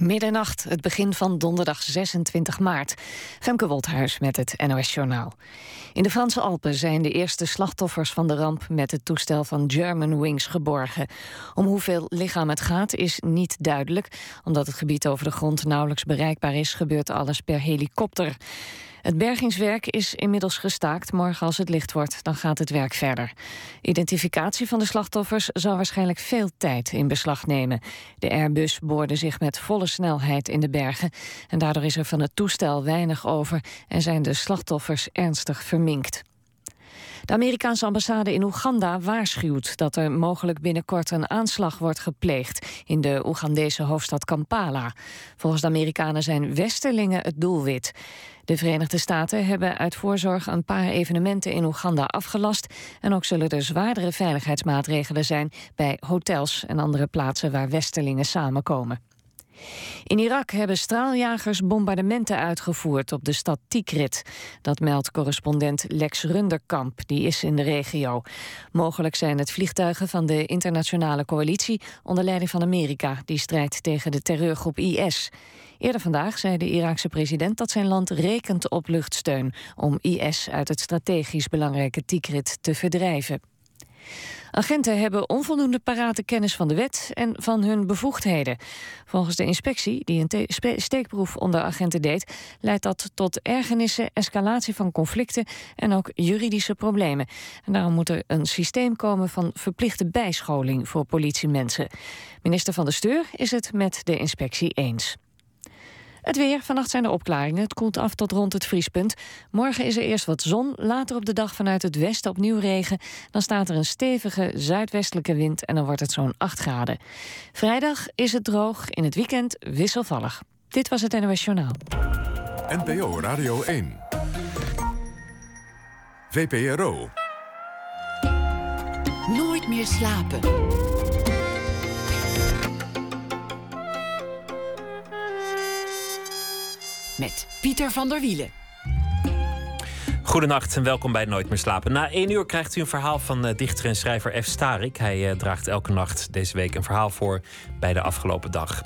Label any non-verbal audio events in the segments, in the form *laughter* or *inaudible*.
Middernacht, het begin van donderdag 26 maart. Femke Wolthuis met het NOS Journaal. In de Franse Alpen zijn de eerste slachtoffers van de ramp... met het toestel van German Wings geborgen. Om hoeveel lichaam het gaat is niet duidelijk. Omdat het gebied over de grond nauwelijks bereikbaar is... gebeurt alles per helikopter. Het bergingswerk is inmiddels gestaakt. Morgen als het licht wordt, dan gaat het werk verder. Identificatie van de slachtoffers zal waarschijnlijk veel tijd in beslag nemen. De Airbus boorde zich met volle snelheid in de bergen... en daardoor is er van het toestel weinig over... en zijn de slachtoffers ernstig verminkt. De Amerikaanse ambassade in Oeganda waarschuwt dat er mogelijk binnenkort een aanslag wordt gepleegd in de Oegandese hoofdstad Kampala. Volgens de Amerikanen zijn westerlingen het doelwit. De Verenigde Staten hebben uit voorzorg een paar evenementen in Oeganda afgelast en ook zullen er zwaardere veiligheidsmaatregelen zijn bij hotels en andere plaatsen waar westerlingen samenkomen. In Irak hebben straaljagers bombardementen uitgevoerd op de stad Tikrit. Dat meldt correspondent Lex Runderkamp, die is in de regio. Mogelijk zijn het vliegtuigen van de internationale coalitie onder leiding van Amerika, die strijdt tegen de terreurgroep IS. Eerder vandaag zei de Iraakse president dat zijn land rekent op luchtsteun om IS uit het strategisch belangrijke Tikrit te verdrijven. Agenten hebben onvoldoende parate kennis van de wet en van hun bevoegdheden. Volgens de inspectie, die een steekproef onder agenten deed, leidt dat tot ergernissen, escalatie van conflicten en ook juridische problemen. En daarom moet er een systeem komen van verplichte bijscholing voor politiemensen. Minister van de Steur is het met de inspectie eens. Het weer. Vannacht zijn er opklaringen. Het koelt af tot rond het vriespunt. Morgen is er eerst wat zon. Later op de dag vanuit het westen opnieuw regen. Dan staat er een stevige zuidwestelijke wind en dan wordt het zo'n 8 graden. Vrijdag is het droog. In het weekend wisselvallig. Dit was het NOS Journaal. NPO Radio 1. VPRO. Nooit meer slapen. Met Pieter van der Wielen. Goedenacht en welkom bij Nooit meer slapen. Na één uur krijgt u een verhaal van uh, dichter en schrijver F. Starik. Hij uh, draagt elke nacht deze week een verhaal voor bij de afgelopen dag.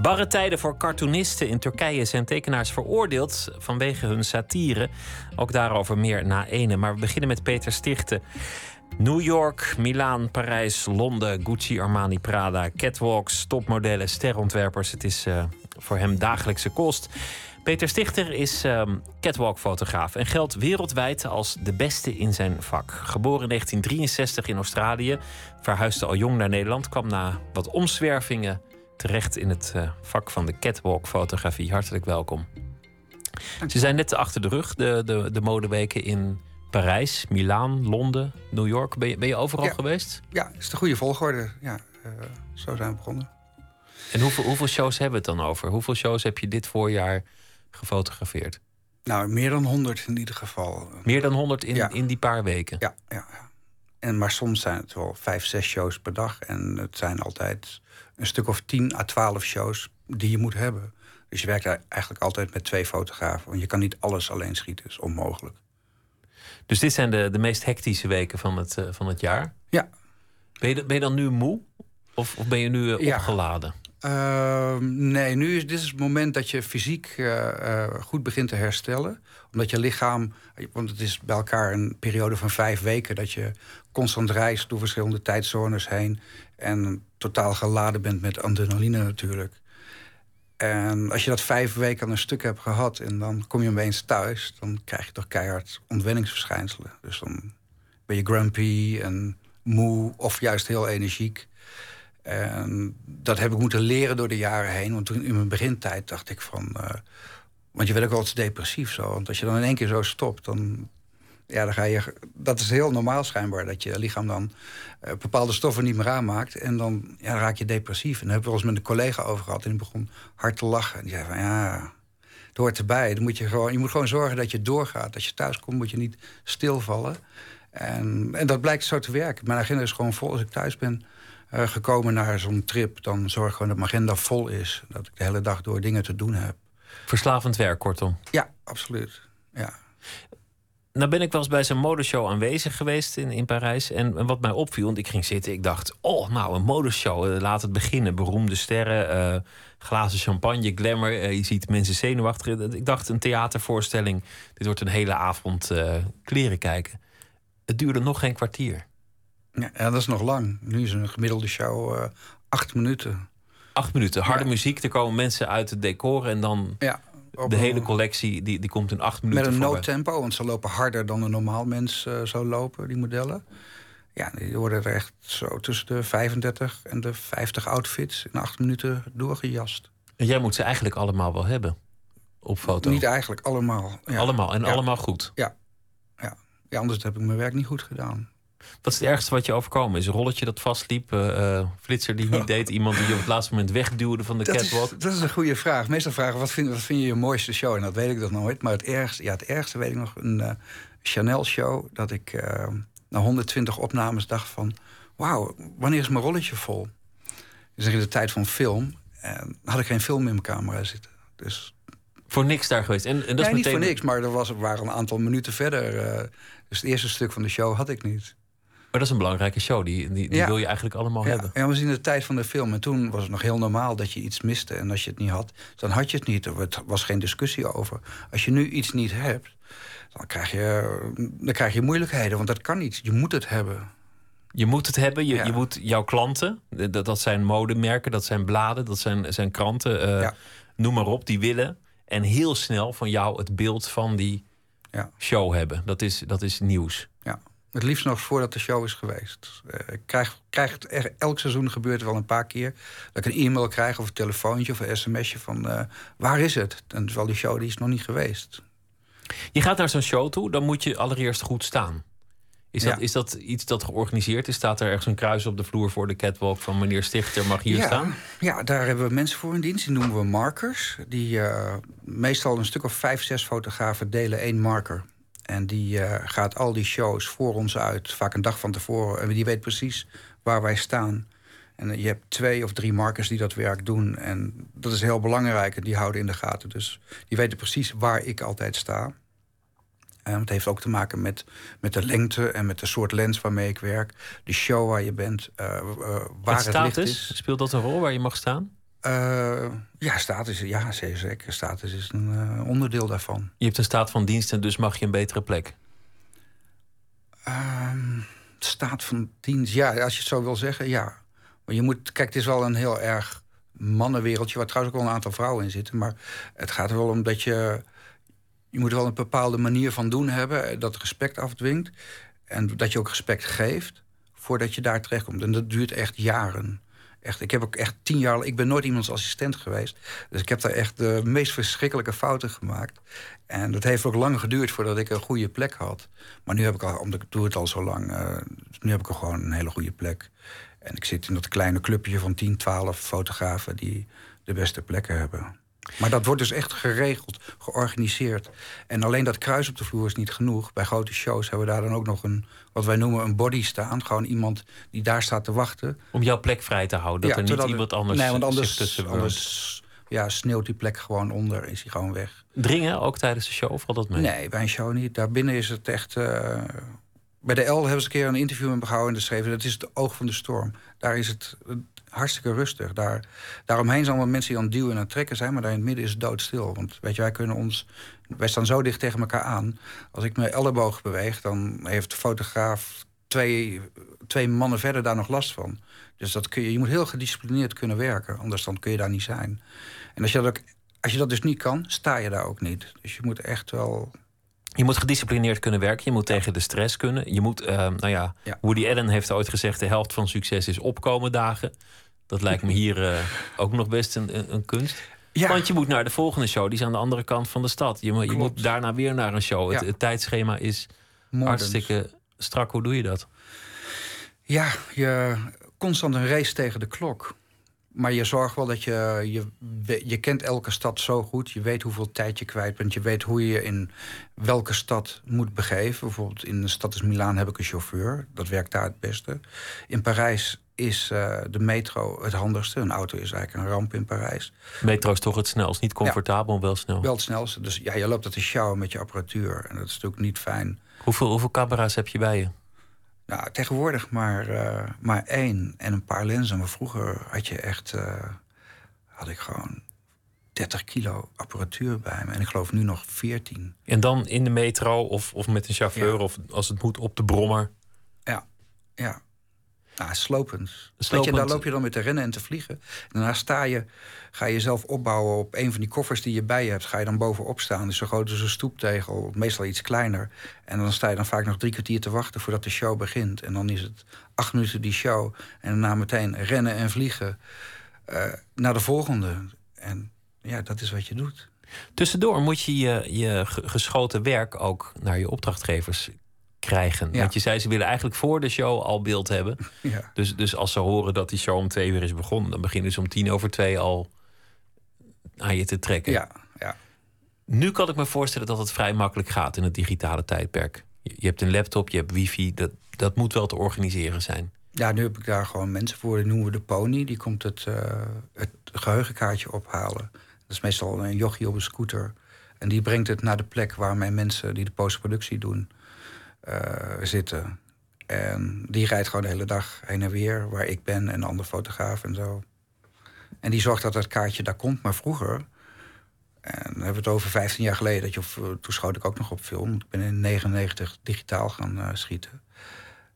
Barre tijden voor cartoonisten in Turkije zijn tekenaars veroordeeld vanwege hun satire. Ook daarover meer na ene. Maar we beginnen met Peter Stichten. New York, Milaan, Parijs, Londen, Gucci, Armani, Prada, catwalks, topmodellen, sterontwerpers. Het is uh, voor hem dagelijkse kost. Peter Stichter is um, catwalk-fotograaf en geldt wereldwijd als de beste in zijn vak. Geboren in 1963 in Australië, verhuisde al jong naar Nederland, kwam na wat omzwervingen terecht in het uh, vak van de catwalk-fotografie. Hartelijk welkom. Ze zijn net achter de rug, de, de, de modeweken in Parijs, Milaan, Londen, New York. Ben je, ben je overal geweest? Ja, is de goede volgorde. Ja, uh, zo zijn we begonnen. En hoeveel, hoeveel shows hebben we het dan over? Hoeveel shows heb je dit voorjaar gefotografeerd? Nou, meer dan 100 in ieder geval. Meer dan 100 in, in die paar weken? Ja, ja, ja. En, maar soms zijn het wel vijf, zes shows per dag. En het zijn altijd een stuk of 10 à 12 shows die je moet hebben. Dus je werkt eigenlijk altijd met twee fotografen. Want je kan niet alles alleen schieten, dat is onmogelijk. Dus dit zijn de, de meest hectische weken van het, uh, van het jaar? Ja. Ben je, ben je dan nu moe? Of, of ben je nu uh, opgeladen? Ja. Uh, nee, nu is dit is het moment dat je fysiek uh, uh, goed begint te herstellen. Omdat je lichaam, want het is bij elkaar een periode van vijf weken dat je constant reist door verschillende tijdzones heen. En totaal geladen bent met adrenaline natuurlijk. En als je dat vijf weken aan een stuk hebt gehad en dan kom je opeens thuis, dan krijg je toch keihard ontwenningsverschijnselen. Dus dan ben je grumpy en moe of juist heel energiek. En dat heb ik moeten leren door de jaren heen. Want toen in mijn begintijd dacht ik van... Uh, want je werd ook eens depressief zo. Want als je dan in één keer zo stopt, dan... Ja, dan ga je, dat is heel normaal schijnbaar, dat je lichaam dan uh, bepaalde stoffen niet meer aanmaakt. En dan, ja, raak je depressief. En daar heb ik wel eens met een collega over gehad. En die begon hard te lachen. En die zei van, ja, het hoort erbij. Dan moet je, gewoon, je moet gewoon zorgen dat je doorgaat. Als je thuis komt, moet je niet stilvallen. En, en dat blijkt zo te werken. Mijn agenda is gewoon vol als ik thuis ben uh, gekomen naar zo'n trip, dan zorg gewoon dat mijn agenda vol is. Dat ik de hele dag door dingen te doen heb. Verslavend werk, kortom. Ja, absoluut. Ja. Nou ben ik wel eens bij zo'n modeshow aanwezig geweest in, in Parijs. En, en wat mij opviel, want ik ging zitten, ik dacht... oh, nou, een modeshow, eh, laat het beginnen. Beroemde sterren, eh, glazen champagne, glamour. eh, je ziet mensen zenuwachtig. Ik dacht, een theatervoorstelling. Dit wordt een hele avond eh, kleren kijken. Het duurde nog geen kwartier. Ja, ja, dat is nog lang. Nu is een gemiddelde show eh, acht minuten. Acht minuten, harde Ja. muziek. Er komen mensen uit het decor en dan Ja, de een- hele collectie... die, die komt in acht Met minuten een voorbij. noodtempo, want ze lopen harder dan een normaal mens eh, zou lopen, die modellen. Ja, die worden er echt zo tussen de 35 en de 50 outfits in acht minuten doorgejast. En jij moet ze eigenlijk allemaal wel hebben op foto. Niet eigenlijk allemaal. Ja. Allemaal en Ja. allemaal goed. Ja, anders heb ik mijn werk niet goed gedaan. Wat is het ergste wat je overkomen is? Een rolletje dat vastliep, eh, eh, flitser die niet deed, iemand die je op het laatste moment wegduwde van de Dat is, catwalk. dat is een goede vraag. Meestal vragen wat vind, wat vind je je mooiste show? En dat weet ik nog nooit. Maar het ergste, ja, het ergste weet ik nog. Een eh, Chanel-show. Dat ik na 120 opnames dacht van... Wauw, wanneer is mijn rolletje vol? Dus in de tijd van film. En had ik geen film in mijn camera zitten. Dus Voor niks daar geweest. En, en dat nee, is niet meteen... voor niks. Maar er was, waren een aantal minuten verder. dus het eerste stuk van de show had ik niet. Maar dat is een belangrijke show. Die, die, die Ja. wil je eigenlijk allemaal Ja, hebben. ja, we zien de tijd van de film. En toen was het nog heel normaal dat je iets miste. En als je het niet had, dan had je het niet. Er was geen discussie over. Als je nu iets niet hebt, dan krijg je, dan krijg je moeilijkheden. Want dat kan niet. Je moet het hebben. Je moet het hebben. Je, Ja. je moet jouw klanten, dat, dat zijn modemerken, dat zijn bladen, dat zijn, zijn kranten, eh, noem maar op, die willen. En heel snel van jou het beeld van die Ja. show hebben. Dat is, dat is nieuws. Het liefst nog voordat de show is geweest. Eh, Ik krijg, krijg het er, elk seizoen gebeurt het wel een paar keer. Dat ik een e-mail krijg of een telefoontje of een sms'je van... eh, waar is het? En terwijl die show die is nog niet geweest. Je gaat naar zo'n show toe, dan moet je allereerst goed staan. Is dat, is dat iets dat georganiseerd is? Staat er ergens een kruis op de vloer voor de catwalk van meneer Stichter mag hier ja, staan? Ja, daar hebben we mensen voor in dienst. Die noemen we markers. Die uh, meestal een stuk of vijf, zes fotografen delen één marker. En die uh, gaat al die shows voor ons uit, vaak een dag van tevoren. En die weet precies waar wij staan. En je hebt twee of drie markers die dat werk doen. En dat is heel belangrijk. En die houden in de gaten. Dus die weten precies waar ik altijd sta. En het heeft ook te maken met, met de lengte en met de soort lens waarmee ik werk. De show waar je bent, uh, uh, waar het, het licht is. is. Speelt dat een rol waar je mag staan? Uh, ja, status, ja, zeker. Status is een uh, onderdeel daarvan. Je hebt een staat van dienst en dus mag je een betere plek. Um, staat van dienst, ja, als je het zo wil zeggen, ja. Maar je moet, kijk, het is wel een heel erg mannenwereldje... waar trouwens ook wel een aantal vrouwen in zitten. Maar het gaat er wel om dat je... Je moet wel een bepaalde manier van doen hebben... dat respect afdwingt. En dat je ook respect geeft voordat je daar terechtkomt. En dat duurt echt jaren. Echt, ik heb ook echt tien jaar... Ik ben nooit iemands assistent geweest. Dus ik heb daar echt de meest verschrikkelijke fouten gemaakt. En dat heeft ook lang geduurd voordat ik een goede plek had. Maar nu heb ik al, omdat ik doe het al zo lang... Uh, nu heb ik gewoon een hele goede plek. En ik zit in dat kleine clubje van 10, 12 fotografen... die de beste plekken hebben. Maar dat wordt dus echt geregeld, georganiseerd. En alleen dat kruis op de vloer is niet genoeg. Bij grote shows hebben we daar dan ook nog een... wat wij noemen een body staan. Gewoon iemand die daar staat te wachten. Om jouw plek vrij te houden, dat ja, er niet iemand anders Nee, want anders, tussen anders ja, sneeuwt die plek gewoon onder, is hij gewoon weg. Dringen, ook tijdens de show, of valt dat mee? Nee, bij een show niet. Daarbinnen is het echt... Uh, bij de L hebben ze een keer een interview met me gehouden en geschreven... dat is het oog van de storm. Daar is het hartstikke rustig. Daar, daaromheen zijn allemaal mensen die aan het duwen en aan het trekken zijn... maar daar in het midden is het doodstil. Want weet je, wij kunnen ons... Wij staan zo dicht tegen elkaar aan. Als ik mijn elleboog beweeg, dan heeft de fotograaf... twee, twee mannen verder daar nog last van. Dus dat kun je, je moet heel gedisciplineerd kunnen werken. Anders dan kun je daar niet zijn. En als je dat, ook, als je dat dus niet kan, sta je daar ook niet. Dus je moet echt wel... Je moet gedisciplineerd kunnen werken. Je moet tegen de stress kunnen. Je moet, uh, nou ja, ja, Woody Allen heeft ooit gezegd... de helft van succes is opkomen dagen. Dat lijkt me hier uh, ook nog best een, een, kunst. Ja. Want je moet naar de volgende show. Die is aan de andere kant van de stad. Je, je moet daarna weer naar een show. Ja. Het, het, tijdschema is hartstikke strak. Hoe doe je dat? Ja, je constant een race tegen de klok. Maar je zorgt wel dat je, je... Je kent elke stad zo goed. Je weet hoeveel tijd je kwijt bent. Je weet hoe je je in welke stad moet begeven. Bijvoorbeeld in de stad als Milaan heb ik een chauffeur. Dat werkt daar het beste. In Parijs is uh, de metro het handigste. Een auto is eigenlijk een ramp in Parijs. Metro is toch het snelst. Niet comfortabel, ja, wel snel. Wel het snelste. Dus ja, je loopt dat te sjouwen met je apparatuur. En dat is natuurlijk niet fijn. Hoeveel, hoeveel camera's heb je bij je? Nou, tegenwoordig maar, uh, maar één en een paar lenzen. Maar vroeger had je echt... Uh, had ik gewoon 30 kilo apparatuur bij me. En ik geloof nu nog 14. En dan in de metro of, of met een chauffeur... of als het moet op de brommer? Ja, ja. Nou, slopend. slopend. Je, daar loop je dan met te rennen en te vliegen. En daarna sta je, ga je jezelf opbouwen op een van die koffers die je bij je hebt. Ga je dan bovenop staan. Dus zo groot als een stoeptegel, meestal iets kleiner. En dan sta je dan vaak nog drie kwartier te wachten voordat de show begint. En dan is het acht minuten die show. En daarna meteen rennen en vliegen uh, naar de volgende. En ja, dat is wat je doet. Tussendoor moet je je, je geschoten werk ook naar je opdrachtgevers krijgen. Want je zei, ze willen eigenlijk voor de show al beeld hebben. *laughs* Ja. Dus, dus als ze horen dat die show om twee uur is begonnen... dan beginnen ze om tien over twee al aan je te trekken. Ja, ja. Nu kan ik me voorstellen dat het vrij makkelijk gaat in het digitale tijdperk. Je hebt een laptop, je hebt wifi, dat, dat moet wel te organiseren zijn. Ja, nu heb ik daar gewoon mensen voor, die noemen we de pony. Die komt het, uh, het geheugenkaartje ophalen. Dat is meestal een jochie op een scooter. En die brengt het naar de plek waar mijn mensen die de postproductie doen zitten. En die rijdt gewoon de hele dag heen en weer waar ik ben en een andere fotograaf en zo. En die zorgt dat het kaartje daar komt. Maar vroeger, en dan hebben we het over 15 jaar geleden, dat je toen schoot ik ook nog op film. Ik ben in 99 digitaal gaan uh, schieten.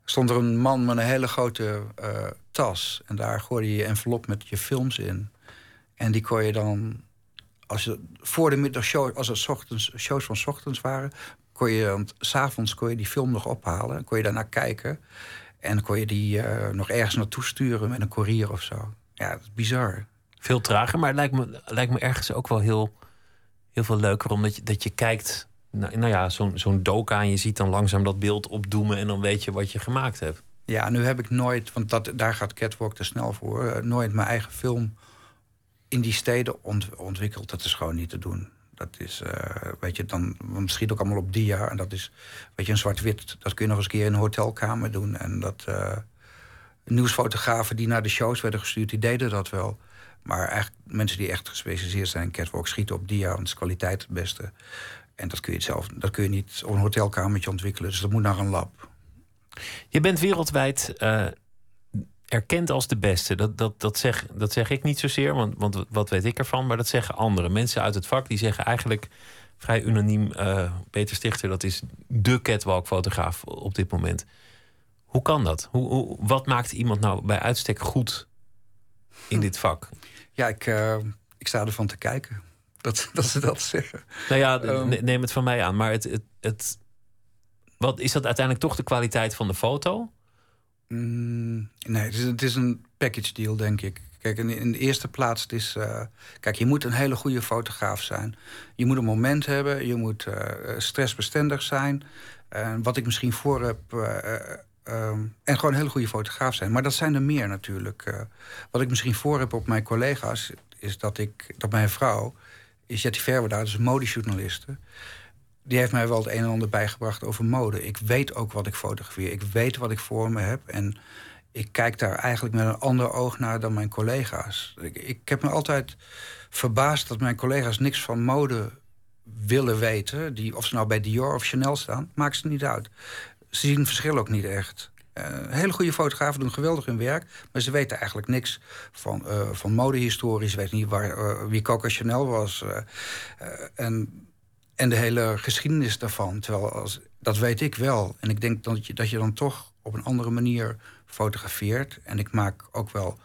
Stond er een man met een hele grote uh, tas. En daar gooide je envelop met je films in. En die kon je dan als je voor de middagshow, als het ochtends, shows van ochtends waren, kon je, want s'avonds kon je die film nog ophalen. Kon je daarnaar kijken. En kon je die uh, nog ergens naartoe sturen met een courier of zo. Ja, dat is bizar. Veel trager, maar het lijkt me, lijkt me ergens ook wel heel, heel veel leuker. Omdat je, dat je kijkt, nou, nou ja, zo'n zo'n doka en je ziet dan langzaam dat beeld opdoemen. En dan weet je wat je gemaakt hebt. Ja, nu heb ik nooit, want dat, daar gaat Catwalk te snel voor. Uh, nooit mijn eigen film in die steden ontwikkeld. Dat is gewoon niet te doen. Dat is, uh, weet je, dan misschien ook allemaal op dia. En dat is, weet je, een zwart-wit. Dat kun je nog eens een keer in een hotelkamer doen. En dat uh, nieuwsfotografen die naar de shows werden gestuurd, die deden dat wel. Maar eigenlijk mensen die echt gespecialiseerd zijn in catwalk schieten op dia, want is kwaliteit het beste. En dat kun je zelf, dat kun je niet op een hotelkamertje ontwikkelen. Dus dat moet naar een lab. Je bent wereldwijd uh, erkend als de beste. Dat, dat, dat, zeg, dat zeg ik niet zozeer, want, want wat weet ik ervan? Maar dat zeggen anderen. Mensen uit het vak die zeggen eigenlijk vrij unaniem... Uh, Peter Stichter, dat is de catwalk-fotograaf op dit moment. Hoe kan dat? Hoe, hoe, wat maakt iemand nou bij uitstek goed in dit vak? Ja, ik, uh, ik sta ervan te kijken *laughs* dat, dat ze dat zeggen. Nou ja, um, neem het van mij aan. Maar het, het, het, wat, is dat uiteindelijk toch de kwaliteit van de foto? Mm, nee, het is, het is, een package deal, denk ik. Kijk, in, in de eerste plaats, het is, uh, kijk, je moet een hele goede fotograaf zijn. Je moet een moment hebben, je moet uh, stressbestendig zijn. Wat ik misschien voor heb. Um, en gewoon een hele goede fotograaf zijn. Maar dat zijn er meer natuurlijk. wat ik misschien voor heb op mijn collega's, is dat ik, dat mijn vrouw, is Jetty Verwerda, dus een modejournaliste die heeft mij wel het een en ander bijgebracht over mode. Ik weet ook wat ik fotografeer. Ik weet wat ik voor me heb. En ik kijk daar eigenlijk met een ander oog naar dan mijn collega's. Ik, ik heb me altijd verbaasd dat mijn collega's niks van mode willen weten. Die, of ze nou bij Dior of Chanel staan, maakt ze niet uit. Ze zien het verschil ook niet echt. Uh, hele goede fotografen doen geweldig hun werk, maar ze weten eigenlijk niks van, uh, van modehistorie. Ze weten niet waar, uh, wie Coco Chanel was. en en de hele geschiedenis daarvan. Terwijl als, dat weet ik wel. En ik denk dat je, dat je dan toch op een andere manier fotografeert. En ik maak ook wel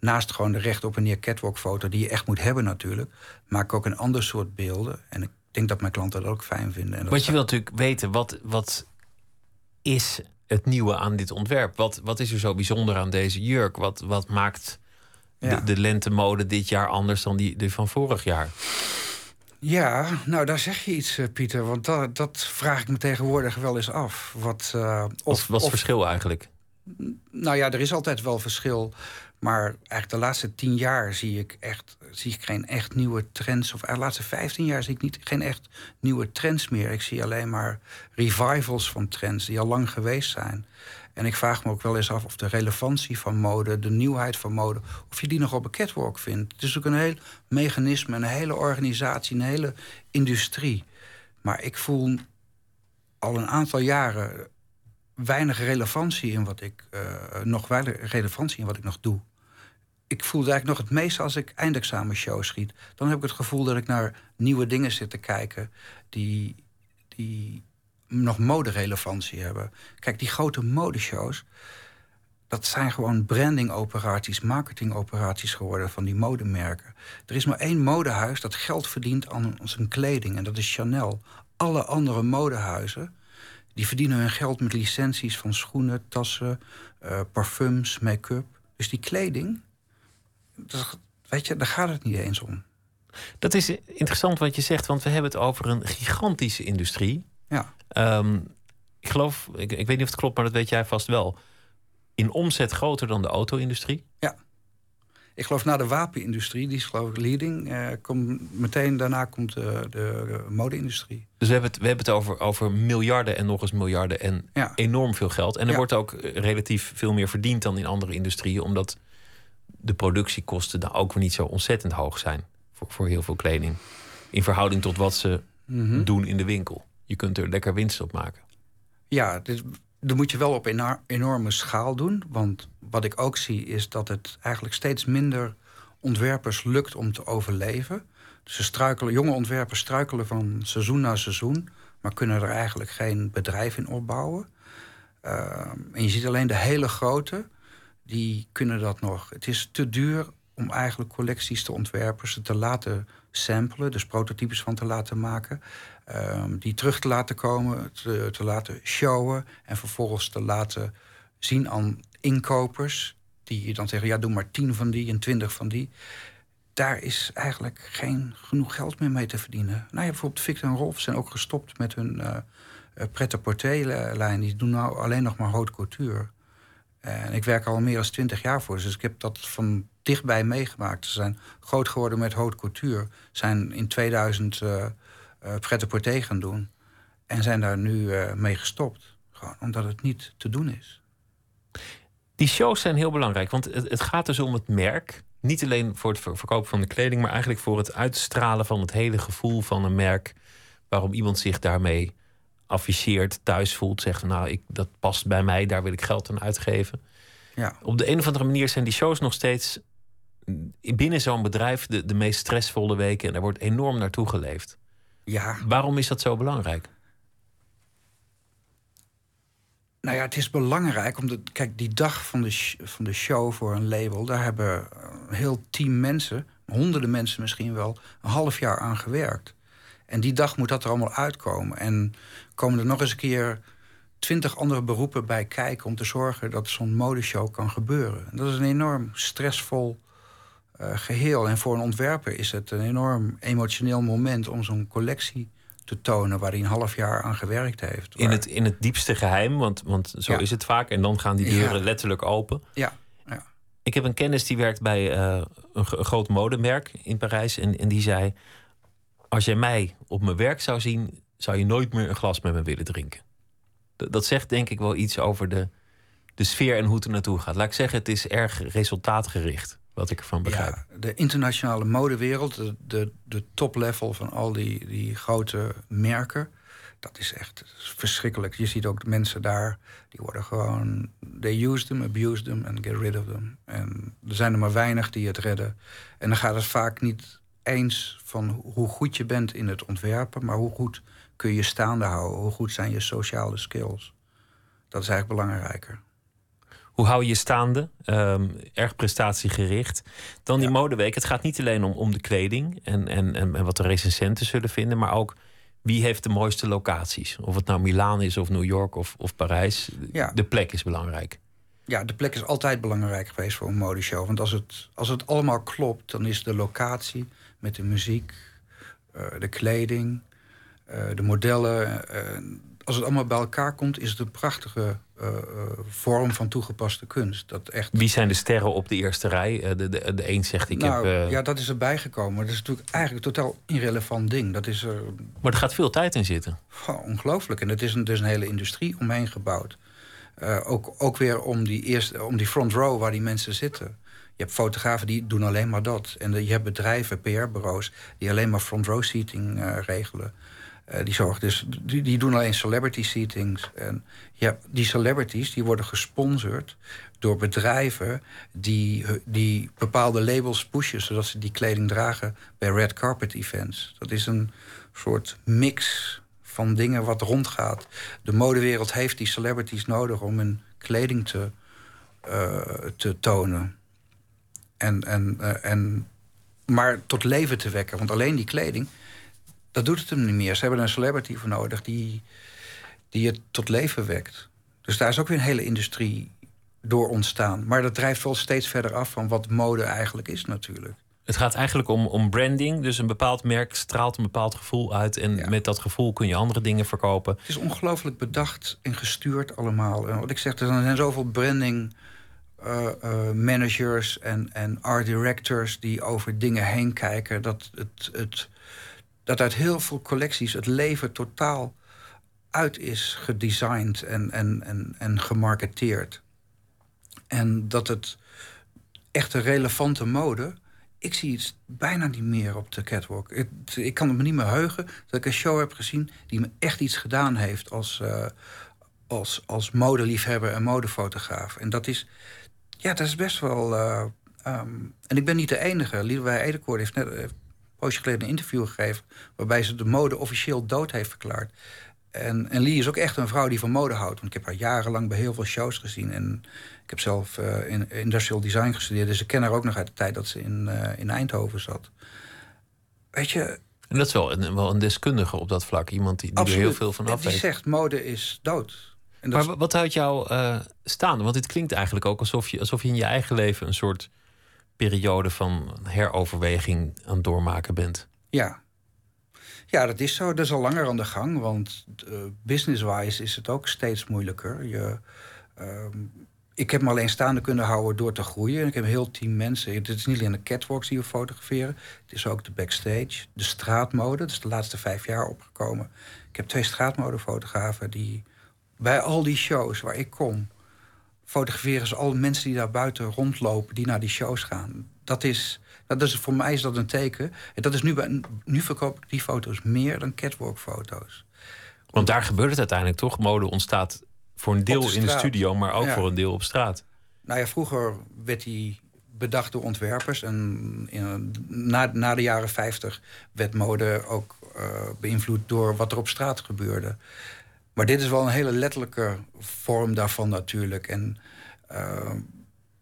naast gewoon de recht op een neer catwalk foto... die je echt moet hebben natuurlijk... maak ik ook een ander soort beelden. En ik denk dat mijn klanten dat ook fijn vinden. En Want je wilt natuurlijk weten, wat, wat is het nieuwe aan dit ontwerp? Wat, wat is er zo bijzonder aan deze jurk? Wat, wat maakt de, de lentemode dit jaar anders dan die, die van vorig jaar? Ja, nou daar zeg je iets, eh, Pieter. Want dat, dat vraag ik me tegenwoordig wel eens af. Wat, uh, of, wat is het verschil eigenlijk? Nou ja, er is altijd wel verschil. Maar eigenlijk de laatste tien jaar zie ik, echt, zie ik geen echt nieuwe trends. Of de laatste vijftien jaar zie ik niet, geen echt nieuwe trends meer. Ik zie alleen maar revivals van trends die al lang geweest zijn. En ik vraag me ook wel eens af of de relevantie van mode, de nieuwheid van mode, of je die nog op een catwalk vindt. Het is ook een heel mechanisme, een hele organisatie, een hele industrie. Maar ik voel al een aantal jaren weinig relevantie in wat ik uh, nog weinig relevantie in wat ik nog doe. Ik voel eigenlijk nog het meest als ik eindexamenshows schiet. Dan heb ik het gevoel dat ik naar nieuwe dingen zit te kijken die, die nog moderelevantie hebben. Kijk, die grote modeshows, dat zijn gewoon brandingoperaties, marketingoperaties geworden van die modemerken. Er is maar één modehuis dat geld verdient aan zijn kleding en dat is Chanel. Alle andere modehuizen die verdienen hun geld met licenties van schoenen, tassen, uh, parfums, make-up. Dus die kleding, dat, weet je, daar gaat het niet eens om. Dat is interessant wat je zegt, want we hebben het over een gigantische industrie. Ja. Um, ik geloof, ik, ik weet niet of het klopt, maar dat weet jij vast wel. In omzet groter dan de auto-industrie. Ja. Ik geloof na de wapenindustrie, die is geloof ik leading. Eh, komt, meteen daarna komt de, de, mode-industrie. Dus we hebben het, we hebben het over, over miljarden en nog eens miljarden en ja. enorm veel geld. En er wordt ook relatief veel meer verdiend dan in andere industrieën, omdat de productiekosten daar ook weer niet zo ontzettend hoog zijn voor, voor heel veel kleding. In verhouding tot wat ze Mhm. doen in de winkel. Je kunt er lekker winst op maken. Ja, dit, dat moet je wel op een enorme schaal doen. Want wat ik ook zie is dat het eigenlijk steeds minder ontwerpers lukt om te overleven. Dus ze struikelen, jonge ontwerpers struikelen van seizoen naar seizoen, maar kunnen er eigenlijk geen bedrijf in opbouwen. Uh, en je ziet alleen de hele grote, die kunnen dat nog. Het is te duur om eigenlijk collecties te ontwerpen, ze te laten samplen, dus prototypes van te laten maken. Um, die terug te laten komen, te, te, laten showen en vervolgens te laten zien aan inkopers. Die dan zeggen, ja, doe maar tien van die en twintig van die. Daar is eigenlijk geen genoeg geld meer mee te verdienen. Nou ja, bijvoorbeeld Victor en Rolf zijn ook gestopt met hun uh, pret-à-porter-lijn. Die doen nou alleen nog maar haute couture. En ik werk al meer dan twintig jaar voor. Dus ik heb dat van dichtbij meegemaakt. Ze zijn groot geworden met haute couture. Zijn in 2000 uh, uh, pret-à-porter gaan doen. En zijn daar nu uh, mee gestopt. Gewoon omdat het niet te doen is. Die shows zijn heel belangrijk. Want het, het gaat dus om het merk. Niet alleen voor het verkopen van de kleding, maar eigenlijk voor het uitstralen van het hele gevoel van een merk. Waarom iemand zich daarmee afficheert, thuis voelt, zegt: Nou, ik, dat past bij mij, daar wil ik geld aan uitgeven. Ja. Op de een of andere manier zijn die shows nog steeds binnen zo'n bedrijf de, de meest stressvolle weken. En daar wordt enorm naartoe geleefd. Ja. Waarom is dat zo belangrijk? Nou ja, het is belangrijk omdat, kijk, die dag van de, van de show voor een label, daar hebben een heel team mensen, honderden mensen misschien wel, een half jaar aan gewerkt. En die dag moet dat er allemaal uitkomen. En komen er nog eens een keer twintig andere beroepen bij kijken om te zorgen dat zo'n modeshow kan gebeuren. En dat is een enorm stressvol uh, geheel. En voor een ontwerper is het een enorm emotioneel moment om zo'n collectie te tonen waar hij een half jaar aan gewerkt heeft. In, het, in het diepste geheim, want, want zo Ja. is het vaak. En dan gaan die deuren Ja. letterlijk open. Ja, ja. Ik heb een kennis die werkt bij eh, een, gro- een groot modemerk in Parijs. En, en die zei: Als jij mij op mijn werk zou zien, zou je nooit meer een glas met me willen drinken. D- dat zegt denk ik wel iets over de, de sfeer en hoe het er naartoe gaat. Laat ik zeggen, het is erg resultaatgericht, wat ik ervan begrijp. Ja, de internationale modewereld, de, de, de toplevel van al die, die grote merken, dat is echt verschrikkelijk. Je ziet ook de mensen daar, die worden gewoon, they use them, abuse them and get rid of them. En er zijn er maar weinig die het redden. En dan gaat het vaak niet eens van hoe goed je bent in het ontwerpen, maar hoe goed kun je staande houden, hoe goed zijn je sociale skills. Dat is eigenlijk belangrijker. Hoe hou je je staande? Ehm, erg prestatiegericht. Dan die Ja. modeweek. Het gaat niet alleen om, om de kleding en, en, en, en wat de recensenten zullen vinden, maar ook wie heeft de mooiste locaties. Of het nou Milaan is of New York of, of Parijs. Ja. De plek is belangrijk. Ja, de plek is altijd belangrijk geweest voor een modeshow. Want als het, als het allemaal klopt, dan is de locatie met de muziek, eh, de kleding, eh, de modellen. eh, als het allemaal bij elkaar komt, is het een prachtige eh, eh, vorm van toegepaste kunst. Dat echt. Wie zijn de sterren op de eerste rij? Eh, De, de, de een zegt ik nou, heb. Ja, dat is erbij gekomen. Dat is natuurlijk eigenlijk een totaal irrelevant ding. Dat is er Maar er gaat veel tijd in zitten. Ongelooflijk. En het is een, is een hele industrie omheen gebouwd. Ook, ook weer om die, eerste, om die front row waar die mensen zitten. Je hebt fotografen die doen alleen maar dat. En je hebt bedrijven, PR-bureaus, die alleen maar front row seating regelen. Uh, die, zorgen dus, die, die, doen alleen celebrity seatings. En ja, die celebrities die worden gesponsord door bedrijven die, die bepaalde labels pushen... zodat ze die kleding dragen bij red carpet events. Dat is een soort mix van dingen wat rondgaat. De modewereld heeft die celebrities nodig om hun kleding te, uh, te tonen. En, en, uh, en, maar tot leven te wekken. Want alleen die kleding, dat doet het hem niet meer. Ze hebben een celebrity voor nodig die, die het tot leven wekt. Dus daar is ook weer een hele industrie door ontstaan. Maar dat drijft wel steeds verder af van wat mode eigenlijk is natuurlijk. Het gaat eigenlijk om, om branding. Dus een bepaald merk straalt een bepaald gevoel uit. En met dat gevoel kun je andere dingen verkopen. Het is ongelooflijk bedacht en gestuurd allemaal. En wat ik zeg, er zijn zoveel branding uh, uh, managers en, en art directors die over dingen heen kijken. Dat, het, het, dat uit heel veel collecties het leven totaal uit is gedesigned en, en, en, en gemarketeerd. En dat het echte relevante mode ik zie het bijna niet meer op de catwalk. Ik, ik kan me niet meer heugen dat ik een show heb gezien... die me echt iets gedaan heeft als, uh, als, als modeliefhebber en modefotograaf. En dat is, ja, dat is best wel... Uh, um, en ik ben niet de enige. Liedewij Edekoord heeft net een poosje geleden een interview gegeven... waarbij ze de mode officieel dood heeft verklaard. En, en Lee is ook echt een vrouw die van mode houdt. Want ik heb haar jarenlang bij heel veel shows gezien. En ik heb zelf uh, in industrial design gestudeerd. Dus ik ken haar ook nog uit de tijd dat ze in, uh, in Eindhoven zat. Weet je... En dat is wel een, wel een deskundige op dat vlak. Iemand die, die er heel veel van af weet. Die zegt, mode is dood. En maar wat houdt jou uh, staande? Want dit klinkt eigenlijk ook alsof je, alsof je in je eigen leven... een soort periode van heroverweging aan het doormaken bent. Ja, ja, dat is zo. Dat is al langer aan de gang. Want uh, business-wise is het ook steeds moeilijker. Je, uh, ik heb me alleen staande kunnen houden door te groeien. Ik heb een heel team mensen. Het is niet alleen de catwalks die we fotograferen. Het is ook de backstage, de straatmode. Dat is de laatste vijf jaar opgekomen. Ik heb twee straatmodefotografen die bij al die shows waar ik kom... fotograferen ze alle mensen die daar buiten rondlopen... die naar die shows gaan. Dat is, dat is, voor mij is dat een teken. En dat is nu, bij, nu verkoop ik die foto's meer dan catwalk-foto's. Want daar gebeurt het uiteindelijk toch? Mode ontstaat voor een deel de in de studio, maar ook voor een deel op straat. Nou ja, vroeger werd die bedacht door ontwerpers. En in, na, na de jaren 50 werd mode ook uh, beïnvloed door wat er op straat gebeurde. Maar dit is wel een hele letterlijke vorm daarvan natuurlijk. En uh,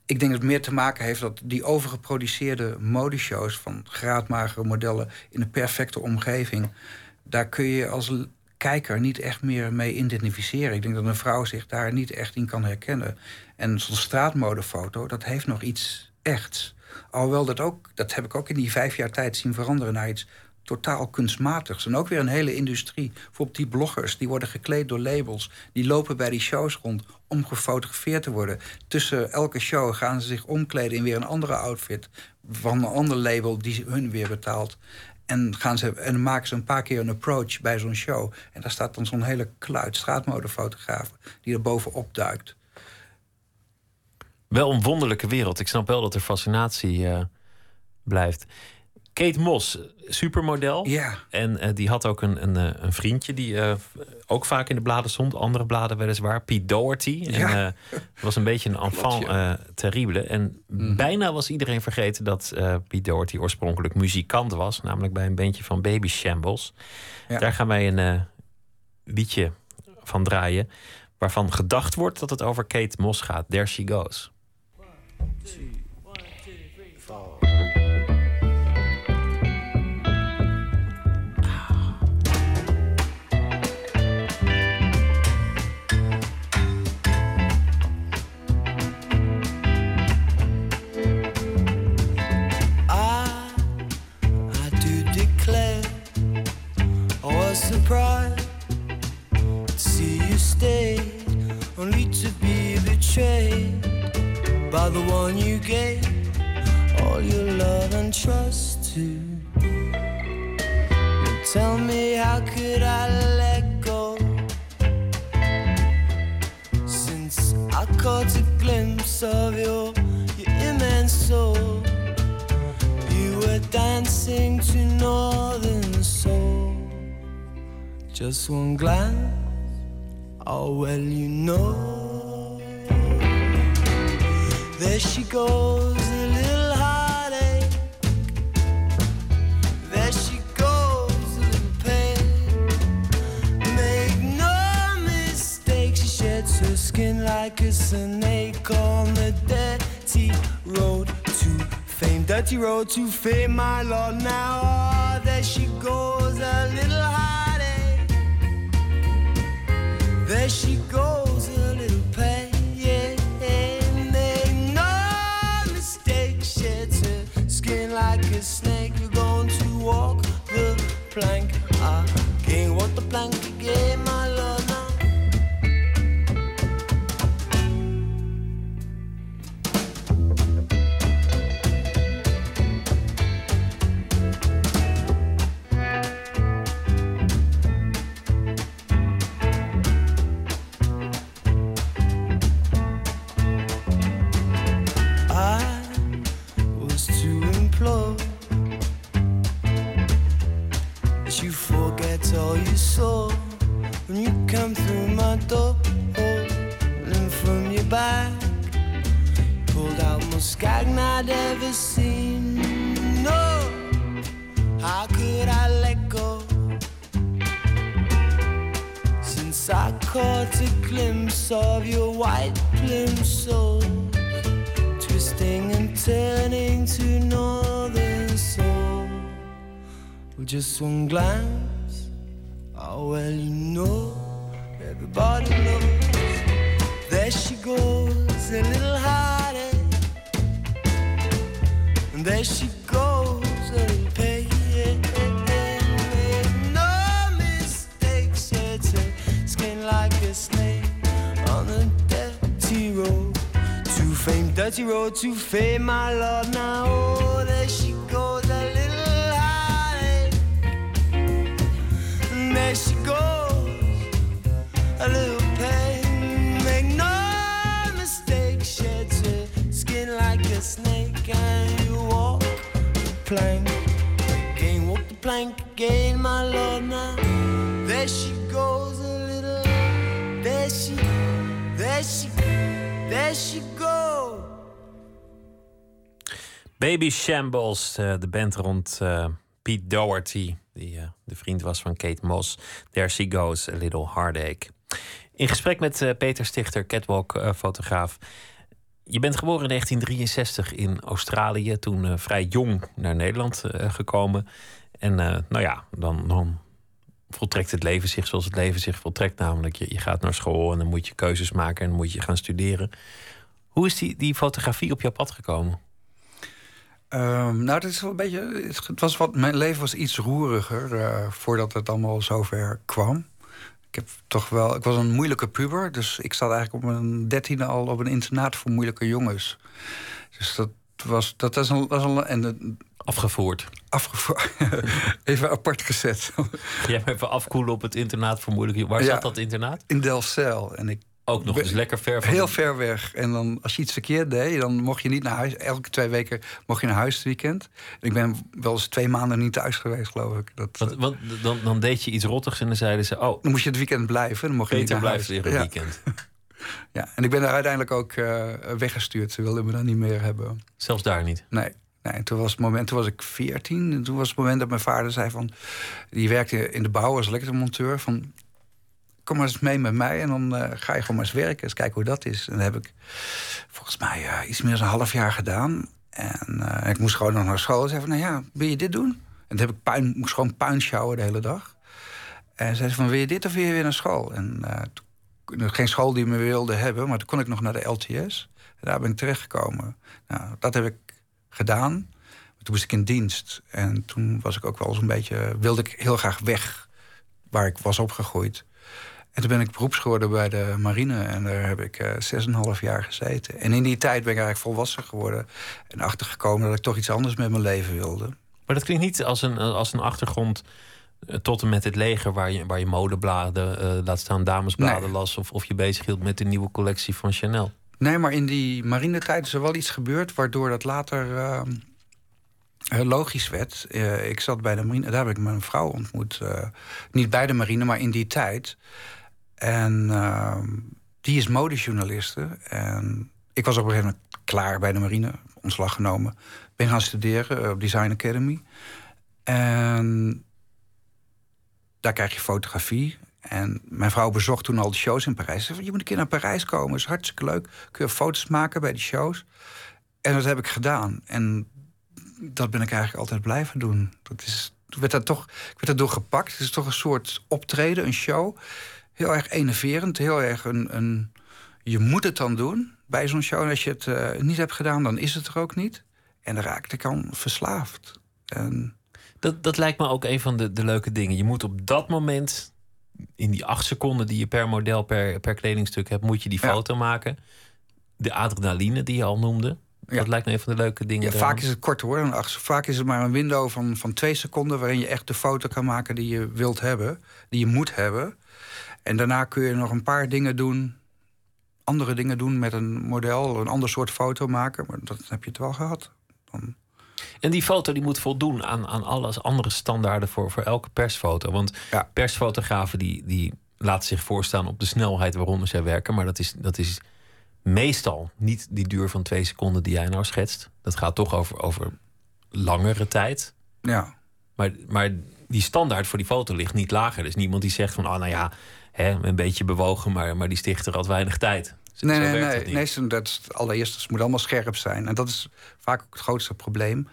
ik denk dat het meer te maken heeft dat die overgeproduceerde modeshows van graadmagere modellen in een perfecte omgeving, daar kun je als kijker niet echt meer mee identificeren. Ik denk dat een vrouw zich daar niet echt in kan herkennen. En zo'n straatmodefoto, dat heeft nog iets echts. Alhoewel dat ook, dat heb ik ook in die vijf jaar tijd zien veranderen naar iets totaal kunstmatigs. En ook weer een hele industrie. Bijvoorbeeld die bloggers, die worden gekleed door labels. Die lopen bij die shows rond om gefotografeerd te worden. Tussen elke show gaan ze zich omkleden in weer een andere outfit... van een ander label die hun weer betaalt. En, gaan ze, en maken ze een paar keer een approach bij zo'n show. En daar staat dan zo'n hele kluit straatmodefotograaf... die er bovenop duikt. Wel een wonderlijke wereld. Ik snap wel dat er fascinatie uh, blijft. Kate Moss, supermodel. Ja. En uh, die had ook een, een, eh, een vriendje die uh, ook vaak in de bladen stond. Andere bladen weliswaar. Pete Doherty. En ja. was een beetje een *laughs* enfant terrible. En mm. bijna was iedereen vergeten dat Pete Doherty oorspronkelijk muzikant was. Namelijk bij een bandje van Baby Shambles. Ja. Daar gaan wij een liedje van draaien. Waarvan gedacht wordt dat het over Kate Moss gaat. There She Goes. One, two. Betrayed by the one you gave all your love and trust to. tell me, how could I let go? Since I caught a glimpse of your, your immense soul, you were dancing to northern soul Just one glance, oh well, you know. There she goes, a little heartache. There she goes, a little pain. Make no mistake, she sheds her skin like a snake on the dirty road to fame. Dirty road to fame, my lord. Now, oh, there she goes, a little heartache. There she goes, when you come through my door. And from your back, pulled out gagna I'd ever seen. No, how could I let go? Since I caught a glimpse of your white plimsoll twisting and turning to northern soul. With just one glance, oh well, you know, everybody knows. There she goes, a little heartache, and there she goes, a little pain. No mistake, sheds her skin like a snake on the dirty road to fame, dirty road to fame, my lord. Now, oh, there she plank again, walk the plank again, my lord. Now, there she goes, a little, there she, there she. There she go. Baby Shambles, eh, de band rond eh, Pete Doherty, die eh, de vriend was van Kate Moss. There she goes, a little heartache. In gesprek met Peter Stichter, catwalk-fotograaf. Je bent geboren in 1963 in Australië, toen eh, vrij jong naar Nederland eh, gekomen. En eh, nou ja, dan, dan voltrekt het leven zich zoals het leven zich voltrekt. Namelijk, je, je gaat naar school en dan moet je keuzes maken en moet je gaan studeren. Hoe is die, die fotografie op jouw pad gekomen? Ehm, nou, dat is wel een beetje. Het was wat, mijn leven was iets roeriger voordat het allemaal zover kwam. Ik heb toch wel. Ik was een moeilijke puber, dus ik zat eigenlijk op mijn dertiende al op een internaat voor moeilijke jongens. Dus dat was. Dat was een. Was een en de, Afgevoerd. afgevoerd. *laughs* even apart gezet. *laughs* Jij me even afkoelen op het internaat voor moeilijke Waar Ja. zat dat internaat? In Delfzijl. En ik Ook nog eens lekker ver van. Heel ver weg. En dan, als je iets verkeerd deed, dan mocht je niet naar huis. Elke twee weken mocht je naar huis het weekend. En ik ben wel eens twee maanden niet thuis geweest, geloof ik. Dat, Want, want dan, dan deed je iets rottigs en dan zeiden ze: Oh, dan moest je het weekend blijven. Dan mocht je niet naar blijft huis. weer een ja. weekend. *laughs* Ja. En ik ben er uiteindelijk ook eh, weggestuurd. Ze wilden me dan niet meer hebben. Zelfs daar niet. Nee. Nee, en toen was het moment, toen was ik 14. En toen was het moment dat mijn vader zei van... Die werkte in de bouw als elektromonteur. Van, kom maar eens mee met mij en dan eh, ga je gewoon maar eens werken. Eens kijken hoe dat is. En dat heb ik volgens mij eh, iets meer dan een half jaar gedaan. En eh, ik moest gewoon nog naar school. En zei van, nou ja, wil je dit doen? En toen heb ik puin, moest gewoon puin sjouwen de hele dag. En zei ze van, wil je dit of wil je weer naar school? En toen, geen school die me wilde hebben, maar toen kon ik nog naar de LTS. En daar ben ik terechtgekomen. Nou, dat heb ik gedaan. Toen moest ik in dienst. En toen was ik ook wel eens een beetje... wilde ik heel graag weg waar ik was opgegroeid. En toen ben ik beroeps geworden bij de marine. En daar heb ik eh, zes en een half jaar gezeten. En in die tijd ben ik eigenlijk volwassen geworden. En achtergekomen dat ik toch iets anders met mijn leven wilde. Maar dat klinkt niet als een, als een achtergrond eh, tot en met het leger, waar je, waar je modebladen, eh, laat staan damesbladen Nee. las. Of, of je bezig hield met de nieuwe collectie van Chanel. Nee, maar in die marinetijd is er wel iets gebeurd... waardoor dat later... eh, logisch werd. Eh, ik zat bij de marine, daar heb ik mijn vrouw ontmoet. eh, niet bij de marine, maar in die tijd. En ehm, die is modejournaliste. En ik was op een gegeven moment klaar bij de marine, ontslag genomen. Ben gaan studeren eh, op Design Academy. En daar krijg je fotografie. En mijn vrouw bezocht toen al de shows in Parijs. Ze zei, je moet een keer naar Parijs komen, is hartstikke leuk. Kun je foto's maken bij die shows. En dat heb ik gedaan. En dat ben ik eigenlijk altijd blijven doen. Dat is, werd dat toch, ik werd erdoor gepakt. Het is toch een soort optreden, een show. Heel erg enerverend, heel erg een... een je moet het dan doen bij zo'n show. En als je het eh, niet hebt gedaan, dan is het er ook niet. En dan raakte ik aan verslaafd. En Dat, dat lijkt me ook een van de, de leuke dingen. Je moet op dat moment, in die acht seconden die je per model, per, per kledingstuk hebt, moet je die Ja. foto maken. De adrenaline die je al noemde. Ja. Dat lijkt me een van de leuke dingen. Ja, eraan. vaak is het kort hoor. acht- Vaak is het maar een window van, van twee seconden... waarin je echt de foto kan maken die je wilt hebben. Die je moet hebben. En daarna kun je nog een paar dingen doen... andere dingen doen met een model. Een ander soort foto maken. Maar dat heb je het wel gehad. Dan, En die foto die moet voldoen aan, aan alles andere standaarden voor, voor elke persfoto. Want Ja. persfotografen die, die laten zich voorstaan op de snelheid waaronder zij werken. Maar dat is, dat is meestal niet die duur van twee seconden die jij nou schetst. Dat gaat toch over, over langere tijd. ja. Maar, maar die standaard voor die foto ligt niet lager. Er is niemand die zegt van, oh nou ja, hè, een beetje bewogen, maar, maar die stichter had weinig tijd. Zo- Nee, zo nee, nee. nee zo- dat het allereerste. Het moet allemaal scherp zijn. En dat is vaak ook het grootste probleem.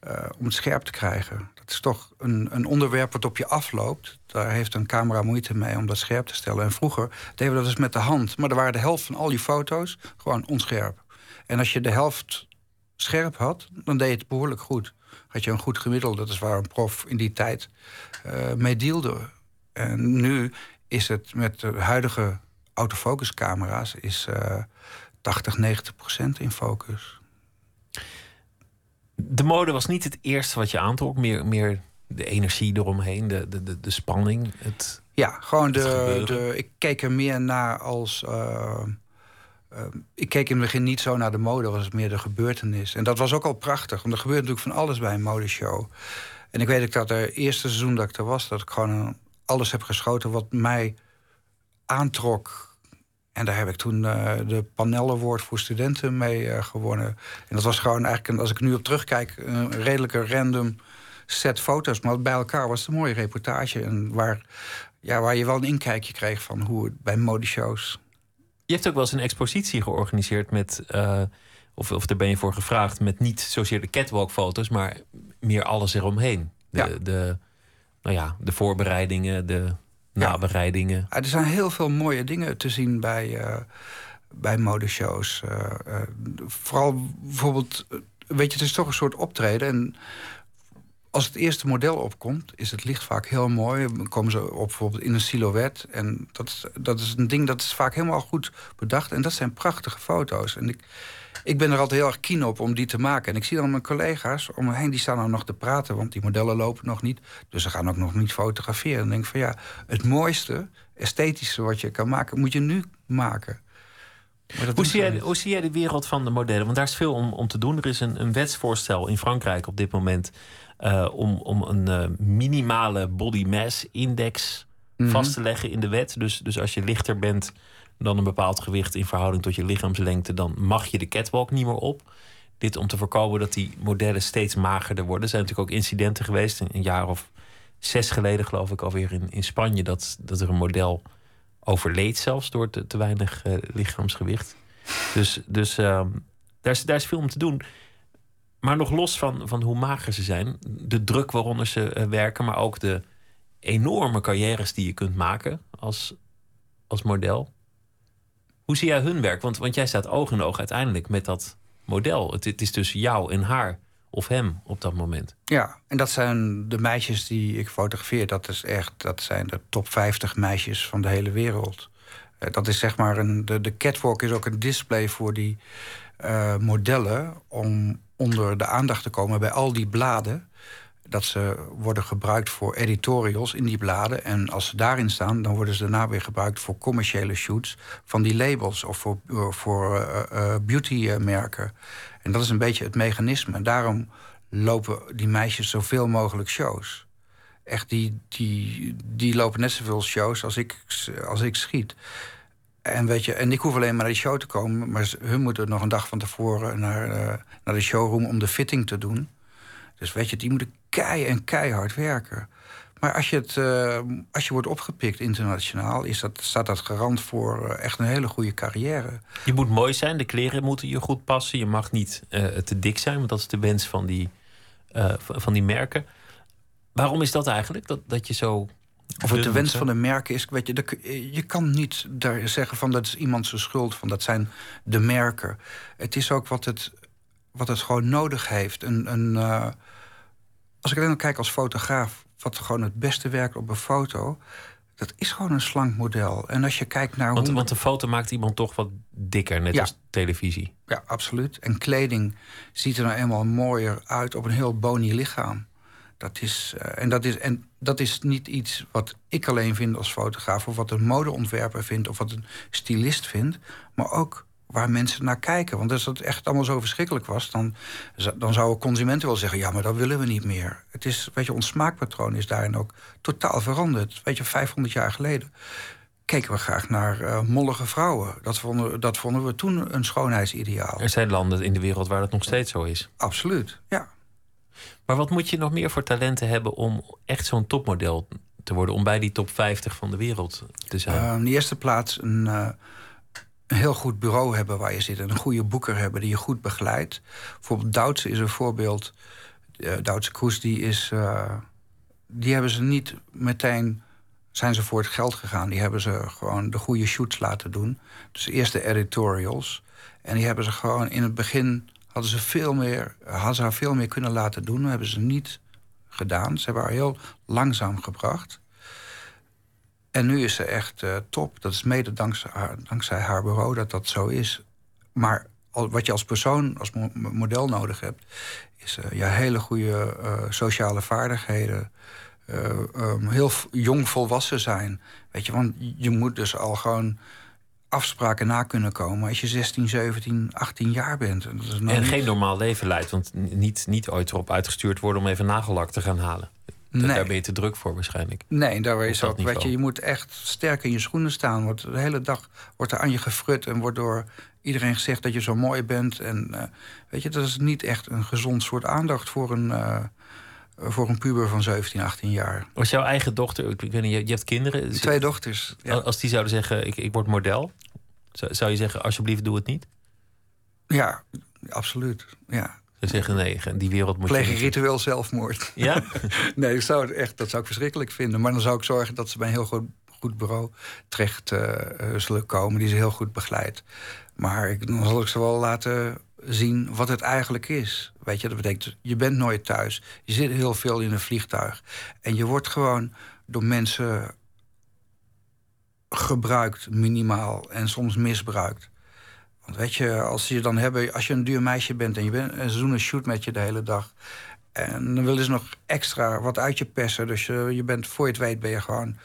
eh, om het scherp te krijgen. Dat is toch een, een onderwerp wat op je afloopt. Daar heeft een camera moeite mee om dat scherp te stellen. En vroeger deden we dat dus met de hand. Maar er waren de helft van al die foto's gewoon onscherp. En als je de helft scherp had, dan deed je het behoorlijk goed. Had je een goed gemiddelde. Dat is waar een prof in die tijd eh, mee dealde. En nu is het met de huidige autofocuscamera's... is eh 80, 90 procent in focus. De mode was niet het eerste wat je aantrok, meer, meer de energie eromheen, de, de, de, de spanning. Het, Ja, gewoon de, de. Ik keek er meer naar als. eh, eh, ik keek in het begin niet zo naar de mode, was het meer de gebeurtenis. En dat was ook al prachtig, want er gebeurt natuurlijk van alles bij een modeshow. En ik weet ook dat het eerste seizoen dat ik er was, dat ik gewoon eh, alles heb geschoten wat mij aantrok. En daar heb ik toen eh, de Panel Award voor studenten mee eh, gewonnen. En dat was gewoon eigenlijk, als ik nu op terugkijk, een redelijke random set foto's. Maar bij elkaar was het een mooie reportage. En waar, ja, waar je wel een inkijkje kreeg van hoe het bij modeshows. je hebt ook wel eens een expositie georganiseerd met, eh, of, of daar ben je voor gevraagd, met niet zozeer de catwalk-foto's, maar meer alles eromheen. De, Ja. de, nou ja, de voorbereidingen, de nabereidingen. Ah, Er zijn heel veel mooie dingen te zien bij, eh, bij modeshows. Eh, eh, vooral bijvoorbeeld, weet je, het is toch een soort optreden. En als het eerste model opkomt, is het licht vaak heel mooi. Dan komen ze op bijvoorbeeld in een silhouet. En dat is, dat is een ding dat is vaak helemaal goed bedacht. En dat zijn prachtige foto's. En ik, ik ben er altijd heel erg keen op om die te maken. En ik zie dan mijn collega's om me heen, die staan dan nog te praten... want die modellen lopen nog niet. Dus ze gaan ook nog niet fotograferen. En dan denk ik van ja, het mooiste, esthetische wat je kan maken... moet je nu maken. Hoe zie, jij, hoe zie jij de wereld van de modellen? Want daar is veel om, om te doen. Er is een, een wetsvoorstel in Frankrijk op dit moment eh, om, om een eh, minimale body mass index Mhm. vast te leggen in de wet. Dus, dus als je lichter bent dan een bepaald gewicht in verhouding tot je lichaamslengte, dan mag je de catwalk niet meer op. Dit om te voorkomen dat die modellen steeds magerder worden. Er zijn natuurlijk ook incidenten geweest, een, jaar of zes geleden geloof ik alweer in, in Spanje, dat, dat er een model overleed zelfs door te, te weinig eh, lichaamsgewicht. Dus, dus ehm, daar, is, daar is veel om te doen. Maar nog los van, van hoe mager ze zijn, de druk waaronder ze eh, werken, maar ook de enorme carrières die je kunt maken als, als model. Hoe zie jij hun werk? Want, want jij staat oog in oog uiteindelijk met dat model. Het, het is tussen jou en haar of hem op dat moment. Ja, en dat zijn de meisjes die ik fotografeer. Dat, is echt, dat zijn de top 50 meisjes van de hele wereld. Eh, dat is zeg maar een. De, de catwalk is ook een display voor die eh, modellen. om onder de aandacht te komen bij al die bladen. Dat ze worden gebruikt voor editorials in die bladen. En als ze daarin staan, dan worden ze daarna weer gebruikt voor commerciële shoots van die labels of voor, eh, voor eh, eh, beautymerken. En dat is een beetje het mechanisme. En daarom lopen die meisjes zoveel mogelijk shows. Echt, die, die, die lopen net zoveel shows als ik, als ik schiet. En, weet je, en ik hoef alleen maar naar die show te komen, maar hun moeten nog een dag van tevoren naar, uh, naar de showroom om de fitting te doen. Dus weet je, die moeten kei en keihard werken. Maar als je, het, uh, als je wordt opgepikt internationaal, is dat, staat dat garant voor uh, echt een hele goede carrière. Je moet mooi zijn, de kleren moeten je goed passen. Je mag niet uh, te dik zijn, want dat is de wens van die, van die merken. Waarom is dat eigenlijk? Dat, dat je zo. Of het de wens van de merken is, weet je, je kan niet daar zeggen van dat is iemand zijn schuld, van dat zijn de merken. Het is ook wat het, wat het gewoon nodig heeft. Een, een, als ik alleen kijk als fotograaf, wat gewoon het beste werkt op een foto, dat is gewoon een slank model. En als je kijkt naar. Want, hoe... want een foto maakt iemand toch wat dikker, net Ja. als televisie. Ja, absoluut. En kleding ziet er nou eenmaal mooier uit op een heel bony lichaam. Dat is, eh, en, dat is, en dat is niet iets wat ik alleen vind als fotograaf... of wat een modeontwerper vindt of wat een stylist vindt... maar ook waar mensen naar kijken. Want als het echt allemaal zo verschrikkelijk was... dan, dan zouden consumenten wel zeggen... ja, maar dat willen we niet meer. Het is, weet je, ons smaakpatroon is daarin ook totaal veranderd. Weet je, 500 jaar geleden keken we graag naar eh, mollige vrouwen. Dat vonden, dat vonden we toen een schoonheidsideaal. Er zijn landen in de wereld waar dat nog steeds zo is. Absoluut, ja. Maar wat moet je nog meer voor talenten hebben om echt zo'n topmodel te worden? Om bij die top 50 van de wereld te zijn? Uh, in de eerste plaats een, uh, een heel goed bureau hebben waar je zit. En een goede boeker hebben die je goed begeleidt. Bijvoorbeeld Duits is een voorbeeld. Uh, Duitse Kroes, die is... die hebben ze niet meteen... zijn ze voor het geld gegaan. Die hebben ze gewoon de goede shoots laten doen. Dus eerst de editorials. En die hebben ze gewoon in het begin hadden ze veel meer, hadden ze veel meer kunnen laten doen. Dat hebben ze niet gedaan. Ze hebben haar heel langzaam gebracht. En nu is ze echt uh, top. Dat is mede dankzij haar, dankzij haar bureau dat dat zo is. Maar wat je als persoon, als mo model nodig hebt... is uh, ja, hele goede uh, sociale vaardigheden. Um, heel jong volwassen zijn. Weet je, want je moet dus al gewoon afspraken na kunnen komen als je 16, 17, 18 jaar bent. Dat is nou en geen normaal leven leidt, want niet, niet ooit erop uitgestuurd worden om even nagellak te gaan halen. Nee. Daar ben je te druk voor waarschijnlijk. Nee, daar is ook, weet je, je moet echt sterk in je schoenen staan. Want de hele dag wordt er aan je gefrut en wordt door iedereen gezegd dat je zo mooi bent. En uh, weet je, dat is niet echt een gezond soort aandacht voor een, uh, voor een puber van 17, 18 jaar. Was jouw eigen dochter, ik weet niet, je hebt kinderen? Twee dochters. Ja. Als die zouden zeggen, ik, ik word model, zou je zeggen, alsjeblieft doe het niet? Ja, absoluut. Ja. Ze zeggen nee, die wereld moet Pleeg je... ritueel zelfmoord. Ja? *laughs* nee, dat zou, echt, dat zou ik verschrikkelijk vinden. Maar dan zou ik zorgen dat ze bij een heel goed, goed bureau terecht uh, zullen komen... die ze heel goed begeleidt. Maar ik, dan zal ik ze wel laten zien wat het eigenlijk is. Weet je, dat betekent, je bent nooit thuis. Je zit heel veel in een vliegtuig. En je wordt gewoon door mensen gebruikt, minimaal. En soms misbruikt. Want weet je, als je dan hebben, als je een duur meisje bent en je bent, en ze doen een shoot met je de hele dag. En dan willen ze nog extra wat uit je persen. Dus je, je bent, voor je het weet, ben je gewoon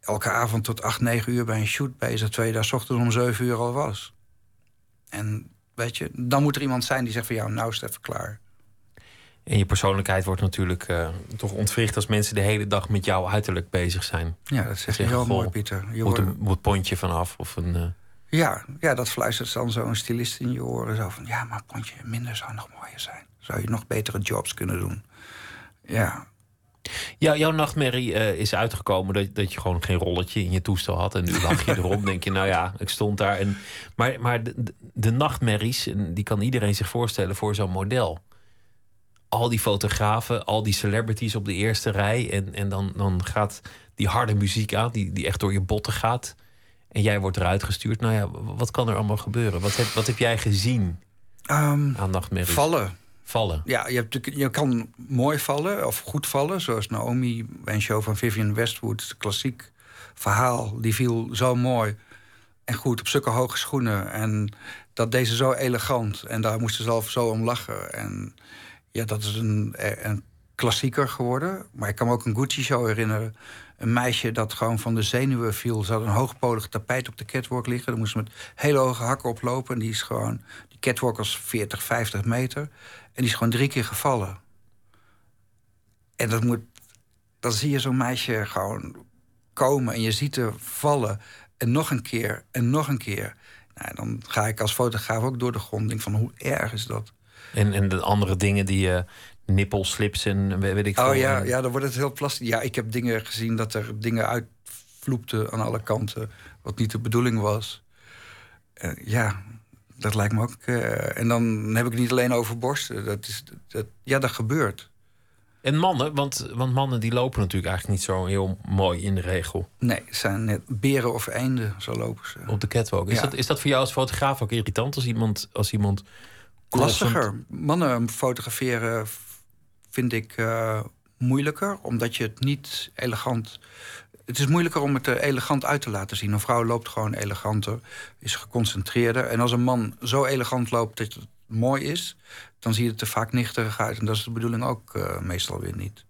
elke avond tot 8, 9 uur bij een shoot bezig. Terwijl je daar ochtends om 7 uur al was. En weet je, dan moet er iemand zijn die zegt van jou, nou is het even klaar. En je persoonlijkheid wordt natuurlijk uh, toch ontwricht als mensen de hele dag met jouw uiterlijk bezig zijn. Ja, dat zeg je heel mooi, Pieter. Je moet, een, moet pontje vanaf of een. Uh... Ja, ja, dat fluistert dan zo'n stylist in je oren. Zo van ja, maar pontje minder zou nog mooier zijn. Zou je nog betere jobs kunnen doen? Ja. Ja, jouw nachtmerrie uh, is uitgekomen dat, dat je gewoon geen rolletje in je toestel had. En nu lach je erom, *laughs* denk je, nou ja, ik stond daar. En, maar maar de, de, de nachtmerries, die kan iedereen zich voorstellen voor zo'n model al die fotografen, al die celebrities op de eerste rij. En, en dan, dan gaat die harde muziek aan, die, die echt door je botten gaat. En jij wordt eruit gestuurd. Nou ja, wat kan er allemaal gebeuren? Wat heb, wat heb jij gezien um, aan nachtmerries? Vallen. Vallen. Ja, je, hebt, je kan mooi vallen of goed vallen. Zoals Naomi een show van Vivian Westwood. Klassiek verhaal. Die viel zo mooi en goed op zulke hoge schoenen. En dat deed ze zo elegant. En daar moest ze zelf zo om lachen. En ja, dat is een, een klassieker geworden. Maar ik kan me ook een Gucci-show herinneren. Een meisje dat gewoon van de zenuwen viel. Ze een hoogpolig tapijt op de catwalk liggen. Daar moest ze met hele hoge hakken oplopen. En die is gewoon... Die catwalk was 40, 50 meter. En die is gewoon drie keer gevallen. En dat moet, dan zie je zo'n meisje gewoon komen en je ziet haar vallen. En nog een keer en nog een keer. Nou, dan ga ik als fotograaf ook door de grond. Denk van hoe erg is dat? En, en de andere dingen die je. Nippelslips en weet ik veel. Oh ja, ja, dan wordt het heel plastisch. Ja, ik heb dingen gezien dat er dingen uitvloepten aan alle kanten. Wat niet de bedoeling was. Uh, ja, dat lijkt me ook. Uh, en dan heb ik het niet alleen over borsten. Dat is, dat, ja, dat gebeurt. En mannen, want, want mannen die lopen natuurlijk eigenlijk niet zo heel mooi in de regel. Nee, het zijn net beren of eenden, zo lopen ze. Op de catwalk. Is, ja. dat, is dat voor jou als fotograaf ook irritant als iemand. Als iemand Lastiger. Mannen fotograferen vind ik uh, moeilijker, omdat je het niet elegant. Het is moeilijker om het er elegant uit te laten zien. Een vrouw loopt gewoon eleganter, is geconcentreerder. En als een man zo elegant loopt dat het mooi is, dan zie je het er vaak nichterig uit. En dat is de bedoeling ook uh, meestal weer niet.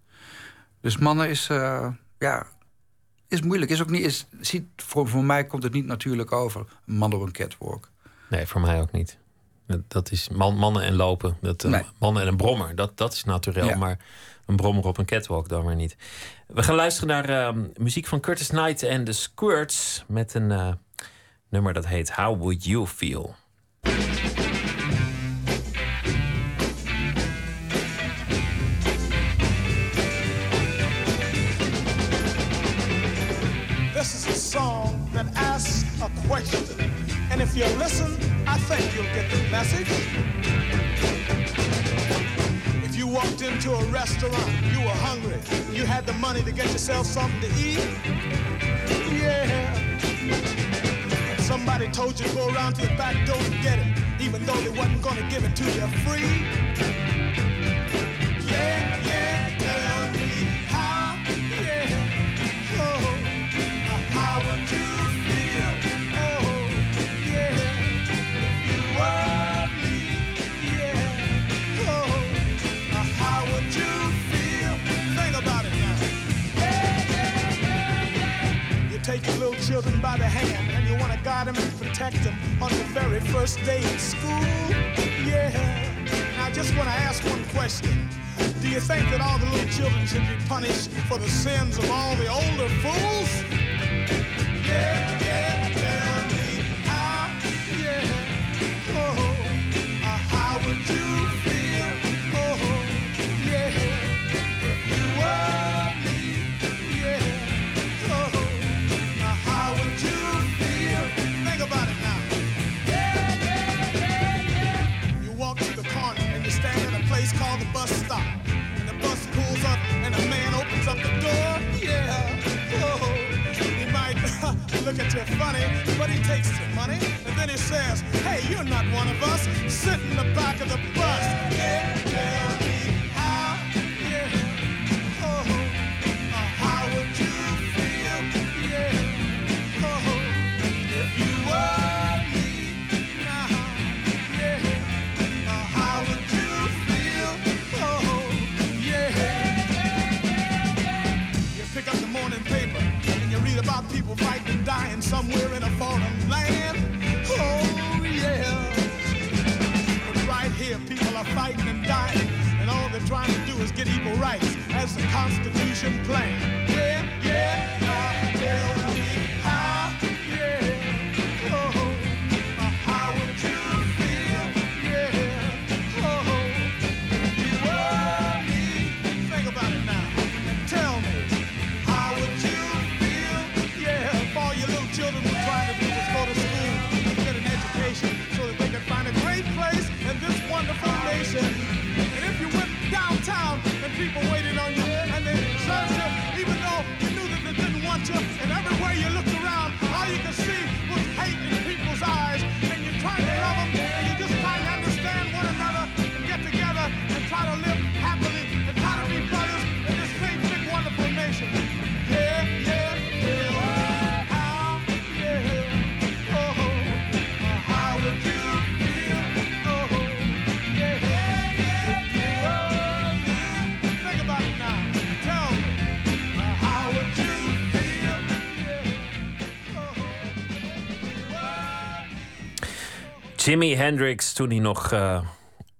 Dus mannen is, ja, is moeilijk. Is ook niet, is, ziet, voor, voor mij komt het niet natuurlijk over. Een man op een catwalk. Nee, voor mij ook niet. Dat is man, mannen en lopen. Dat, uh, nee. Mannen en een brommer, dat, dat is natuurlijk. Ja. Maar een brommer op een catwalk dan maar niet. We gaan luisteren naar uh, muziek van Curtis Knight en The Squirts. Met een uh, nummer dat heet How Would You Feel? This is a song that asks a question. And if you listen, I think you'll get the message. If you walked into a restaurant, you were hungry, you had the money to get yourself something to eat. Yeah. Somebody told you to go around to the back door and get it, even though they wasn't to give it to you free. Your little children by the hand and you want to guide them and protect them on the very first day in school. Yeah. Now I just want to ask one question. Do you think that all the little children should be punished for the sins of all the older fools? Yeah, funny, but he takes your money and then he says, Hey, you're not one of us. Sit in the back of the bus. Somewhere in a foreign land. Oh, yeah. But right here, people are fighting and dying, and all they're trying to do is get equal rights as the Constitution planned. Yeah, yeah. Jimi Hendrix, toen hij nog uh,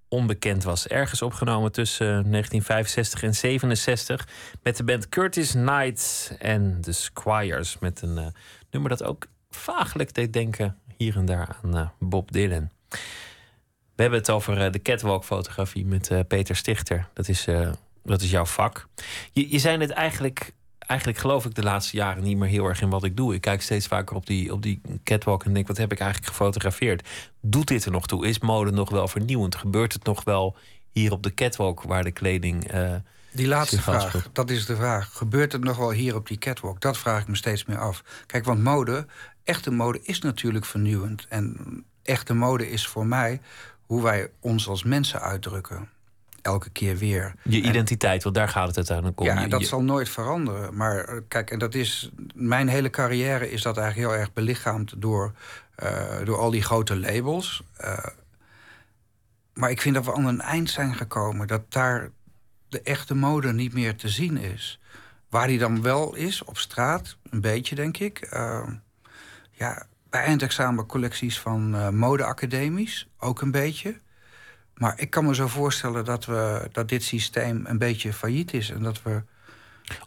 onbekend was. Ergens opgenomen tussen 1965 en 67 met de band Curtis Knight en The Squires. Met een uh, nummer dat ook vaaglijk deed denken hier en daar aan Bob Dylan. We hebben het over de catwalk-fotografie met Peter Stichter. Dat is, dat is jouw vak. Je, je zei het eigenlijk eigenlijk geloof ik de laatste jaren niet meer heel erg in wat ik doe. Ik kijk steeds vaker op die, op die catwalk en denk: wat heb ik eigenlijk gefotografeerd? Doet dit er nog toe? Is mode nog wel vernieuwend? Gebeurt het nog wel hier op de catwalk waar de kleding. Uh, die laatste vraag, dat is de vraag. Gebeurt het nog wel hier op die catwalk? Dat vraag ik me steeds meer af. Kijk, want mode, echte mode is natuurlijk vernieuwend. En echte mode is voor mij hoe wij ons als mensen uitdrukken elke keer weer. Je identiteit, want daar gaat het uiteindelijk om. Ja, dat zal nooit veranderen. Maar eh, kijk, en dat is. Mijn hele carrière is dat eigenlijk heel erg belichaamd door, uh, door al die grote labels. Uh, maar ik vind dat we aan een eind zijn gekomen. Dat daar de echte mode niet meer te zien is. Waar die dan wel is, op straat, een beetje, denk ik. Uh, ja, bij eindexamencollecties van modeacademies, ook een beetje. Maar ik kan me zo voorstellen dat, we, dat dit systeem een beetje failliet is. En dat we...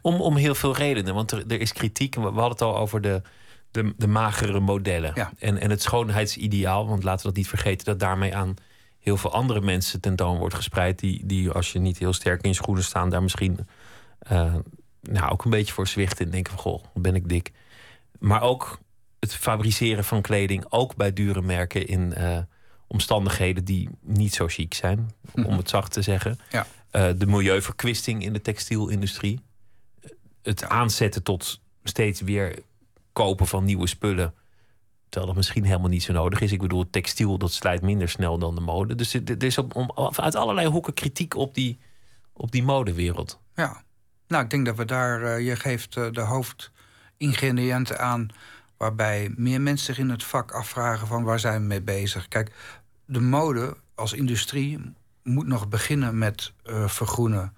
om, om heel veel redenen. Want er, er is kritiek. We hadden het al over de, de, de magere modellen. Ja. En, en het schoonheidsideaal. Want laten we dat niet vergeten. Dat daarmee aan heel veel andere mensen tentoon wordt gespreid. Die, die als je niet heel sterk in je schoenen staan. Daar misschien uh, nou, ook een beetje voor zwichten. En denken van goh, ben ik dik. Maar ook het fabriceren van kleding. Ook bij dure merken in... Uh, omstandigheden die niet zo chic zijn, om Mhm. het zacht te zeggen. Ja. Uh, de milieuverkwisting in de textielindustrie. Het aanzetten tot steeds weer kopen van nieuwe spullen. Terwijl dat misschien helemaal niet zo nodig is. Ik bedoel, textiel dat slijt minder snel dan de mode. Dus er er is op, om, uit allerlei hoeken kritiek op die, op die modewereld. Ja, nou, ik denk dat we daar. Uh, je geeft uh, de hoofdingrediënten aan. Waarbij meer mensen zich in het vak afvragen van waar zijn we mee bezig. Kijk, de mode als industrie moet nog beginnen met uh, vergroenen.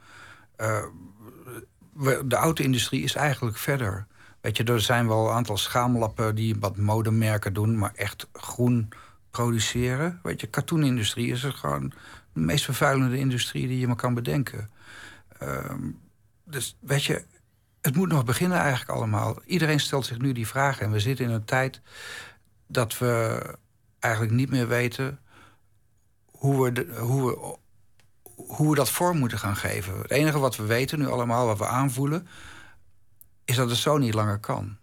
We, de auto-industrie is eigenlijk verder. Weet je, er zijn wel een aantal schaamlappen die wat modemerken doen, maar echt groen produceren. Weet je, katoenindustrie is er gewoon de meest vervuilende industrie die je maar kan bedenken. Uh, dus weet je, het moet nog beginnen eigenlijk allemaal. Iedereen stelt zich nu die vragen. En we zitten in een tijd dat we eigenlijk niet meer weten hoe we, de, hoe we, hoe we dat vorm moeten gaan geven. Het enige wat we weten nu allemaal, wat we aanvoelen, is dat het zo niet langer kan.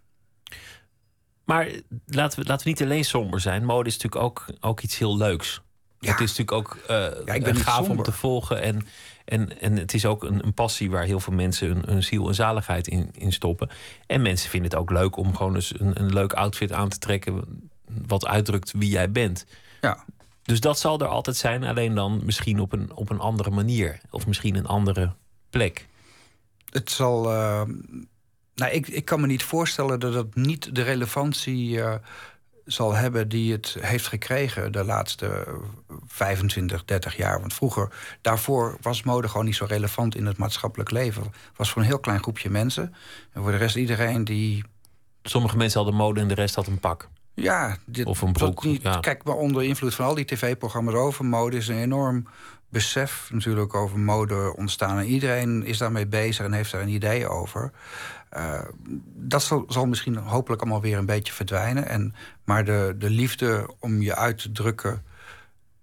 Maar laten we, laten we niet alleen somber zijn. Mode is natuurlijk ook, ook iets heel leuks. Ja. Het is natuurlijk ook uh, ja, ik ben gaaf somber. om te volgen. En, en, en het is ook een, een passie waar heel veel mensen hun, hun ziel en zaligheid in, in, stoppen. En mensen vinden het ook leuk om gewoon eens een, een leuk outfit aan te trekken. wat uitdrukt wie jij bent. Ja. Dus dat zal er altijd zijn, alleen dan misschien op een, op een andere manier. Of misschien een andere plek. Het zal. Uh, nou, ik, ik kan me niet voorstellen dat het niet de relevantie uh, zal hebben die het heeft gekregen de laatste 25, 30 jaar. Want vroeger, daarvoor was mode gewoon niet zo relevant in het maatschappelijk leven. Het was voor een heel klein groepje mensen. En voor de rest iedereen die. Sommige mensen hadden mode en de rest had een pak. Ja, dit, of een broek. Niet, ja. Kijk, maar onder invloed van al die tv-programma's over mode is een enorm besef natuurlijk over mode ontstaan. En iedereen is daarmee bezig en heeft daar een idee over. Uh, dat zal, zal, misschien hopelijk allemaal weer een beetje verdwijnen. En, maar de, de liefde om je uit te drukken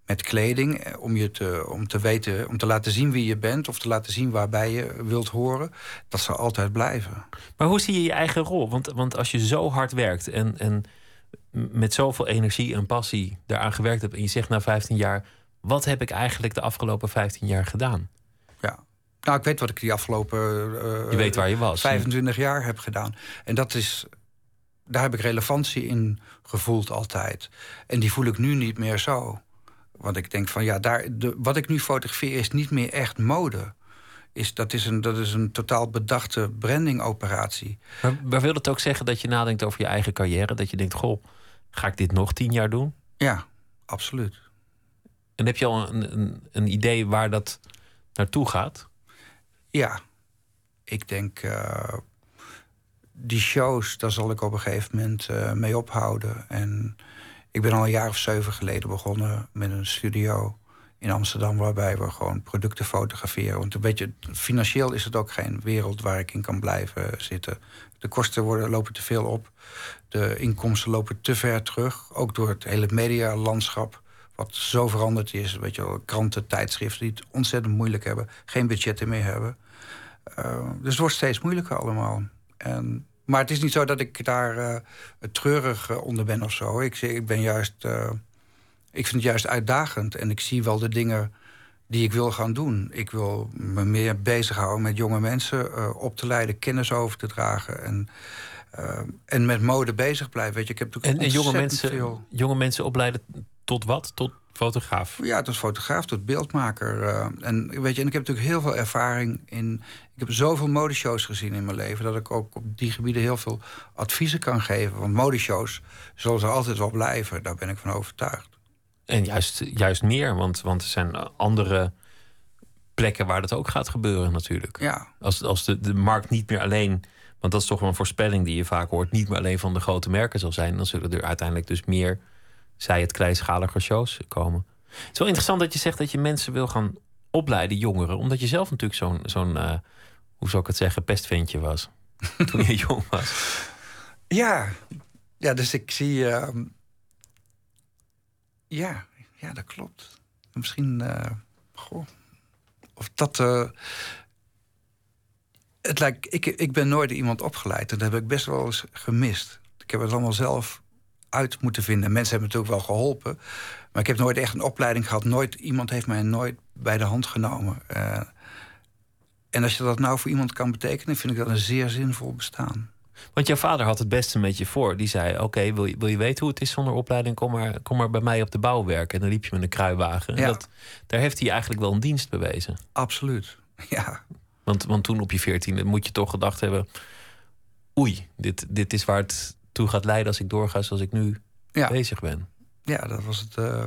met kleding, om je te, om te weten, om te laten zien wie je bent of te laten zien waarbij je wilt horen, dat zal altijd blijven. Maar hoe zie je je eigen rol? Want, want als je zo hard werkt en, en met zoveel energie en passie daaraan gewerkt hebt en je zegt na 15 jaar, wat heb ik eigenlijk de afgelopen 15 jaar gedaan? Ja. Nou, ik weet wat ik die afgelopen uh, je weet waar je was, 25 jaar heb gedaan. En dat is, daar heb ik relevantie in gevoeld altijd. En die voel ik nu niet meer zo. Want ik denk van ja, daar, de, wat ik nu fotografeer is niet meer echt mode. Is, dat, is een, dat is een totaal bedachte brandingoperatie. Maar, maar wil het ook zeggen dat je nadenkt over je eigen carrière? Dat je denkt, goh, ga ik dit nog tien jaar doen? Ja, absoluut. En heb je al een, een, een idee waar dat naartoe gaat? Ja, ik denk uh, die shows, daar zal ik op een gegeven moment uh, mee ophouden. En ik ben al een jaar of zeven geleden begonnen met een studio in Amsterdam, waarbij we gewoon producten fotograferen. Want een beetje financieel is het ook geen wereld waar ik in kan blijven zitten. De kosten worden, lopen te veel op. De inkomsten lopen te ver terug. Ook door het hele medialandschap. Wat zo veranderd is. Weet je kranten, tijdschriften die het ontzettend moeilijk hebben. Geen budgetten meer hebben. Uh, dus het wordt steeds moeilijker allemaal. En, maar het is niet zo dat ik daar uh, treurig eh, onder ben of zo. Ik, ik ben juist. Ik vind het juist uitdagend. En ik zie wel de dingen die ik wil gaan doen. Ik wil me meer bezighouden met jonge mensen uh, op te leiden, kennis over te dragen. En, uh, en met mode bezig blijven. Weet je, ik heb en, en jonge, mensen, veel... jonge mensen opleiden tot wat? Tot fotograaf? Ja, tot fotograaf, tot beeldmaker. Uh, en, weet je, en ik heb natuurlijk heel veel ervaring in. Ik heb zoveel modeshows gezien in mijn leven. dat ik ook op die gebieden heel veel adviezen kan geven. Want modeshows zullen er altijd wel blijven. Daar ben ik van overtuigd. En juist, juist meer, want, want er zijn andere plekken waar dat ook gaat gebeuren natuurlijk. Ja. Als, als de, de markt niet meer alleen, want dat is toch wel een voorspelling die je vaak hoort, niet meer alleen van de grote merken zal zijn, dan zullen er uiteindelijk dus meer, zij het kleinschalige shows komen. Het is wel interessant dat je zegt dat je mensen wil gaan opleiden, jongeren, omdat je zelf natuurlijk zo'n, zo'n uh, hoe zou ik het zeggen, pestventje was *laughs* toen je jong was. Ja, ja dus ik zie. Uh, ja, ja, dat klopt. Misschien, uh, goh, of dat. Uh, het lijkt, ik, ik ben nooit iemand opgeleid. Dat heb ik best wel eens gemist. Ik heb het allemaal zelf uit moeten vinden. Mensen hebben natuurlijk wel geholpen. Maar ik heb nooit echt een opleiding gehad. Nooit, iemand heeft mij nooit bij de hand genomen. Uh, en als je dat nou voor iemand kan betekenen, vind ik dat een zeer zinvol bestaan. Want jouw vader had het beste met je voor. Die zei: Oké, wil, je, wil je weten hoe het is zonder opleiding? Kom maar, kom maar bij mij op de bouw werken. En dan liep je met een kruiwagen. Ja. Dat, daar heeft hij eigenlijk wel een dienst bewezen. Absoluut. *laughs* Ja. Want, want toen op je veertiende moet je toch gedacht hebben: Oei, dit, dit is waar het toe gaat leiden als ik doorga zoals ik nu ja. bezig ben. Ja, dat was het. Uh,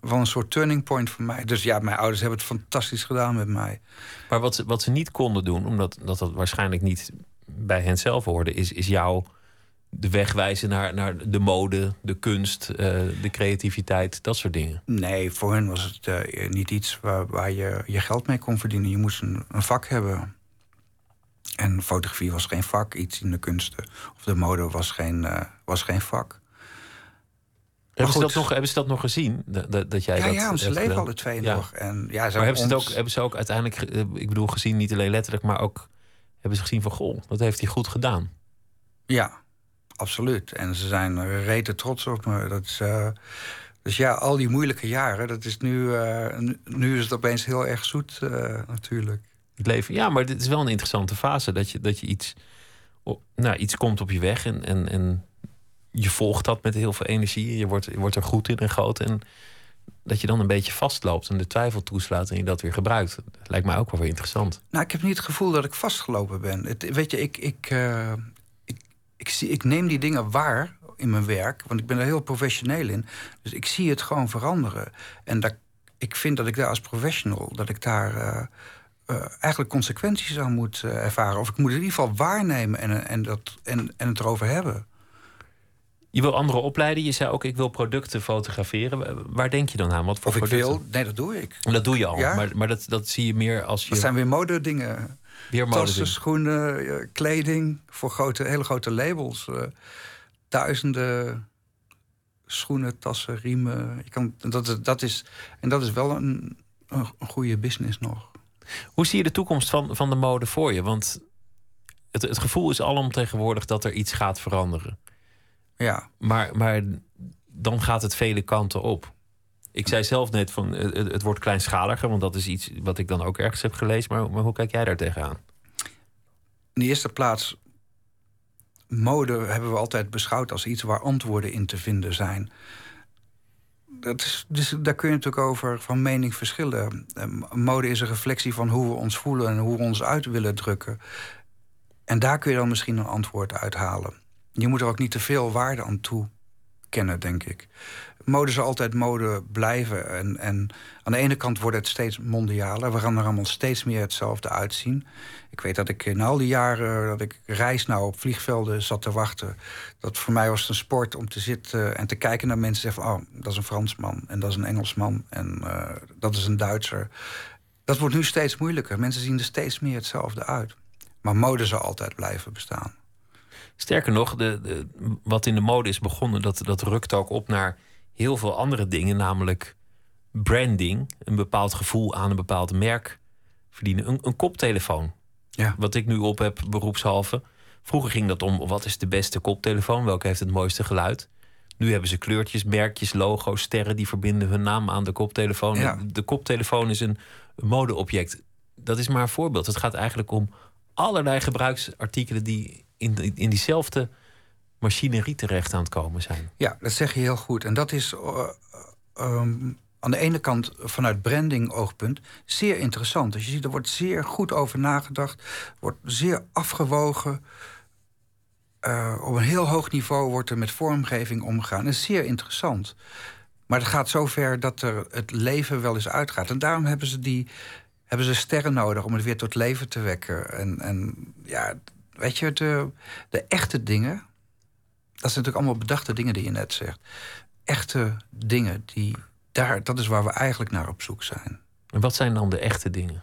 wel een soort turning point voor mij. Dus ja, mijn ouders hebben het fantastisch gedaan met mij. Maar wat ze, wat ze niet konden doen, omdat dat, dat waarschijnlijk niet bij hen zelf hoorde, is, is jou de weg wijzen naar, naar de mode, de kunst, uh, de creativiteit, dat soort dingen? Nee, voor hen was het uh, niet iets waar, waar je je geld mee kon verdienen. Je moest een, een, vak hebben. En fotografie was geen vak, iets in de kunsten. Of de mode was geen, uh, was geen vak. Hebben ze, dat nog, hebben ze dat nog gezien? Dat, dat jij ja, dat ja, ze leven alle twee ja. nog. En, ja, ze maar hebben, ons... ze ook, hebben ze ook uiteindelijk, ik bedoel, gezien niet alleen letterlijk, maar ook hebben ze gezien van goh, dat heeft hij goed gedaan. Ja, absoluut. En ze zijn rete trots op me. Dat is, uh, dus ja, al die moeilijke jaren, dat is nu, uh, nu is het opeens heel erg zoet uh, natuurlijk. Het leven, ja, maar dit is wel een interessante fase dat je, dat je iets, nou, iets komt op je weg en, en, en je volgt dat met heel veel energie. Je wordt, je wordt er goed in en groot. En dat je dan een beetje vastloopt en de twijfel toeslaat en je dat weer gebruikt. Lijkt mij ook wel weer interessant. Nou, ik heb niet het gevoel dat ik vastgelopen ben. Het, weet je, ik, ik, uh, ik, zie, ik neem die dingen waar in mijn werk, want ik ben er heel professioneel in. Dus ik zie het gewoon veranderen. En dat, ik vind dat ik daar als professional, dat ik daar uh, uh, eigenlijk consequenties aan moet ervaren. Of ik moet het in ieder geval waarnemen en, en, dat, en, en het erover hebben. Je wil anderen opleiden. Je zei ook, ik wil producten fotograferen. Waar denk je dan aan? Wat voor of producten? wil? Nee, dat doe ik. Dat doe je al. Ja? Maar, maar dat, dat zie je meer als je... Dat zijn weer modedingen. Weer mode Tassen, schoenen, kleding. Voor grote, hele grote labels. Uh, duizenden schoenen, tassen, riemen. Je kan, dat, dat is, en dat is wel een, een, goede business nog. Hoe zie je de toekomst van, van de mode voor je? Want het, het gevoel is alomtegenwoordig dat er iets gaat veranderen. Ja. Maar, maar dan gaat het vele kanten op. Ik zei zelf net van het, het, wordt kleinschaliger, want dat is iets wat ik dan ook ergens heb gelezen. Maar, maar hoe kijk jij daar tegenaan? In de eerste plaats, mode hebben we altijd beschouwd als iets waar antwoorden in te vinden zijn. Dat is, dus daar kun je natuurlijk over van mening verschillen. Ehm, mode is een reflectie van hoe we ons voelen en hoe we ons uit willen drukken. En daar kun je dan misschien een antwoord uithalen. Je moet er ook niet te veel waarde aan toe kennen, denk ik. Mode zal altijd mode blijven. En, en aan de ene kant wordt het steeds mondialer. We gaan er allemaal steeds meer hetzelfde uitzien. Ik weet dat ik in al die jaren dat ik reis nou op vliegvelden zat te wachten. Dat voor mij was een sport om te zitten en te kijken naar mensen. Zeggen oh, dat is een Fransman en dat is een Engelsman en uh, dat is een Duitser. Dat wordt nu steeds moeilijker. Mensen zien er steeds meer hetzelfde uit. Maar mode zal altijd blijven bestaan. Sterker nog, de, de, wat in de mode is begonnen, dat, dat rukt ook op naar heel veel andere dingen. Namelijk branding, een bepaald gevoel aan een bepaald merk verdienen. Een, een koptelefoon. Ja. Wat ik nu op heb, beroepshalve. Vroeger ging dat om wat is de beste koptelefoon, welke heeft het mooiste geluid. Nu hebben ze kleurtjes, merkjes, logo's, sterren die verbinden hun naam aan de koptelefoon. Ja. De, koptelefoon is een modeobject. Dat is maar een voorbeeld. Het gaat eigenlijk om allerlei gebruiksartikelen die in, in diezelfde machinerie terecht aan het komen zijn. Ja, dat zeg je heel goed. En dat is uh, um, aan de ene kant vanuit branding-oogpunt zeer interessant. Dus je ziet, er wordt zeer goed over nagedacht, wordt zeer afgewogen. Uh, op een heel hoog niveau wordt er met vormgeving omgegaan. Dat is zeer interessant. Maar het gaat zover dat er het leven wel eens uitgaat. En daarom hebben ze, die, hebben ze sterren nodig om het weer tot leven te wekken. En, en ja, weet je, de, de echte dingen. Dat zijn natuurlijk allemaal bedachte dingen die je net zegt. Echte dingen die daar, dat is waar we eigenlijk naar op zoek zijn. En wat zijn dan de echte dingen?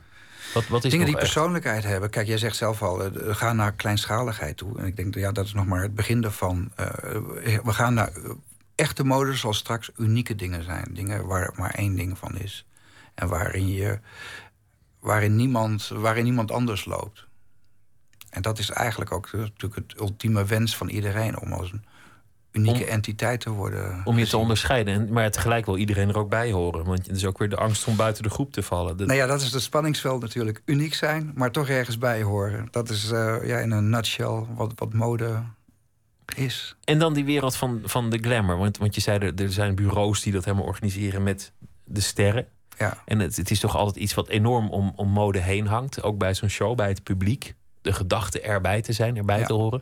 Wat, wat is dingen die echt? persoonlijkheid hebben. Kijk, jij zegt zelf al, uh, we gaan naar kleinschaligheid toe. En ik denk, ja, dat is nog maar het begin daarvan. Uh, we gaan naar uh, echte mode zal straks unieke dingen zijn. Dingen waar maar één ding van is. En waarin, je, waarin, niemand, waarin niemand anders loopt. En dat is eigenlijk ook natuurlijk het ultieme wens van iedereen... om als een unieke om, entiteit te worden. Om je te onderscheiden. Maar tegelijk wil iedereen er ook bij horen. Want het is ook weer de angst om buiten de groep te vallen. Nou ja, dat is het spanningsveld natuurlijk. Uniek zijn, maar toch ergens bij horen. Dat is uh, ja, in een nutshell wat, wat mode is. En dan die wereld van, van de glamour. Want, want je zei, er, er zijn bureaus die dat helemaal organiseren met de sterren. Ja. En het, het is toch altijd iets wat enorm om, om mode heen hangt. Ook bij zo'n show, bij het publiek. De gedachte erbij te zijn, erbij ja. te horen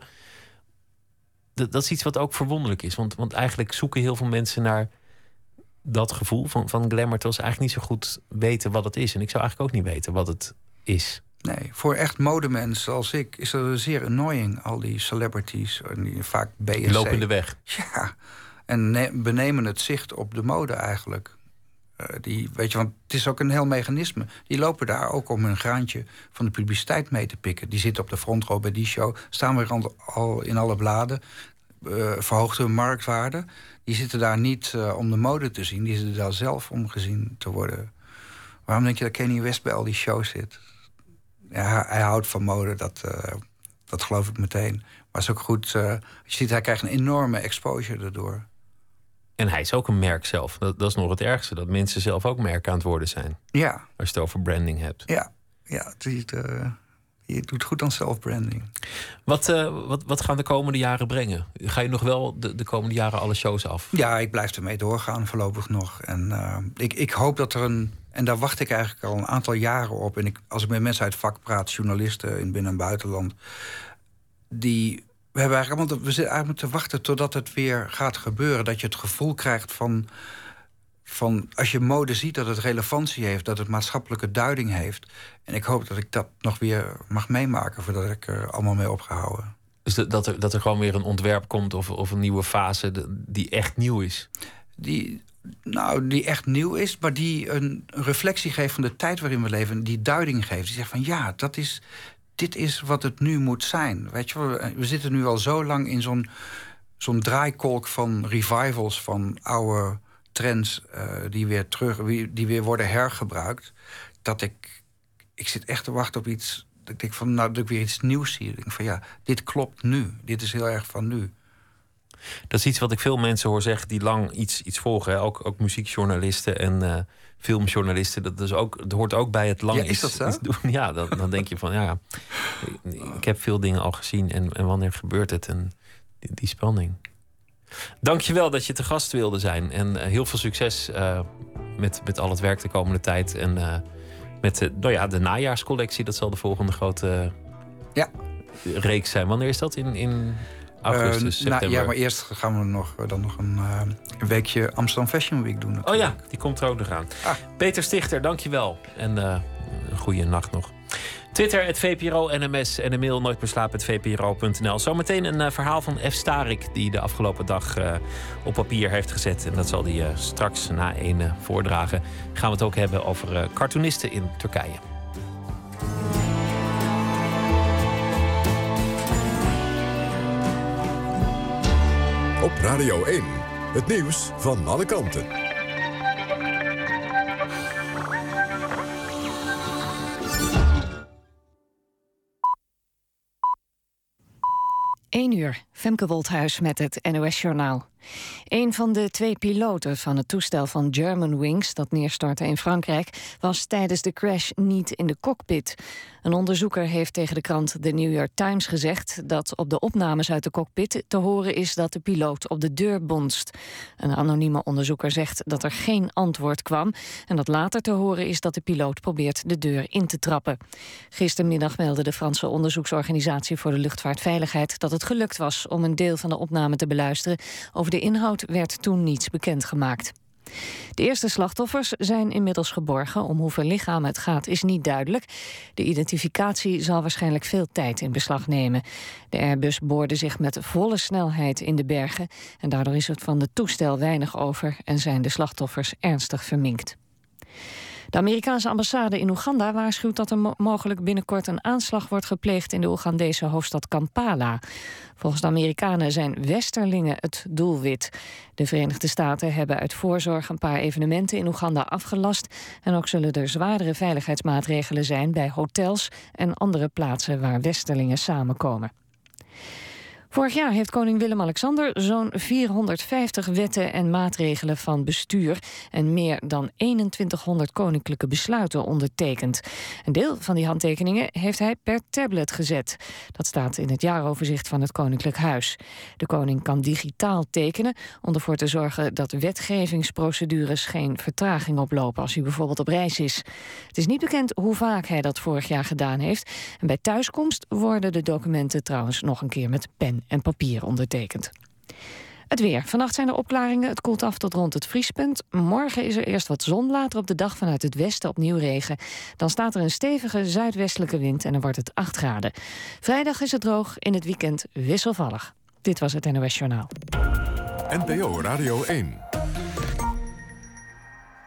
dat, dat is iets wat ook verwonderlijk is. Want, want eigenlijk zoeken heel veel mensen naar dat gevoel van, van glamour... terwijl ze eigenlijk niet zo goed weten wat het is. En ik zou eigenlijk ook niet weten wat het is. Nee, voor echt modemensen zoals ik is dat zeer annoying. Al die celebrities, die vaak BSC. Die lopen in de weg. Ja, en benemen het zicht op de mode eigenlijk. Uh, die, weet je, want het is ook een heel mechanisme. Die lopen daar ook om hun graantje van de publiciteit mee te pikken. Die zitten op de frontrow bij die show. Staan weer al, in alle bladen. Uh, verhoogt hun marktwaarde. Die zitten daar niet uh, om de mode te zien. Die zitten daar zelf om gezien te worden. Waarom denk je dat Kenny West bij al die shows zit? Ja, hij, houdt van mode, dat, dat geloof ik meteen. Maar is ook goed... je ziet, hij krijgt een enorme exposure daardoor. En hij is ook een merk zelf. Dat, dat, is nog het ergste, dat mensen zelf ook merk aan het worden zijn. Ja. Als je het over branding hebt. Ja, ja het, uh, je doet goed aan self-branding. Wat, uh, wat, wat gaan de komende jaren brengen? Ga je nog wel de, de komende jaren alle shows af? Ja, ik blijf ermee doorgaan voorlopig nog. En uh, ik, ik hoop dat er een... En daar wacht ik eigenlijk al een aantal jaren op. En ik, als ik met mensen uit het vak praat, journalisten in binnen- en buitenland... die we, hebben eigenlijk allemaal, we zitten eigenlijk te wachten totdat het weer gaat gebeuren. Dat je het gevoel krijgt van, van als je mode ziet dat het relevantie heeft, dat het maatschappelijke duiding heeft. En ik hoop dat ik dat nog weer mag meemaken voordat ik er allemaal mee opgehouden. Dus dat er, dat er gewoon weer een ontwerp komt of, of een nieuwe fase die echt nieuw is? Die, nou, die echt nieuw is, maar die een reflectie geeft van de tijd waarin we leven. Die duiding geeft. Die zegt van ja, dat is, dit is wat het nu moet zijn. Weet je, we, we zitten nu al zo lang in zo'n zo'n draaikolk van revivals van oude trends uh, die weer terug, die weer worden hergebruikt. Dat ik, ik zit echt te wachten op iets. Dat ik denk van, nou, dat ik weer iets nieuws zie. Ik denk van ja, dit klopt nu. Dit is heel erg van nu. Dat is iets wat ik veel mensen hoor zeggen die lang iets, iets volgen. Ook, ook muziekjournalisten en uh, filmjournalisten. Dat, is ook, dat hoort ook bij het lang ja, is dat zo? doen. Ja, dan, dan denk je van ja, ik heb veel dingen al gezien. En, en wanneer gebeurt het? En die, die spanning. Dankjewel dat je te gast wilde zijn. En uh, heel veel succes uh, met, met al het werk de komende tijd. En uh, met de, nou ja, de najaarscollectie. Dat zal de volgende grote ja. reeks zijn. Wanneer is dat? In, in Augustus, Eh, nou, ja, maar eerst gaan we nog, eh, dan nog een, eh, een weekje Amsterdam Fashion Week doen. Oh ja, die komt er ook nog aan. Ah. Peter Stichter, dankjewel. En een goede nacht nog. Twitter, het VPRO NMS en de mail nooit VPRO.nl. Zometeen een verhaal van F. Starik, die de afgelopen dag op papier heeft gezet. En dat zal hij straks na één voordragen. Gaan we het ook hebben over cartoonisten in Turkije. Op Radio 1. Het nieuws van alle kanten. 1 uur, Femke Wolthuis met het NOS-journaal. Een van de twee piloten van het toestel van Germanwings... dat neerstortte in Frankrijk, was tijdens de crash niet in de cockpit. Een onderzoeker heeft tegen de krant The New York Times gezegd... dat op de opnames uit de cockpit te horen is dat de piloot op de deur bonst. Een anonieme onderzoeker zegt dat er geen antwoord kwam... en dat later te horen is dat de piloot probeert de deur in te trappen. Gistermiddag meldde de Franse onderzoeksorganisatie voor de luchtvaartveiligheid... dat het gelukt was om een deel van de opname te beluisteren. Over de inhoud werd toen niets bekendgemaakt. De eerste slachtoffers zijn inmiddels geborgen. Om hoeveel lichamen het gaat is niet duidelijk. De identificatie zal waarschijnlijk veel tijd in beslag nemen. De Airbus boorde zich met volle snelheid in de bergen... en daardoor is het van het toestel weinig over... en zijn de slachtoffers ernstig verminkt. De Amerikaanse ambassade in Oeganda waarschuwt dat er mo mogelijk binnenkort een aanslag wordt gepleegd in de Oegandese hoofdstad Kampala. Volgens de Amerikanen zijn westerlingen het doelwit. De Verenigde Staten hebben uit voorzorg een paar evenementen in Oeganda afgelast. En ook zullen er zwaardere veiligheidsmaatregelen zijn bij hotels en andere plaatsen waar westerlingen samenkomen. Vorig jaar heeft koning Willem-Alexander zo'n 450 wetten en maatregelen van bestuur en meer dan 2100 koninklijke besluiten ondertekend. Een deel van die handtekeningen heeft hij per tablet gezet. Dat staat in het jaaroverzicht van het Koninklijk Huis. De koning kan digitaal tekenen om ervoor te zorgen dat wetgevingsprocedures geen vertraging oplopen als hij bijvoorbeeld op reis is. Het is niet bekend hoe vaak hij dat vorig jaar gedaan heeft. En bij thuiskomst worden de documenten trouwens nog een keer met pen en papier ondertekend. Het weer. Vannacht zijn er opklaringen. Het koelt af tot rond het vriespunt. Morgen is er eerst wat zon. Later op de dag vanuit het westen opnieuw regen. Dan staat er een stevige zuidwestelijke wind en dan wordt het 8 graden. Vrijdag is het droog. In het weekend wisselvallig. Dit was het NOS Journaal. NPO Radio 1.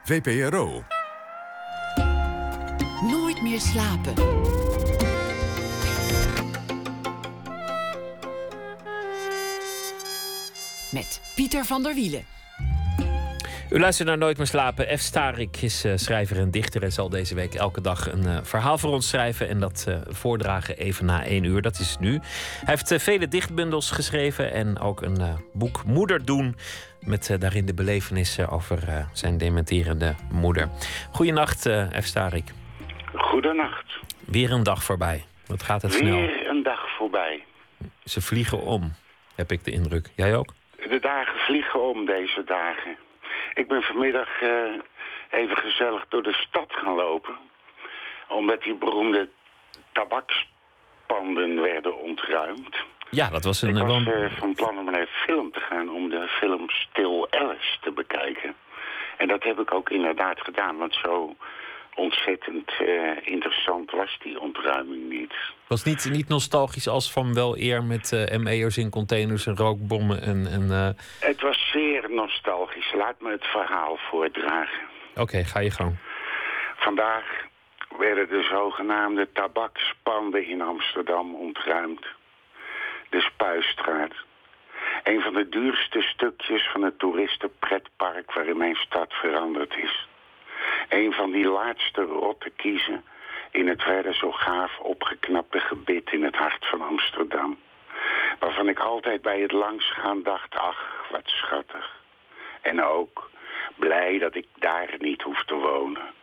VPRO. Nooit meer slapen. Met Pieter van der Wielen. U luistert naar Nooit meer slapen. F. Starik is eh, schrijver en dichter en zal deze week elke dag een eh, verhaal voor ons schrijven en dat eh, voordragen even na één uur. Dat is nu. Hij heeft vele dichtbundels geschreven en ook een eh, boek Moeder doen. Met eh, daarin de belevenissen over eh, zijn dementerende moeder. Goedenacht, eh F. Starik. Goedenacht. Weer een dag voorbij. Wat gaat het snel? Weer een dag voorbij. Ze vliegen om, heb ik de indruk. Jij ook? De dagen vliegen om deze dagen. Ik ben vanmiddag eh, even gezellig door de stad gaan lopen. Omdat die beroemde tabakspanden werden ontruimd. Ja, dat was een... Ik eh, was wel- eh, van plan om naar een film te gaan om de film Still Alice te bekijken. En dat heb ik ook inderdaad gedaan, want zo ontzettend eh, interessant was die ontruiming niet. was niet, niet nostalgisch als van wel eer met eh ME'ers in containers en rookbommen en... en eh, Het was zeer nostalgisch. Laat me het verhaal voordragen. Oké, ga je gang. Vandaag werden de zogenaamde tabakspanden in Amsterdam ontruimd. De Spuistraat. Een van de duurste stukjes van het toeristenpretpark waarin mijn stad veranderd is. Een van die laatste rotte kiezen in het verder zo gaaf opgeknapte gebit in het hart van Amsterdam. Waarvan ik altijd bij het langsgaan dacht, ach, wat schattig. En ook blij dat ik daar niet hoef te wonen.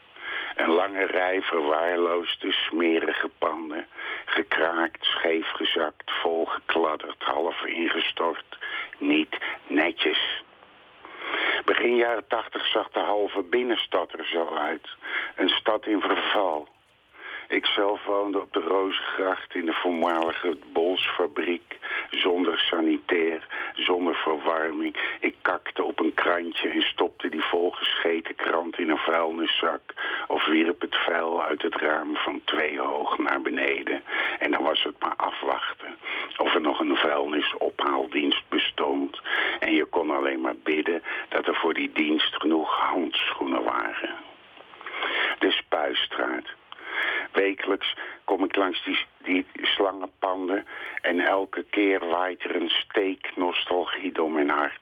Een lange rij verwaarloosde, smerige panden. Gekraakt, scheef gezakt, volgekladderd, half ingestort. Niet netjes. Begin jaren tachtig zag de halve binnenstad er zo uit. Een stad in verval. Ik zelf woonde op de Rozengracht in de voormalige Bolsfabriek zonder sanitair verwarming. Ik kakte op een krantje en stopte die volgescheten krant in een vuilniszak. Of wierp het vuil uit het raam van twee hoog naar beneden. En dan was het maar afwachten of er nog een vuilnisophaaldienst bestond. En je kon alleen maar bidden dat er voor die dienst genoeg handschoenen waren. De Spuistraat. Wekelijks kom ik langs die, die slangenpanden en elke keer waait er een steek nostalgie door mijn hart.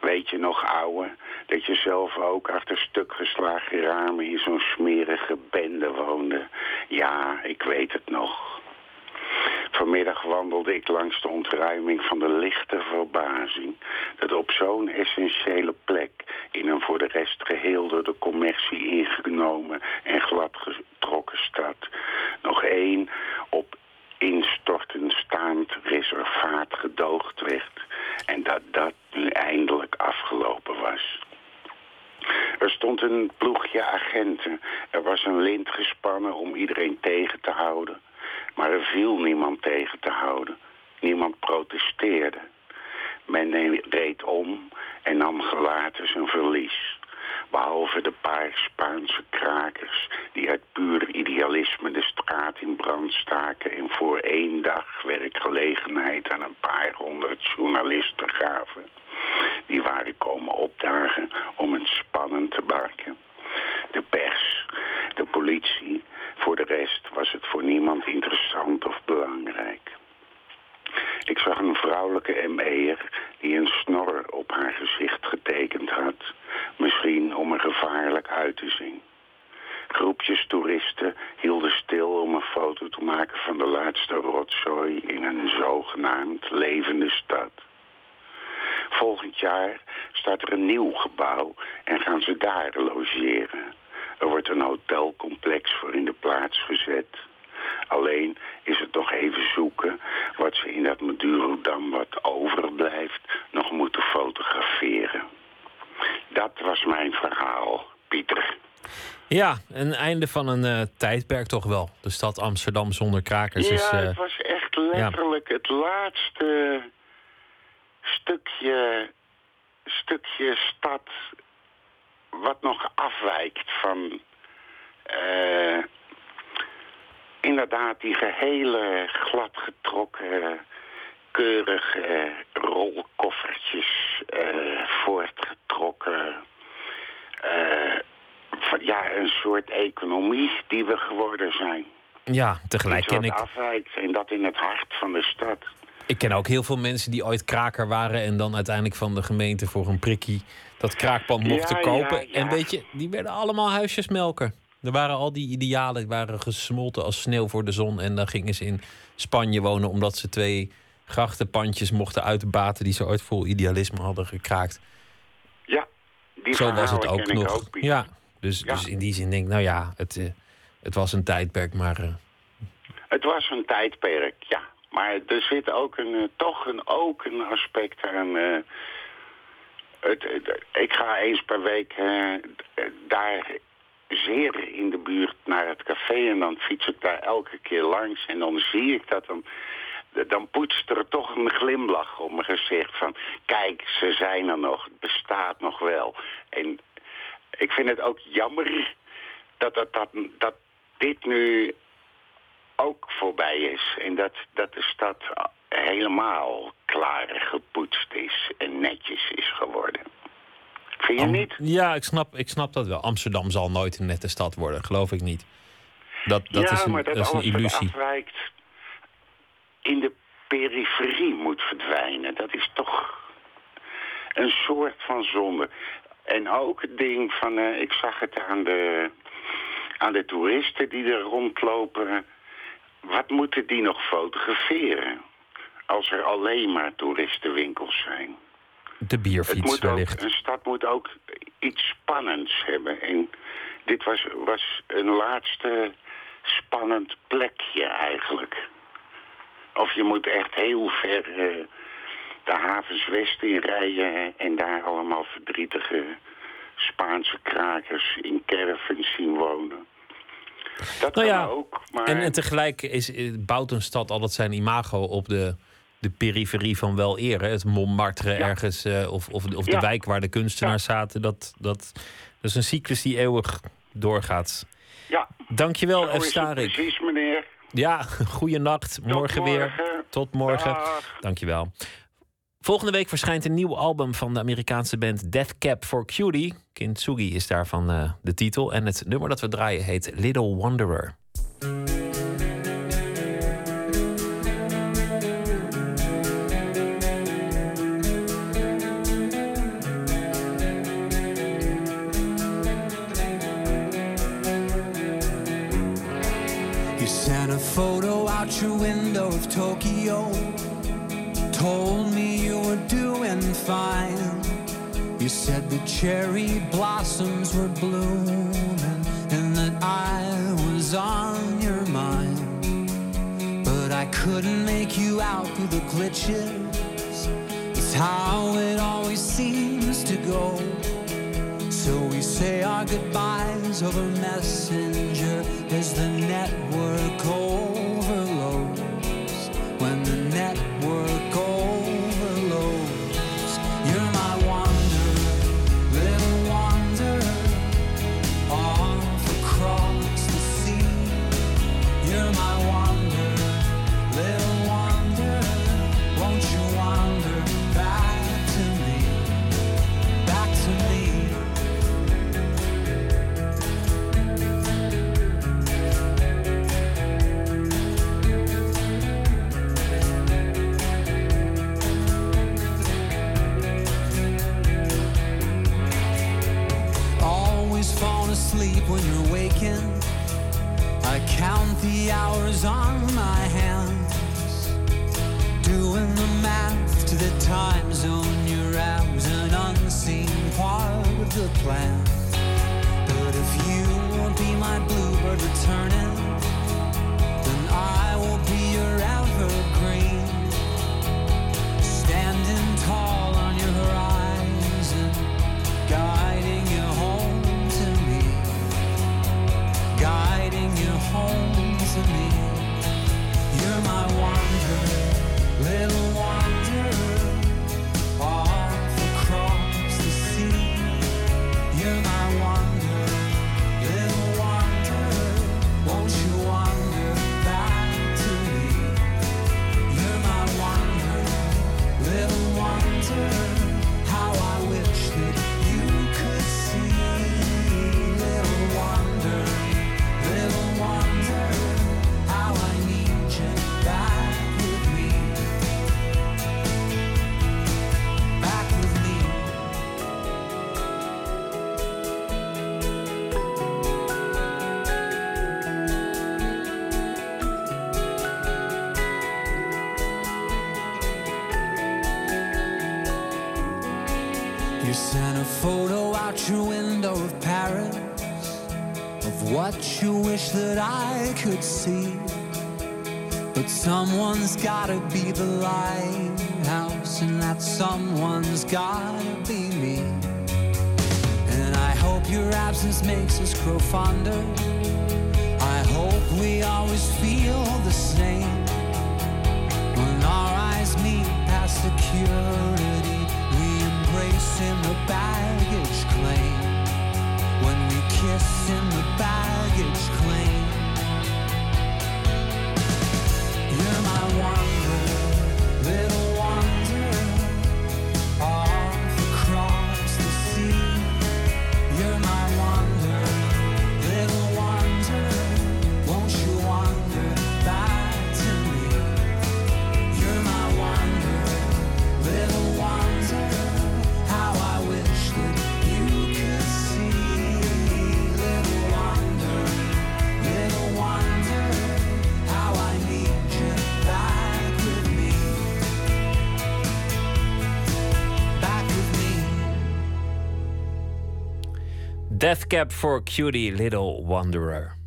Weet je nog, ouwe, dat je zelf ook achter stuk geslagen ramen in zo'n smerige bende woonde? Ja, ik weet het nog. Vanmiddag wandelde ik langs de ontruiming van de lichte verbazing... dat op zo'n essentiële plek, in een voor de rest geheel door de commercie ingenomen en gladgetrokken stad... nog één op instortend staand reservaat gedoogd werd... en dat dat nu eindelijk afgelopen was... Er stond een ploegje agenten. Er was een lint gespannen om iedereen tegen te houden. Maar er viel niemand tegen te houden. Niemand protesteerde. Men reed om en nam gelaten zijn verlies. Behalve de paar Spaanse krakers die uit puur idealisme de straat in brand staken... en voor één dag werkgelegenheid aan een paar honderd journalisten gaven. Die waren komen opdagen om het spannend te maken. De pers, de politie, voor de rest was het voor niemand interessant of belangrijk. Ik zag een vrouwelijke ME'er die een snor op haar gezicht getekend had. Misschien om er gevaarlijk uit te zien. Groepjes toeristen hielden stil om een foto te maken van de laatste rotzooi in een zogenaamd levende stad. Volgend jaar staat er een nieuw gebouw en gaan ze daar logeren. Er wordt een hotelcomplex voor in de plaats gezet. Alleen is het nog even zoeken wat ze in dat Madurodam wat overblijft nog moeten fotograferen. Dat was mijn verhaal, Pieter. Ja, een einde van een uh, tijdperk toch wel. De stad Amsterdam zonder krakers ja, is... Uh, het was echt letterlijk ja. het laatste stukje, stukje stad wat nog afwijkt van uh, inderdaad die gehele gladgetrokken, keurige rolkoffertjes uh, voortgetrokken. Uh, van, ja, een soort economie die we geworden zijn. Ja, tegelijk ken ik... afwijkt en dat in het hart van de stad. Ik ken ook heel veel mensen die ooit kraker waren en dan uiteindelijk van de gemeente voor een prikkie dat kraakpand mochten Ja, kopen. ja, ja. En weet je, die werden allemaal huisjesmelker. Er waren al die idealen, waren gesmolten als sneeuw voor de zon. En dan gingen ze in Spanje wonen omdat ze twee grachtenpandjes mochten uitbaten die ze ooit vol idealisme hadden gekraakt. Ja, die Zo was het ook nog. ook, ja, dus, dus in die zin denk ik, nou ja, het, eh, het was een tijdperk, maar eh, Het was een tijdperk, ja. Maar er zit ook een, eh, toch een, ook een aspect aan. Ik ga eens per week eh, daar zeer in de buurt naar het café en dan fiets ik daar elke keer langs en dan zie ik dat dan. Dan poetst er toch een glimlach op mijn gezicht van... kijk, ze zijn er nog, het bestaat nog wel. En ik vind het ook jammer dat, dat, dat, dat dit nu ook voorbij is. En dat, dat de stad helemaal klaar gepoetst is en netjes is geworden. Vind je Am- niet? Ja, ik snap, ik snap dat wel. Amsterdam zal nooit een nette stad worden, geloof ik niet. Dat, dat ja, is een, maar dat, dat is een illusie. afwijkt in de periferie moet verdwijnen. Dat is toch een soort van zonde. En ook het ding van, eh, ik zag het aan de, aan de toeristen die er rondlopen. Wat moeten die nog fotograferen? Als er alleen maar toeristenwinkels zijn. De bierfiets moet ook, wellicht. een stad moet ook iets spannends hebben. En dit was, was een laatste spannend plekje eigenlijk. Of je moet echt heel ver eh, de havens west in rijden... en daar allemaal verdrietige Spaanse krakers in caravans zien wonen. Dat Nou kan ook, maar... En, en tegelijk is, eh, bouwt een stad altijd zijn imago op de de periferie van wel eer. hè? Het Montmartre Ja. ergens, eh, of, of, of de Ja. wijk waar de kunstenaars zaten. Dat, dat, dat is een cyclus die eeuwig doorgaat. Ja, Dankjewel, F. Starik. precies, meneer. Ja, *laughs* goeienacht. Morgen weer. morgen. Tot morgen. Dag. Dankjewel. Volgende week verschijnt een nieuw album van de Amerikaanse band Death Cab for Cutie. Kintsugi is daarvan eh, de titel. En het nummer dat we draaien heet Little Wanderer. Your window of Tokyo. Told me you were doing fine. You said the cherry blossoms were blooming and that I was on your mind. But I couldn't make you out through the glitches. It's how it always seems to go. So we say our goodbyes over Messenger as the network overloads. Hours on my hands. Doing the math to the time zone you're at an unseen part of the plan. But if you won't be my bluebird returning, See. But someone's gotta be the lighthouse, and that someone's gotta be me. And I hope your absence makes us grow fonder. I hope we always feel the same. When our eyes meet past security, we embrace in the baggage claim. When we kiss in the baggage claim. one. Death Cab for Cutie, Little Wanderer.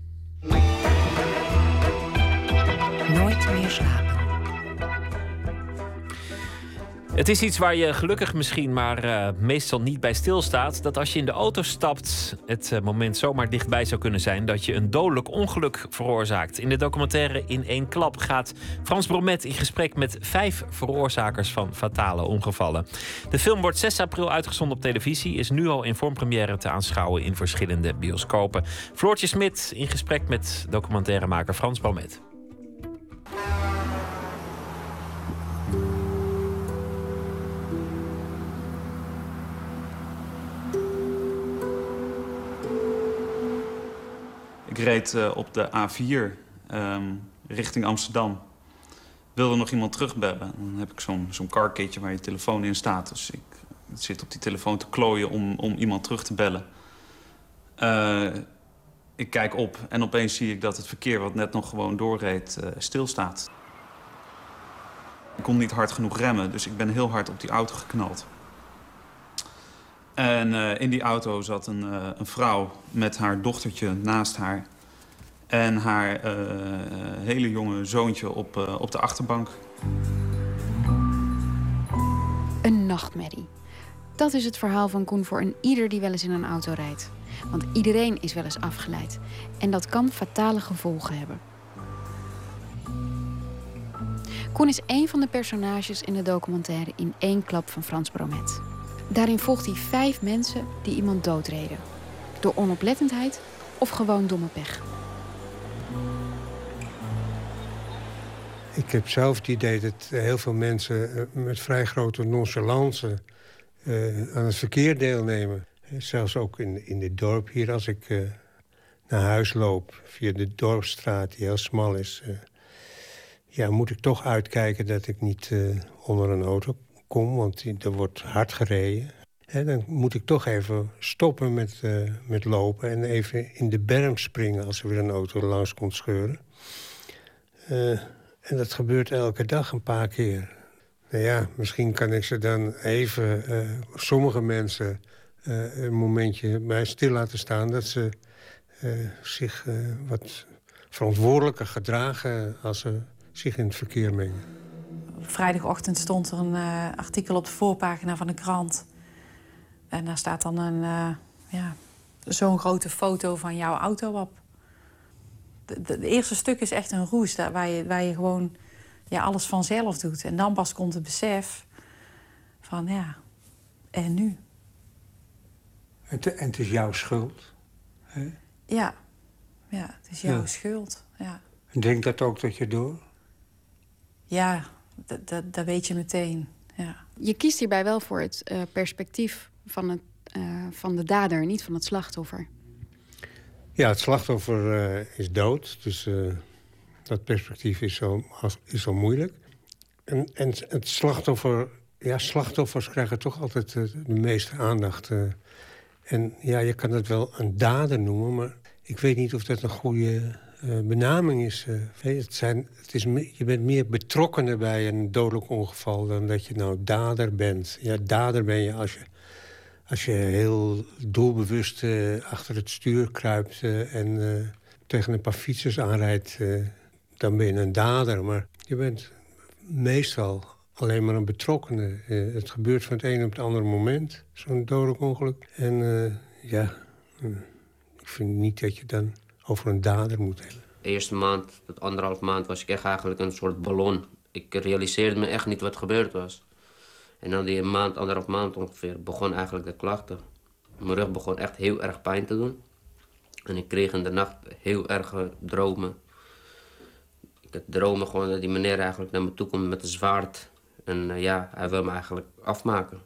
Het is iets waar je gelukkig misschien, maar uh, meestal niet bij stilstaat. Dat als je in de auto stapt, het uh, moment zomaar dichtbij zou kunnen zijn dat je een dodelijk ongeluk veroorzaakt. In de documentaire In één klap gaat Frans Bromet in gesprek met vijf veroorzakers van fatale ongevallen. De film wordt 6 april uitgezonden op televisie, is nu al in vormpremière te aanschouwen in verschillende bioscopen. Floortje Smit in gesprek met documentairemaker Frans Bromet. Ik reed uh, op de A4 um, richting Amsterdam. Wilde nog iemand terugbellen. Dan heb ik zo'n zo'n carkitje waar je telefoon in staat. Dus ik, zit op die telefoon te klooien om, om iemand terug te bellen. Uh, ik kijk op en opeens zie ik dat het verkeer wat net nog gewoon doorreed uh, stilstaat. Ik kon niet hard genoeg remmen, dus ik ben heel hard op die auto geknald. En uh, in die auto zat een, uh, een, vrouw met haar dochtertje naast haar. En haar uh, hele jonge zoontje op, op de achterbank. Een nachtmerrie. Dat is het verhaal van Koen voor een ieder die wel eens in een auto rijdt. Want iedereen is wel eens afgeleid. En dat kan fatale gevolgen hebben. Koen is een van de personages in de documentaire In één klap van Frans Bromet. Daarin volgt hij vijf mensen die iemand doodreden. Door onoplettendheid of gewoon domme pech. Ik heb zelf het idee dat heel veel mensen eh, met vrij grote nonchalance uh, aan het verkeer deelnemen. Zelfs ook in, in dit dorp hier, als ik uh, naar huis loop via de dorpstraat die heel smal is... Ja, moet ik toch uitkijken dat ik niet onder een auto kom, want er wordt hard gereden... He, dan moet ik toch even stoppen met, uh, met lopen... en even in de berm springen als er weer een auto langs komt scheuren. Uh, en dat gebeurt elke dag een paar keer. Nou ja, misschien kan ik ze dan even... Uh, sommige mensen een momentje bij stil laten staan... dat ze zich wat verantwoordelijker gedragen... als ze zich in het verkeer mengen. Vrijdagochtend stond er een artikel op de voorpagina van de krant... En daar staat dan een, uh, ja, zo'n grote foto van jouw auto op. Het eerste stuk is echt een roes daar, waar, je, waar je gewoon ja, alles vanzelf doet. En dan pas komt het besef van ja, en nu? En, te, en het is jouw schuld? Hè? Ja. ja, het is jouw ja. schuld. Ja. En denk dat ook dat je door? Ja, dat weet je meteen. Ja. Je kiest hierbij wel voor het uh, perspectief van, het, uh, van de dader, niet van het slachtoffer. Ja, het slachtoffer uh, is dood. Dus uh, dat perspectief is zo, is zo moeilijk. En, en het slachtoffer... Ja, slachtoffers krijgen toch altijd de meeste aandacht. en ja, je kan het wel een dader noemen... maar ik weet niet of dat een goede benaming is. het zijn, het is. Je bent meer betrokkenen bij een dodelijk ongeval... dan dat je nou dader bent. Ja, dader ben je als je als je heel doelbewust uh, achter het stuur kruipt en tegen een paar fietsers aanrijdt, dan ben je een dader. Maar je bent meestal alleen maar een betrokkene. het gebeurt van het ene op het andere moment, zo'n dodelijk ongeluk. En ja, ik vind niet dat je dan over een dader moet hebben. De eerste maand, tot anderhalf maand, was ik echt eigenlijk een soort ballon. Ik realiseerde me echt niet wat gebeurd was. En dan die maand, anderhalf maand ongeveer, begon eigenlijk de klachten. Mijn rug begon echt heel erg pijn te doen. En ik kreeg in de nacht heel erg dromen. Ik had dromen gewoon dat die meneer eigenlijk naar me toe komt met een zwaard. En uh, ja, hij wil me eigenlijk afmaken.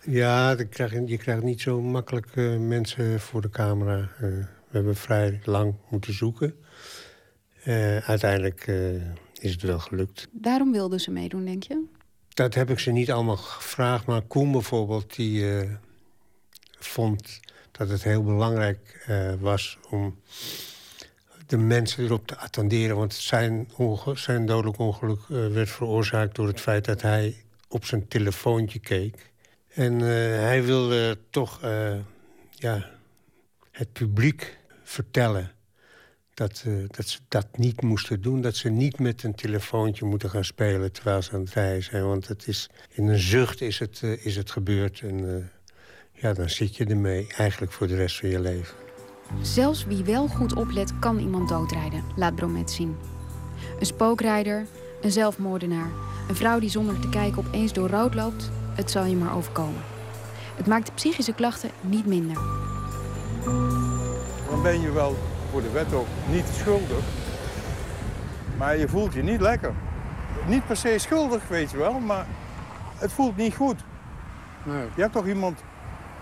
Ja, je krijgt, je krijgt niet zo makkelijk uh, mensen voor de camera. Uh, we hebben vrij lang moeten zoeken. uiteindelijk is het wel gelukt. Daarom wilden ze meedoen, denk je? Dat heb ik ze niet allemaal gevraagd. Maar Koen bijvoorbeeld, die uh, vond dat het heel belangrijk was... om de mensen erop te attenderen. Want zijn, zijn dodelijk ongeluk werd veroorzaakt door het feit dat hij op zijn telefoontje keek. En hij wilde toch ja, het publiek vertellen dat, eh, dat ze dat niet moesten doen. Dat ze niet met een telefoontje moeten gaan spelen terwijl ze aan het rijden zijn. Want het is, in een zucht is het, eh, is het gebeurd. En eh, ja, dan zit je ermee eigenlijk voor de rest van je leven. Zelfs wie wel goed oplet, kan iemand doodrijden, laat Bromet zien. Een spookrijder, een zelfmoordenaar, een vrouw die zonder te kijken opeens door rood loopt, het zal je maar overkomen. Het maakt de psychische klachten niet minder. Dan ben je wel voor de wet ook niet schuldig. Maar je voelt je niet lekker. Niet per se schuldig, weet je wel, maar het voelt niet goed. Nee. Je hebt toch iemand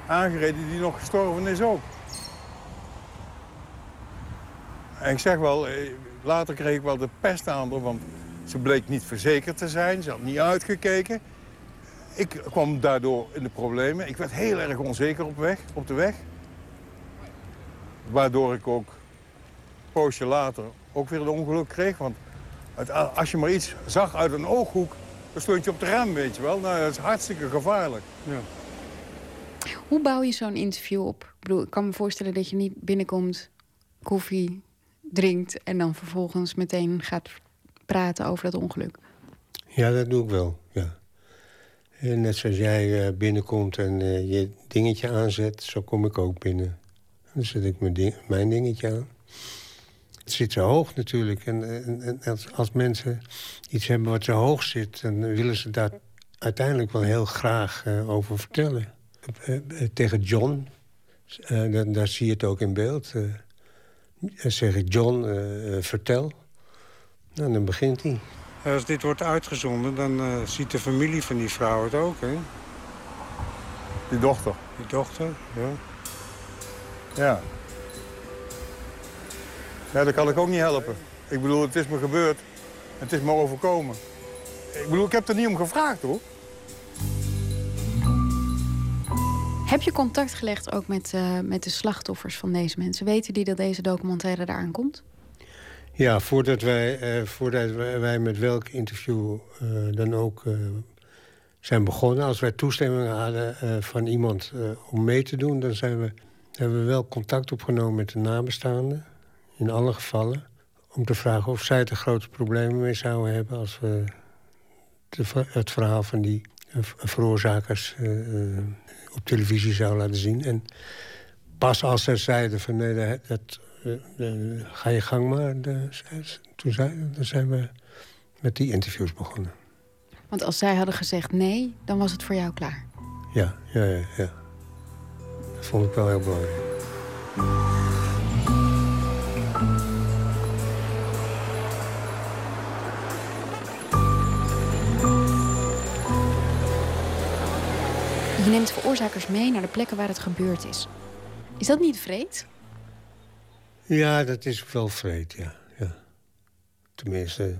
aangereden die nog gestorven is ook. En ik zeg wel, eh, later kreeg ik wel de pest aan haar, want ze bleek niet verzekerd te zijn. Ze had niet uitgekeken. Ik kwam daardoor in de problemen. Ik werd heel erg onzeker op, weg, op de weg. Waardoor ik ook een poosje later ook weer een ongeluk kreeg. Want het- als je maar iets zag uit een ooghoek, dan stond je op de rem, weet je wel. Nou, dat is hartstikke gevaarlijk. Ja. Hoe bouw je zo'n interview op? Ik bedoel, ik kan me voorstellen dat je niet binnenkomt, koffie drinkt en dan vervolgens meteen gaat praten over dat ongeluk. Ja, dat doe ik wel, ja. En net zoals jij eh, binnenkomt en eh, je dingetje aanzet, zo kom ik ook binnen. Dan zet ik mijn, ding- mijn dingetje aan. Het zit zo hoog natuurlijk. En, en, en als, als mensen iets hebben wat zo hoog zit... dan willen ze daar uiteindelijk wel heel graag eh, over vertellen. Eh, eh, tegen John, dan, daar zie je het ook in beeld... eh, dan zeg ik, John, vertel. Nou, dan begint hij. Als dit wordt uitgezonden, dan ziet de familie van die vrouw het ook, hè? Die dochter. Die dochter, ja. Ja. Ja, dat kan ik ook niet helpen. Ik bedoel, het is me gebeurd. Het is me overkomen. Ik bedoel, ik heb er niet om gevraagd, hoor. Heb je contact gelegd ook met, eh, met de slachtoffers van deze mensen? Weten die dat deze documentaire eraan komt? Ja, voordat wij, eh, voordat wij wij met welk interview eh, dan ook eh, zijn begonnen... als wij toestemming hadden eh, van iemand eh, om mee te doen... dan zijn we, hebben we wel contact opgenomen met de nabestaanden. In alle gevallen. Om te vragen of zij er grote problemen mee zouden hebben... als we het verhaal van die eh, veroorzakers eh, eh, op televisie zouden laten zien. En pas als ze zeiden van nee, dat, dat, ga je gang maar. de- toen zijn, dan zijn we met die interviews begonnen. Want als zij hadden gezegd nee, dan was het voor jou klaar. Ja, ja, ja. ja. Dat vond ik wel heel belangrijk. Je neemt veroorzakers mee naar de plekken waar het gebeurd is. Is dat niet vreed? Ja, dat is wel vreed, ja. ja. Tenminste,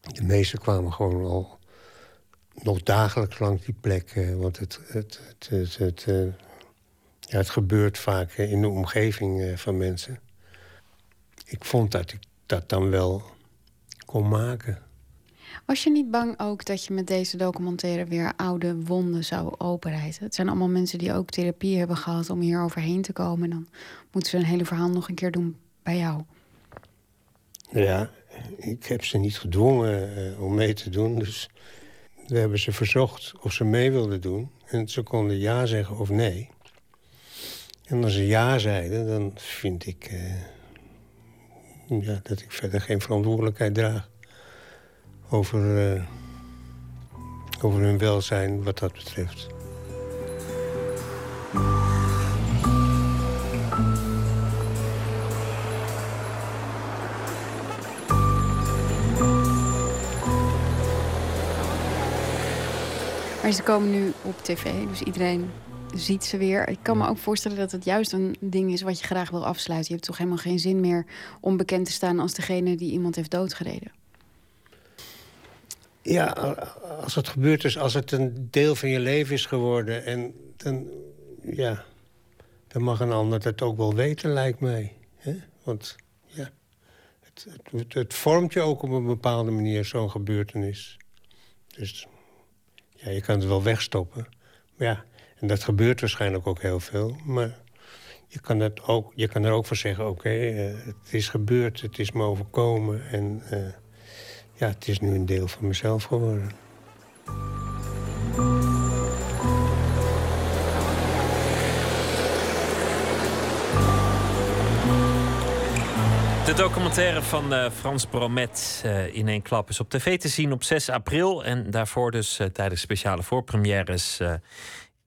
de meesten kwamen gewoon al nog dagelijks langs die plek. eh, want het, het, het, het, het, eh, ja, het gebeurt vaak eh, in de omgeving eh, van mensen. Ik vond dat ik dat dan wel kon maken. Was je niet bang ook dat je met deze documentaire weer oude wonden zou openrijden? Het zijn allemaal mensen die ook therapie hebben gehad om hier overheen te komen. En dan moeten ze een hele verhaal nog een keer doen bij jou. Ja, ik heb ze niet gedwongen eh, om mee te doen. Dus we hebben ze verzocht of ze mee wilden doen. En ze konden ja zeggen of nee. En als ze ja zeiden, dan vind ik eh, dat ik verder geen verantwoordelijkheid draag. Over, eh, over hun welzijn wat dat betreft. Maar ze komen nu op tv, dus iedereen ziet ze weer. Ik kan me ook voorstellen dat het juist een ding is wat je graag wil afsluiten. Je hebt toch helemaal geen zin meer om bekend te staan als degene die iemand heeft doodgereden. Ja, als het gebeurd is, als het een deel van je leven is geworden... en dan, ja, dan mag een ander dat ook wel weten, lijkt mij. Want ja, het, het, het vormt je ook op een bepaalde manier, zo'n gebeurtenis. Dus ja, je kan het wel wegstoppen. Maar ja, en dat gebeurt waarschijnlijk ook heel veel. Maar je kan, ook, je kan er ook voor zeggen: oké, eh, het is gebeurd, het is me overkomen. En uh, ja, het is nu een deel van mezelf geworden. De documentaire van uh, Frans Bromet in één klap is op tv te zien op 6 april. En daarvoor dus uh, tijdens speciale voorpremières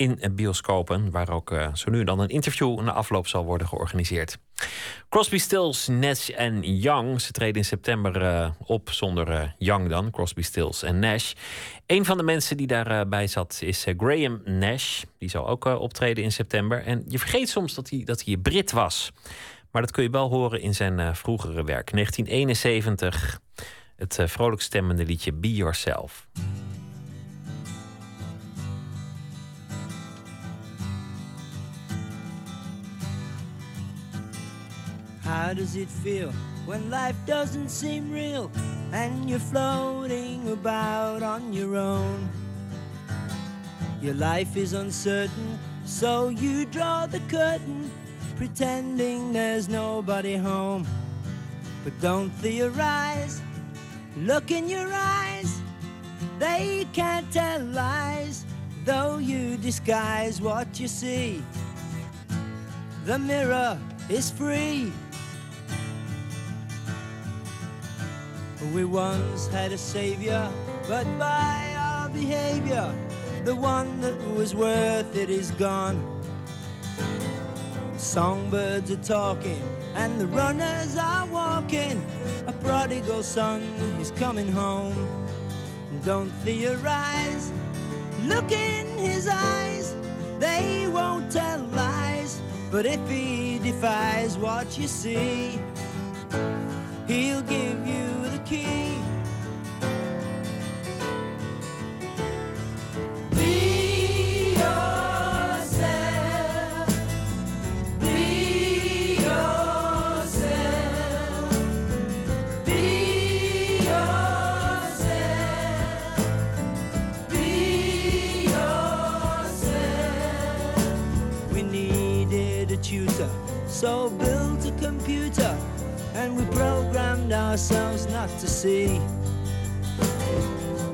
in bioscopen. Waar ook zo nu en dan een interview na afloop zal worden georganiseerd. Crosby, Stills, Nash en Young. Ze treden in september op zonder Young dan. Crosby, Stills en Nash. Een van de mensen die daarbij zat is Graham Nash. Die zal ook optreden in september. En je vergeet soms dat hij, dat hij Brit was. Maar dat kun je wel horen in zijn vroegere werk. 1971, het vrolijk stemmende liedje Be Yourself. How does it feel when life doesn't seem real and you're floating about on your own? Your life is uncertain, so you draw the curtain pretending there's nobody home. But don't theorize, look in your eyes. They can't tell lies, though you disguise what you see. The mirror is free. We once had a savior, but by our behavior, the one that was worth it is gone. Songbirds are talking and the runners are walking. A prodigal son is coming home. Don't theorize, look in his eyes. They won't tell lies, but if he defies what you see, he'll give you the key. Be yourself. Be yourself. Be yourself. Be yourself. We needed a tutor, so built a computer, and we programmed ourselves not to see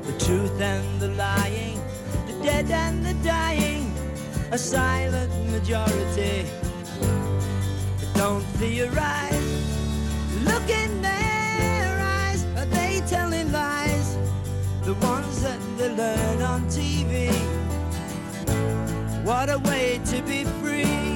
the truth and the lying, the dead and the dying, a silent majority. But don't theorize, look in their eyes, are they telling lies? The ones that they learn on TV. What a way to be free.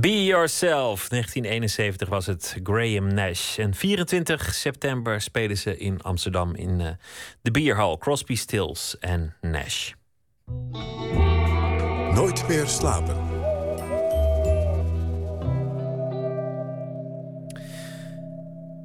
Be yourself. Be Yourself, 1971 was het Graham Nash. En 24 september spelen ze in Amsterdam in eh, de Bierhal. Crosby, Stills en Nash. Nooit meer slapen.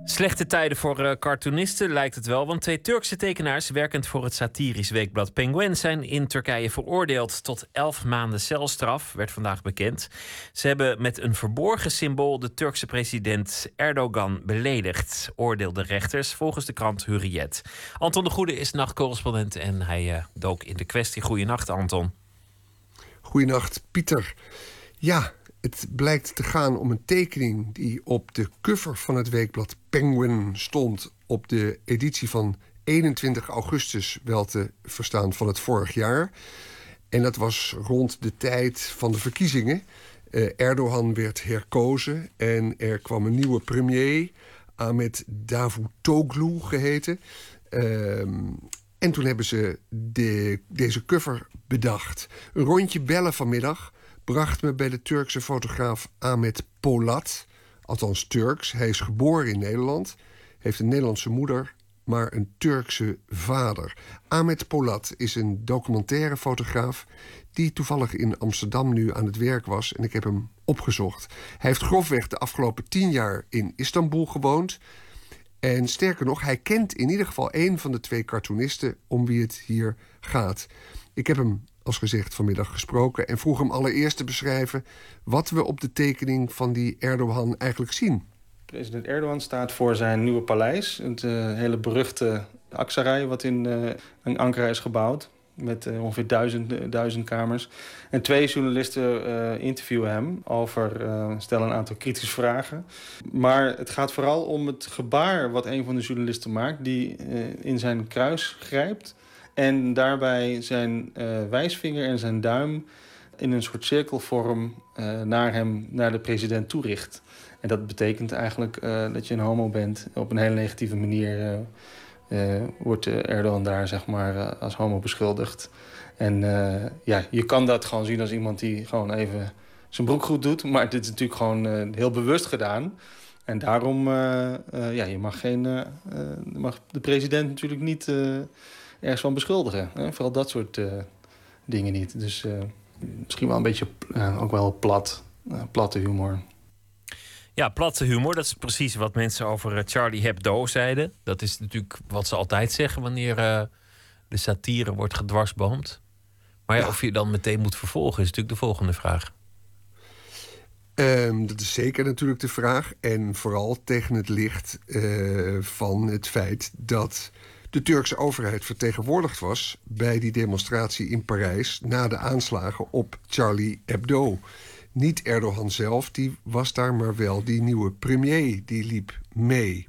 Slechte tijden voor eh, cartoonisten lijkt het wel, want twee Turkse tekenaars werkend voor het satirisch weekblad Penguin zijn in Turkije veroordeeld tot 11 maanden celstraf, werd vandaag bekend. Ze hebben met een verborgen symbool de Turkse president Erdogan beledigd, oordeelden rechters volgens de krant Hurriyet. Anton de Goede is nachtcorrespondent en hij eh, dook in de kwestie. Goeienacht, Anton. Goedenacht, Pieter. Ja, het blijkt te gaan om een tekening die op de cover van het weekblad Penguin stond op de editie van 21 augustus, wel te verstaan van het vorig jaar. En dat was rond de tijd van de verkiezingen. Eh, Erdogan werd herkozen en er kwam een nieuwe premier, Ahmet Davutoglu geheten. Ehm, En toen hebben ze de, deze cover bedacht. Een rondje bellen vanmiddag bracht me bij de Turkse fotograaf Ahmet Polat. Althans Turks. Hij is geboren in Nederland. Heeft een Nederlandse moeder, maar een Turkse vader. Ahmet Polat is een documentaire fotograaf die toevallig in Amsterdam nu aan het werk was en ik heb hem opgezocht. Hij heeft grofweg de afgelopen tien jaar in Istanbul gewoond. En sterker nog, hij kent in ieder geval één van de twee cartoonisten om wie het hier gaat. Ik heb hem, als gezegd, vanmiddag gesproken en vroeg hem allereerst te beschrijven wat we op de tekening van die Erdogan eigenlijk zien. President Erdogan staat voor zijn nieuwe paleis. Het uh, hele beruchte Aksaray, wat in, uh, in Ankara is gebouwd. Met uh, ongeveer duizend, duizend kamers. En twee journalisten interviewen hem over, stellen een aantal kritische vragen. Maar het gaat vooral om het gebaar wat een van de journalisten maakt... die in zijn kruis grijpt en daarbij zijn wijsvinger en zijn duim... in een soort cirkelvorm naar hem, naar de president toericht. En dat betekent eigenlijk uh, dat je een homo bent. Op een hele negatieve manier wordt Erdogan daar zeg maar, als homo beschuldigd. En ja, je kan dat gewoon zien als iemand die gewoon even zijn broek goed doet. Maar dit is natuurlijk gewoon heel bewust gedaan. En daarom, ja, je mag, geen, mag de president natuurlijk niet ergens van beschuldigen. Hè? Vooral dat soort dingen niet. Dus misschien wel een beetje ook wel plat, platte humor. Ja, platte humor, dat is precies wat mensen over Charlie Hebdo zeiden. Dat is natuurlijk wat ze altijd zeggen wanneer uh, de satire wordt gedwarsboomd. Maar ja, ja. of je dan meteen moet vervolgen, is natuurlijk de volgende vraag. Um, dat is zeker natuurlijk de vraag. En vooral tegen het licht uh, van het feit dat de Turkse overheid vertegenwoordigd was bij die demonstratie in Parijs na de aanslagen op Charlie Hebdo. Niet Erdogan zelf, die was daar, maar wel die nieuwe premier, die liep mee.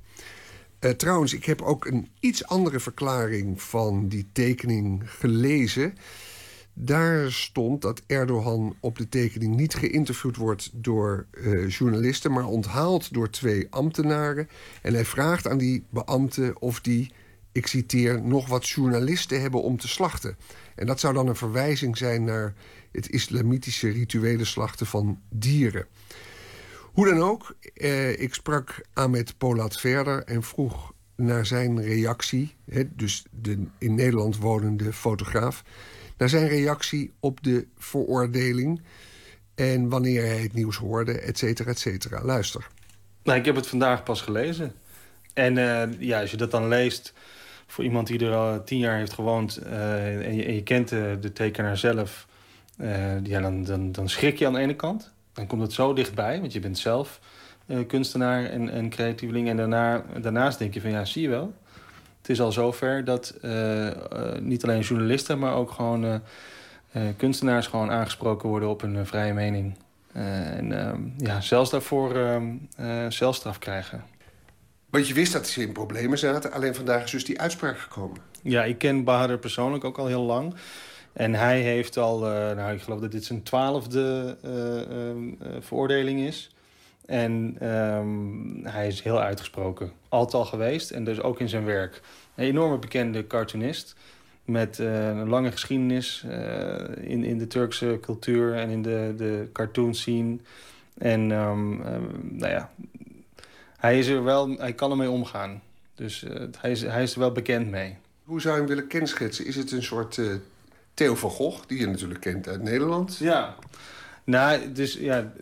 Uh, trouwens, ik heb ook een iets andere verklaring van die tekening gelezen. Daar stond dat Erdogan op de tekening niet geïnterviewd wordt door uh, journalisten, maar onthaald door twee ambtenaren. En hij vraagt aan die beambten of die, ik citeer, nog wat journalisten hebben om te slachten. En dat zou dan een verwijzing zijn naar het islamitische rituele slachten van dieren. Hoe dan ook, eh, ik sprak Ahmed Polat verder en vroeg naar zijn reactie, hè, dus de in Nederland wonende fotograaf, naar zijn reactie op de veroordeling en wanneer hij het nieuws hoorde, et cetera, et cetera. Luister. Nou, ik heb het vandaag pas gelezen. En uh, ja, als je dat dan leest voor iemand die er al tien jaar heeft gewoond uh, en, je, en, je, kent de, de tekenaar zelf, uh, ja, dan, dan, dan schrik je aan de ene kant. Dan komt het zo dichtbij, want je bent zelf kunstenaar en, en creatieveling. En daarna, daarnaast denk je van ja, zie je wel. Het is al zover dat niet alleen journalisten, maar ook gewoon kunstenaars gewoon aangesproken worden op een vrije mening. en ehm, ja, zelfs daarvoor ehm, celstraf krijgen. Want je wist dat ze in problemen zaten, alleen vandaag is dus die uitspraak gekomen. Ja, ik ken Bahadur persoonlijk ook al heel lang. En hij heeft al, uh, nou ik geloof dat dit zijn twaalfde uh, veroordeling is. En um, hij is heel uitgesproken. Altijd al geweest en dus ook in zijn werk. Een enorme bekende cartoonist. Met een lange geschiedenis in, in de Turkse cultuur en in de, de cartoon scene. En um, nou ja, hij, is er wel, hij kan ermee omgaan. Dus hij, is, hij is er wel bekend mee. Hoe zou je hem willen kenschetsen? Is het een soort Theo van Gogh, die je natuurlijk kent uit Nederland. Ja, nou, dus ja,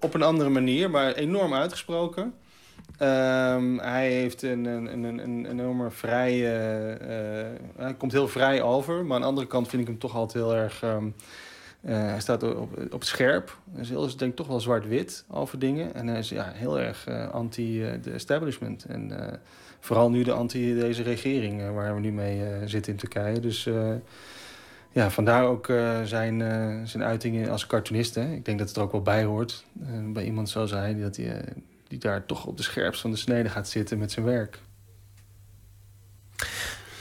op een andere manier, maar enorm uitgesproken. Um, hij heeft een, een, een, een enorme vrije... Uh, hij komt heel vrij over, maar aan de andere kant vind ik hem toch altijd heel erg... Um, uh, hij staat op, het scherp. Hij is heel, denk ik toch wel zwart-wit over dingen. En hij is ja, heel erg uh, anti de establishment. En vooral nu de anti deze regering waar we nu mee zitten in Turkije. Dus ja, vandaar ook zijn, zijn uitingen als cartoonist. Hè. Ik denk dat het er ook wel bij hoort. Bij iemand zoals hij, dat die, die daar toch op de scherpst van de snede gaat zitten met zijn werk.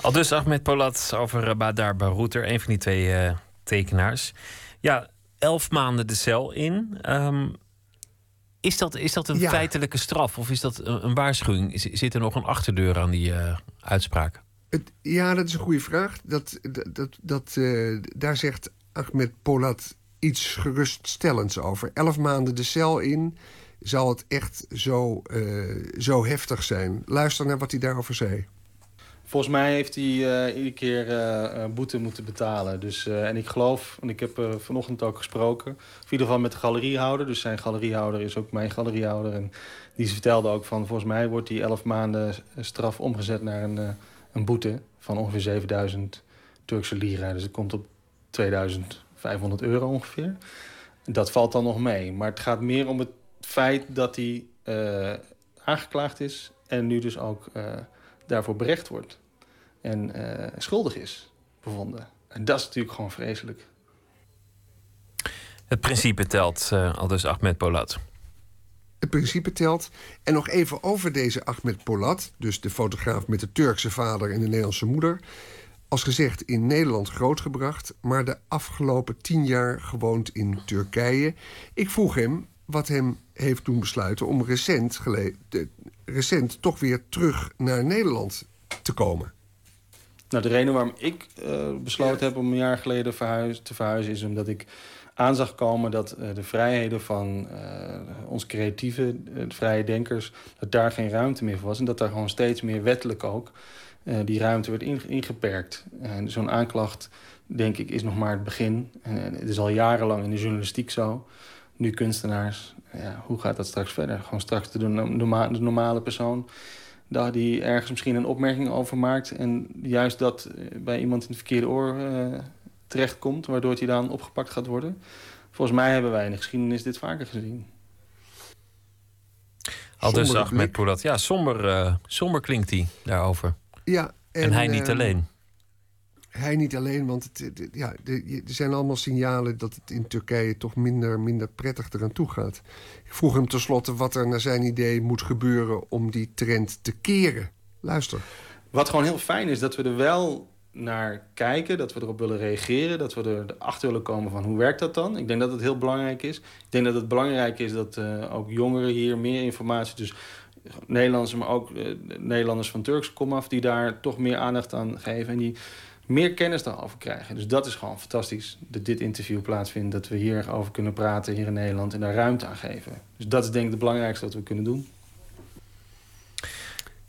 Al dus Ahmed Polat over Badar Barouter, een van die twee tekenaars. Ja, elf maanden de cel in. Um, is, dat, is dat een ja. feitelijke straf of is dat een, een waarschuwing? Zit er nog een achterdeur aan die uitspraak? Het, ja, dat is een goede vraag. Dat, dat, dat, dat eh, daar zegt Ahmed Polat iets geruststellends over. Elf maanden de cel in, zal het echt zo, eh, zo heftig zijn. Luister naar wat hij daarover zei. Volgens mij heeft hij uh, iedere keer uh, boete moeten betalen. Dus, en ik geloof, en ik heb vanochtend ook gesproken... in ieder geval met de galeriehouder. Dus zijn galeriehouder is ook mijn galeriehouder. En die vertelde ook van... volgens mij wordt die elf maanden straf omgezet naar een, een boete... van ongeveer 7000 Turkse lira. Dus het komt op 2500 euro ongeveer. Dat valt dan nog mee. Maar het gaat meer om het feit dat hij aangeklaagd is... en nu dus ook daarvoor berecht wordt en uh, schuldig is bevonden. En dat is natuurlijk gewoon vreselijk. Het principe telt, uh, al dus Ahmed Polat. Het principe telt. En nog even over deze Ahmed Polat, dus de fotograaf met de Turkse vader en de Nederlandse moeder. Als gezegd in Nederland grootgebracht, maar de afgelopen tien jaar gewoond in Turkije. Ik vroeg hem wat hem heeft doen besluiten om recent, recent toch weer terug naar Nederland te komen. Nou, de reden waarom ik uh, besloten heb om een jaar geleden verhuis, te verhuizen... is omdat ik aan zag komen dat uh, de vrijheden van uh, ons creatieve, vrije denkers... dat daar geen ruimte meer voor was. En dat daar gewoon steeds meer wettelijk ook die ruimte werd in, ingeperkt. En zo'n aanklacht, denk ik, is nog maar het begin. En het is al jarenlang in de journalistiek zo. Nu kunstenaars, ja, hoe gaat dat straks verder? Gewoon straks de, de normale persoon daar die ergens misschien een opmerking over maakt... en juist dat eh, bij iemand in het verkeerde oor uh, terechtkomt... waardoor hij dan opgepakt gaat worden. Volgens mij hebben wij in de geschiedenis dit vaker gezien. Al dus met Poelat. Ja, somber, uh, somber klinkt hij daarover. Ja, en, en hij niet alleen. Hij niet alleen, want het, ja, er zijn allemaal signalen dat het in Turkije toch minder, minder prettig eraan toe gaat. Ik vroeg hem tenslotte wat er naar zijn idee moet gebeuren om die trend te keren. Luister. Wat gewoon heel fijn is, dat we er wel naar kijken, dat we erop willen reageren, dat we erachter willen komen van hoe werkt dat dan. Ik denk dat het heel belangrijk is. Ik denk dat het belangrijk is dat uh, ook jongeren hier meer informatie, dus Nederlanders, maar ook uh, Nederlanders van Turks komaf, die daar toch meer aandacht aan geven en die meer kennis daarover krijgen. Dus dat is gewoon fantastisch dat dit interview plaatsvindt. Dat we hierover kunnen praten hier in Nederland en daar ruimte aan geven. Dus dat is denk ik het belangrijkste wat we kunnen doen.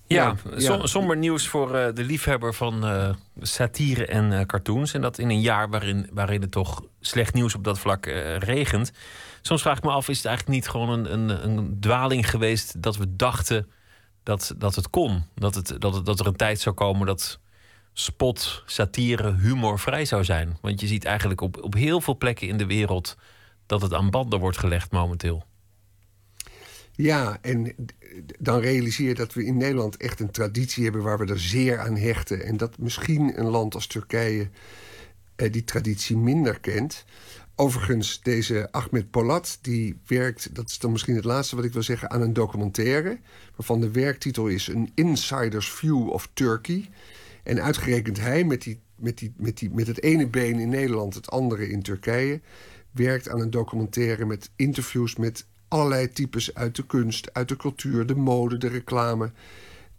Ja, ja. somber nieuws voor uh, de liefhebber van uh, satire en uh, cartoons. En dat in een jaar waarin, waarin het toch slecht nieuws op dat vlak regent. Soms vraag ik me af, is het eigenlijk niet gewoon een, een, een dwaling geweest dat we dachten dat, dat het kon? Dat, het, dat, het, dat er een tijd zou komen dat spot, satire, humor vrij zou zijn. Want je ziet eigenlijk op, op heel veel plekken in de wereld dat het aan banden wordt gelegd momenteel. Ja, en dan realiseer je dat we in Nederland echt een traditie hebben waar we er zeer aan hechten. En dat misschien een land als Turkije eh, die traditie minder kent. Overigens, deze Ahmed Polat, die werkt, dat is dan misschien het laatste wat ik wil zeggen, aan een documentaire. Waarvan de werktitel is An Insider's View of Turkey. En uitgerekend hij met, die, met, die, met, die, met het ene been in Nederland, het andere in Turkije, werkt aan een documentaire met interviews met allerlei types uit de kunst, uit de cultuur, de mode, de reclame.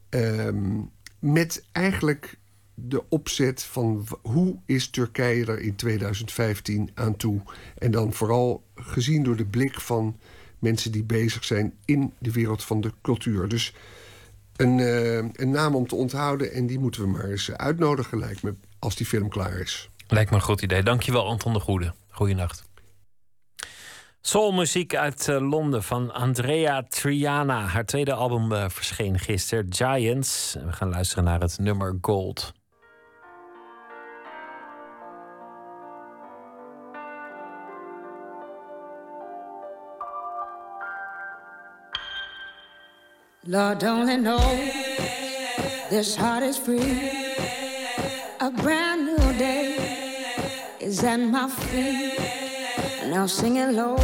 Ehm, met eigenlijk de opzet van hoe is Turkije er in 2015 aan toe. En dan vooral gezien door de blik van mensen die bezig zijn in de wereld van de cultuur. Dus een, uh, een naam om te onthouden. En die moeten we maar eens uitnodigen, lijkt me, als die film klaar is. Lijkt me een goed idee. Dankjewel, Anton de Goede. Goeienacht. Soulmuziek uit uh, Londen van Andrea Triana. Haar tweede album uh, verscheen gisteren, Giants. We gaan luisteren naar het nummer Gold. Lord only knows this heart is free. A brand new day is at my feet. Now singing low,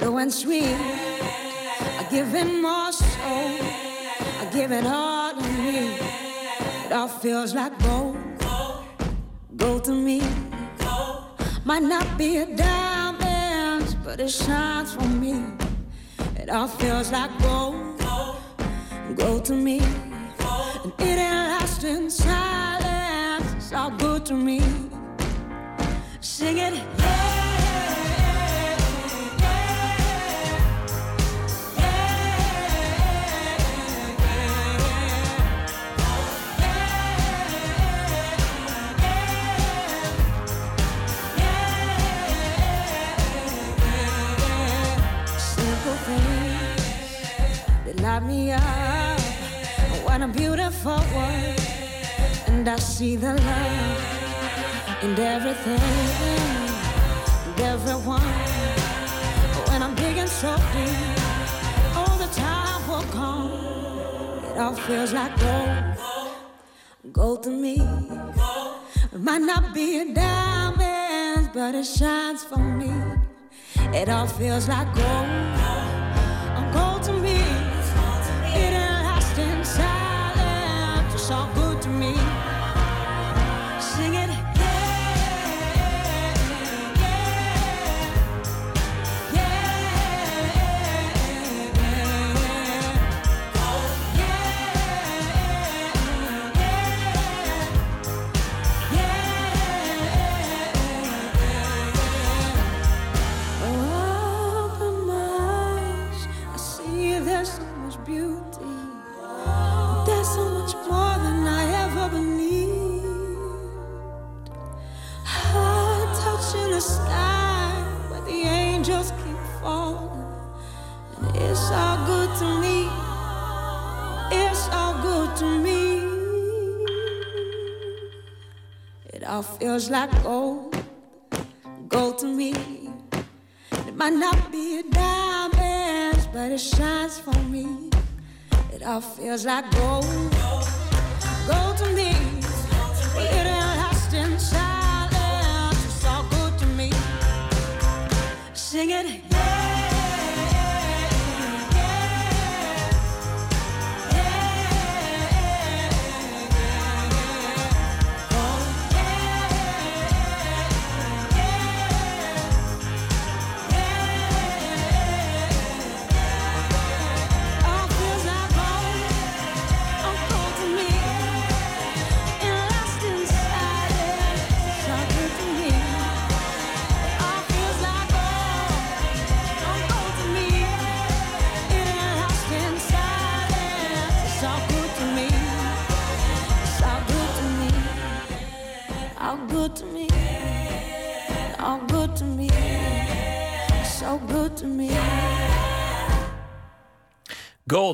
low and sweet. I give him more soul. I give it all to me. It all feels like gold, gold to me. Might not be a diamond, but it shines for me. It all feels like gold, gold to me. And it ain't last in silence. It's all good to me. Sing it. Light me up. What a beautiful world. And I see the love in everything, and everyone. When I'm digging so deep, all the time will come. It all feels like gold, gold to me. It might not be a diamond, but it shines for me. It all feels like gold, gold all feels like gold, gold to me. It might not be a diamond, but it shines for me. It all feels like gold, gold to me. Well, it in silence. It's all good to me. Sing it.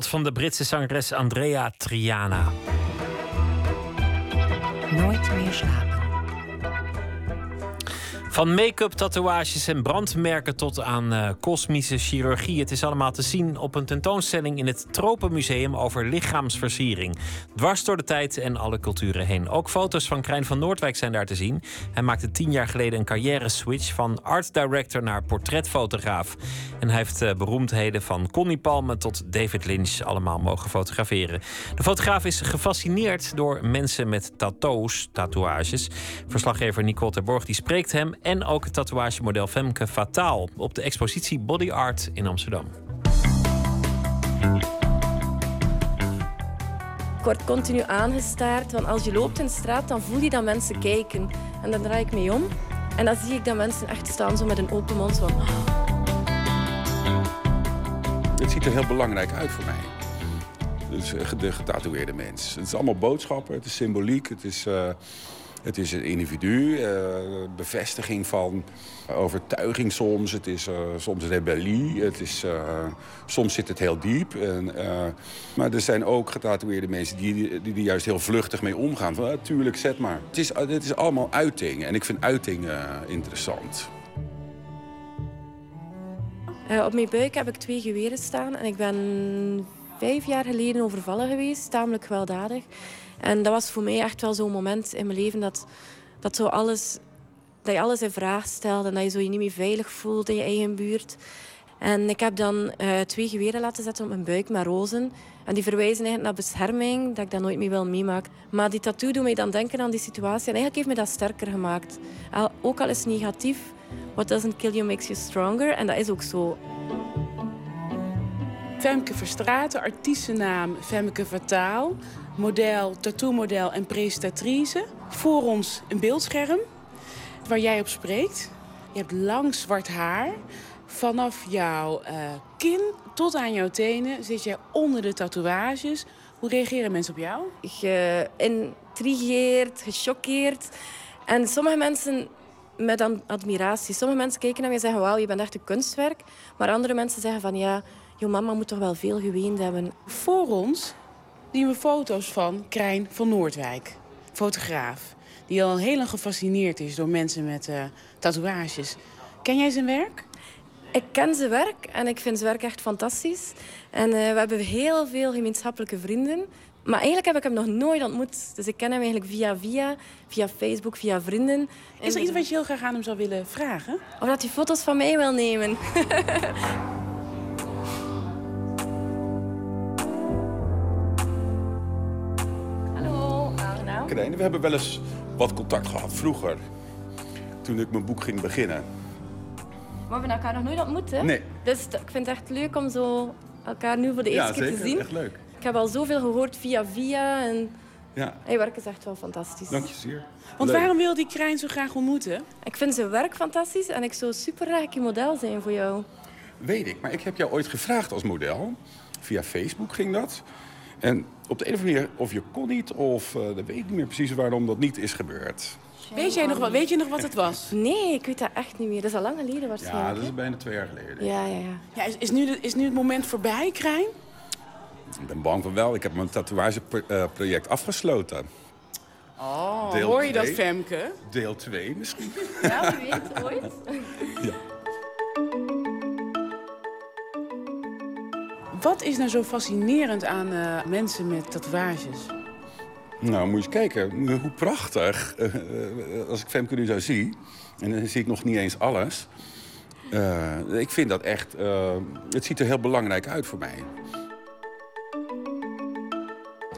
Van de Britse zangeres Andrea Triana. Nooit meer slapen. Van make-up, tatoeages en brandmerken tot aan eh, kosmische chirurgie. Het is allemaal te zien op een tentoonstelling in het Tropenmuseum over lichaamsversiering. Dwars door de tijd en alle culturen heen. Ook foto's van Krijn van Noordwijk zijn daar te zien. Hij maakte tien jaar geleden een carrière-switch van art director naar portretfotograaf. En hij heeft eh, beroemdheden van Connie Palme tot David Lynch allemaal mogen fotograferen. De fotograaf is gefascineerd door mensen met tattoos, tatoeages. Verslaggever Nicole Terborg die spreekt hem en ook het tatoeagemodel Femke Fataal op de expositie Body Art in Amsterdam. Ik word continu aangestaard, want als je loopt in de straat, dan voel je dat mensen kijken. En dan draai ik me om en dan zie ik dat mensen echt staan zo met een open mond van... Het ziet er heel belangrijk uit voor mij. Dus de getatoeëerde mens. Het is allemaal boodschappen, het is symboliek, het is, eh, het is een individu. eh, bevestiging van overtuiging soms. Het is eh, soms rebellie. Het is, eh, soms zit het heel diep. En, maar er zijn ook getatoeëerde mensen die, die, die juist heel vluchtig mee omgaan. Van, tuurlijk, zet maar. Het is, het is allemaal uiting. En ik vind uiting eh, interessant. Op mijn buik heb ik twee geweren staan en ik ben vijf jaar geleden overvallen geweest, tamelijk gewelddadig. En dat was voor mij echt wel zo'n moment in mijn leven dat, dat, zo alles, dat je alles in vraag stelde en dat je zo je niet meer veilig voelt in je eigen buurt. En ik heb dan eh, twee geweren laten zetten op mijn buik met rozen. En die verwijzen eigenlijk naar bescherming, dat ik dat nooit meer wil meemaken. Maar die tattoo doet mij dan denken aan die situatie. En eigenlijk heeft me dat sterker gemaakt. Ook al is negatief, what doesn't kill you makes you stronger. En dat is ook zo. Femke Verstraeten, artiestennaam Femke Fataal. Model, tattoo-model en presentatrice. Voor ons een beeldscherm waar jij op spreekt. Je hebt lang zwart haar. Vanaf jouw eh, kin tot aan jouw tenen zit jij onder de tatoeages. Hoe reageren mensen op jou? Geïntrigeerd, gechoqueerd. En sommige mensen met admiratie. Sommige mensen kijken naar mij en zeggen, wauw, je bent echt een kunstwerk. Maar andere mensen zeggen van, ja, jouw mama moet toch wel veel geweend hebben. Voor ons zien we foto's van Krijn van Noordwijk, fotograaf. Die al heel lang gefascineerd is door mensen met eh, tatoeages. Ken jij zijn werk? Ik ken zijn werk en ik vind zijn werk echt fantastisch. En eh, we hebben heel veel gemeenschappelijke vrienden. Maar eigenlijk heb ik hem nog nooit ontmoet. Dus ik ken hem eigenlijk via via, via Facebook, via vrienden. Is er iets wat je heel graag aan hem zou willen vragen? Of dat hij foto's van mij wil nemen. *laughs* We hebben wel eens wat contact gehad vroeger. Toen ik mijn boek ging beginnen. Maar we hebben elkaar nog nooit ontmoet, hè? Nee. Dus ik vind het echt leuk om zo elkaar nu voor de eerste Ja, keer te zeker. zien. Echt leuk. Ik heb al zoveel gehoord via via en Ja, hij werk is echt wel fantastisch. dank je zeer. Want Leuk. waarom wil die Krijn zo graag ontmoeten? Ik vind zijn werk fantastisch en ik zou super graag een model zijn voor jou. Weet ik, maar ik heb jou ooit gevraagd als model. Via Facebook ging dat. En op de een of andere manier, of je kon niet, of uh, dat weet ik niet meer precies waarom dat niet is gebeurd. Weet, jij nog, wat- weet je nog wat het was? Nee, ik weet dat echt niet meer. Dat is al lang geleden Ja, waarschijnlijk. dat is bijna twee jaar geleden. ja, ja, ja. Ja, is, is, nu de- is nu het moment voorbij, Krijn? Ik ben bang van wel. Ik heb mijn tatoeageproject afgesloten. Oh, Deel hoor je dat. Femke? Deel 2 misschien. Ja, wie weet, ooit. Wat is nou zo fascinerend aan eh, mensen met tatoeages? Nou, moet je eens kijken hoe prachtig. eh, eh, als ik Femke nu zo zie, en dan zie ik nog niet eens alles. Eh, ik vind dat echt, eh, het ziet er heel belangrijk uit voor mij.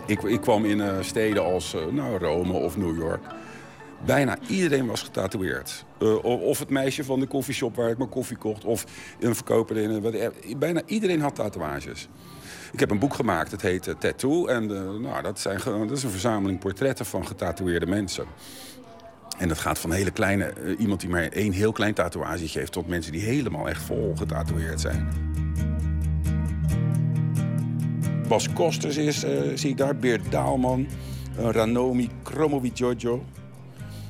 Ik, ik kwam in eh, steden als eh, nou, Rome of New York. Bijna iedereen was getatoeëerd. Eh, of het meisje van de koffieshop waar ik mijn koffie kocht... of een verkoper in... een- wat- Bijna iedereen had tatoeages. Ik heb een boek gemaakt, het heet eh, Tattoo. En eh, nou, dat, zijn, dat is een verzameling portretten van getatoeëerde mensen. En dat gaat van hele kleine... eh, iemand die maar één heel klein tatoeage heeft... tot mensen die helemaal echt vol getatoeëerd zijn. Bas Kosters is, eh, zie ik daar. Beert Daalman. eh, Ranomi Kromovi Jojo.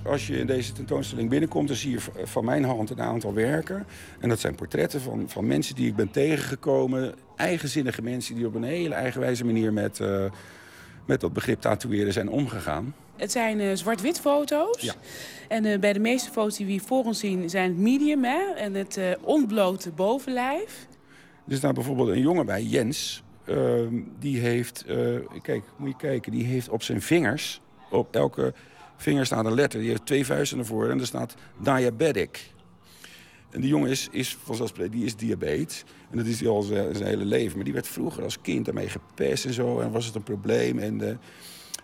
Als je in deze tentoonstelling binnenkomt, dan zie je van mijn hand een aantal werken. En dat zijn portretten van, van mensen die ik ben tegengekomen. Eigenzinnige mensen die op een hele eigenwijze manier met, eh, met dat begrip tatoeëren zijn omgegaan. Het zijn eh, zwart-wit foto's. Ja. En eh, bij de meeste foto's die we hier voor ons zien zijn het medium hè? en het ontblote bovenlijf. Er is daar bijvoorbeeld een jongen bij, Jens. ehm, die heeft, kijk, moet je kijken, die heeft op zijn vingers, op elke vinger staat een letter. Die heeft twee vuisten ervoor en er staat diabetic. En die jongen is, is vanzelfsprekend, die is diabetes. En dat is hij al zijn, zijn hele leven. Maar die werd vroeger als kind daarmee gepest en zo. En was het een probleem. En eh,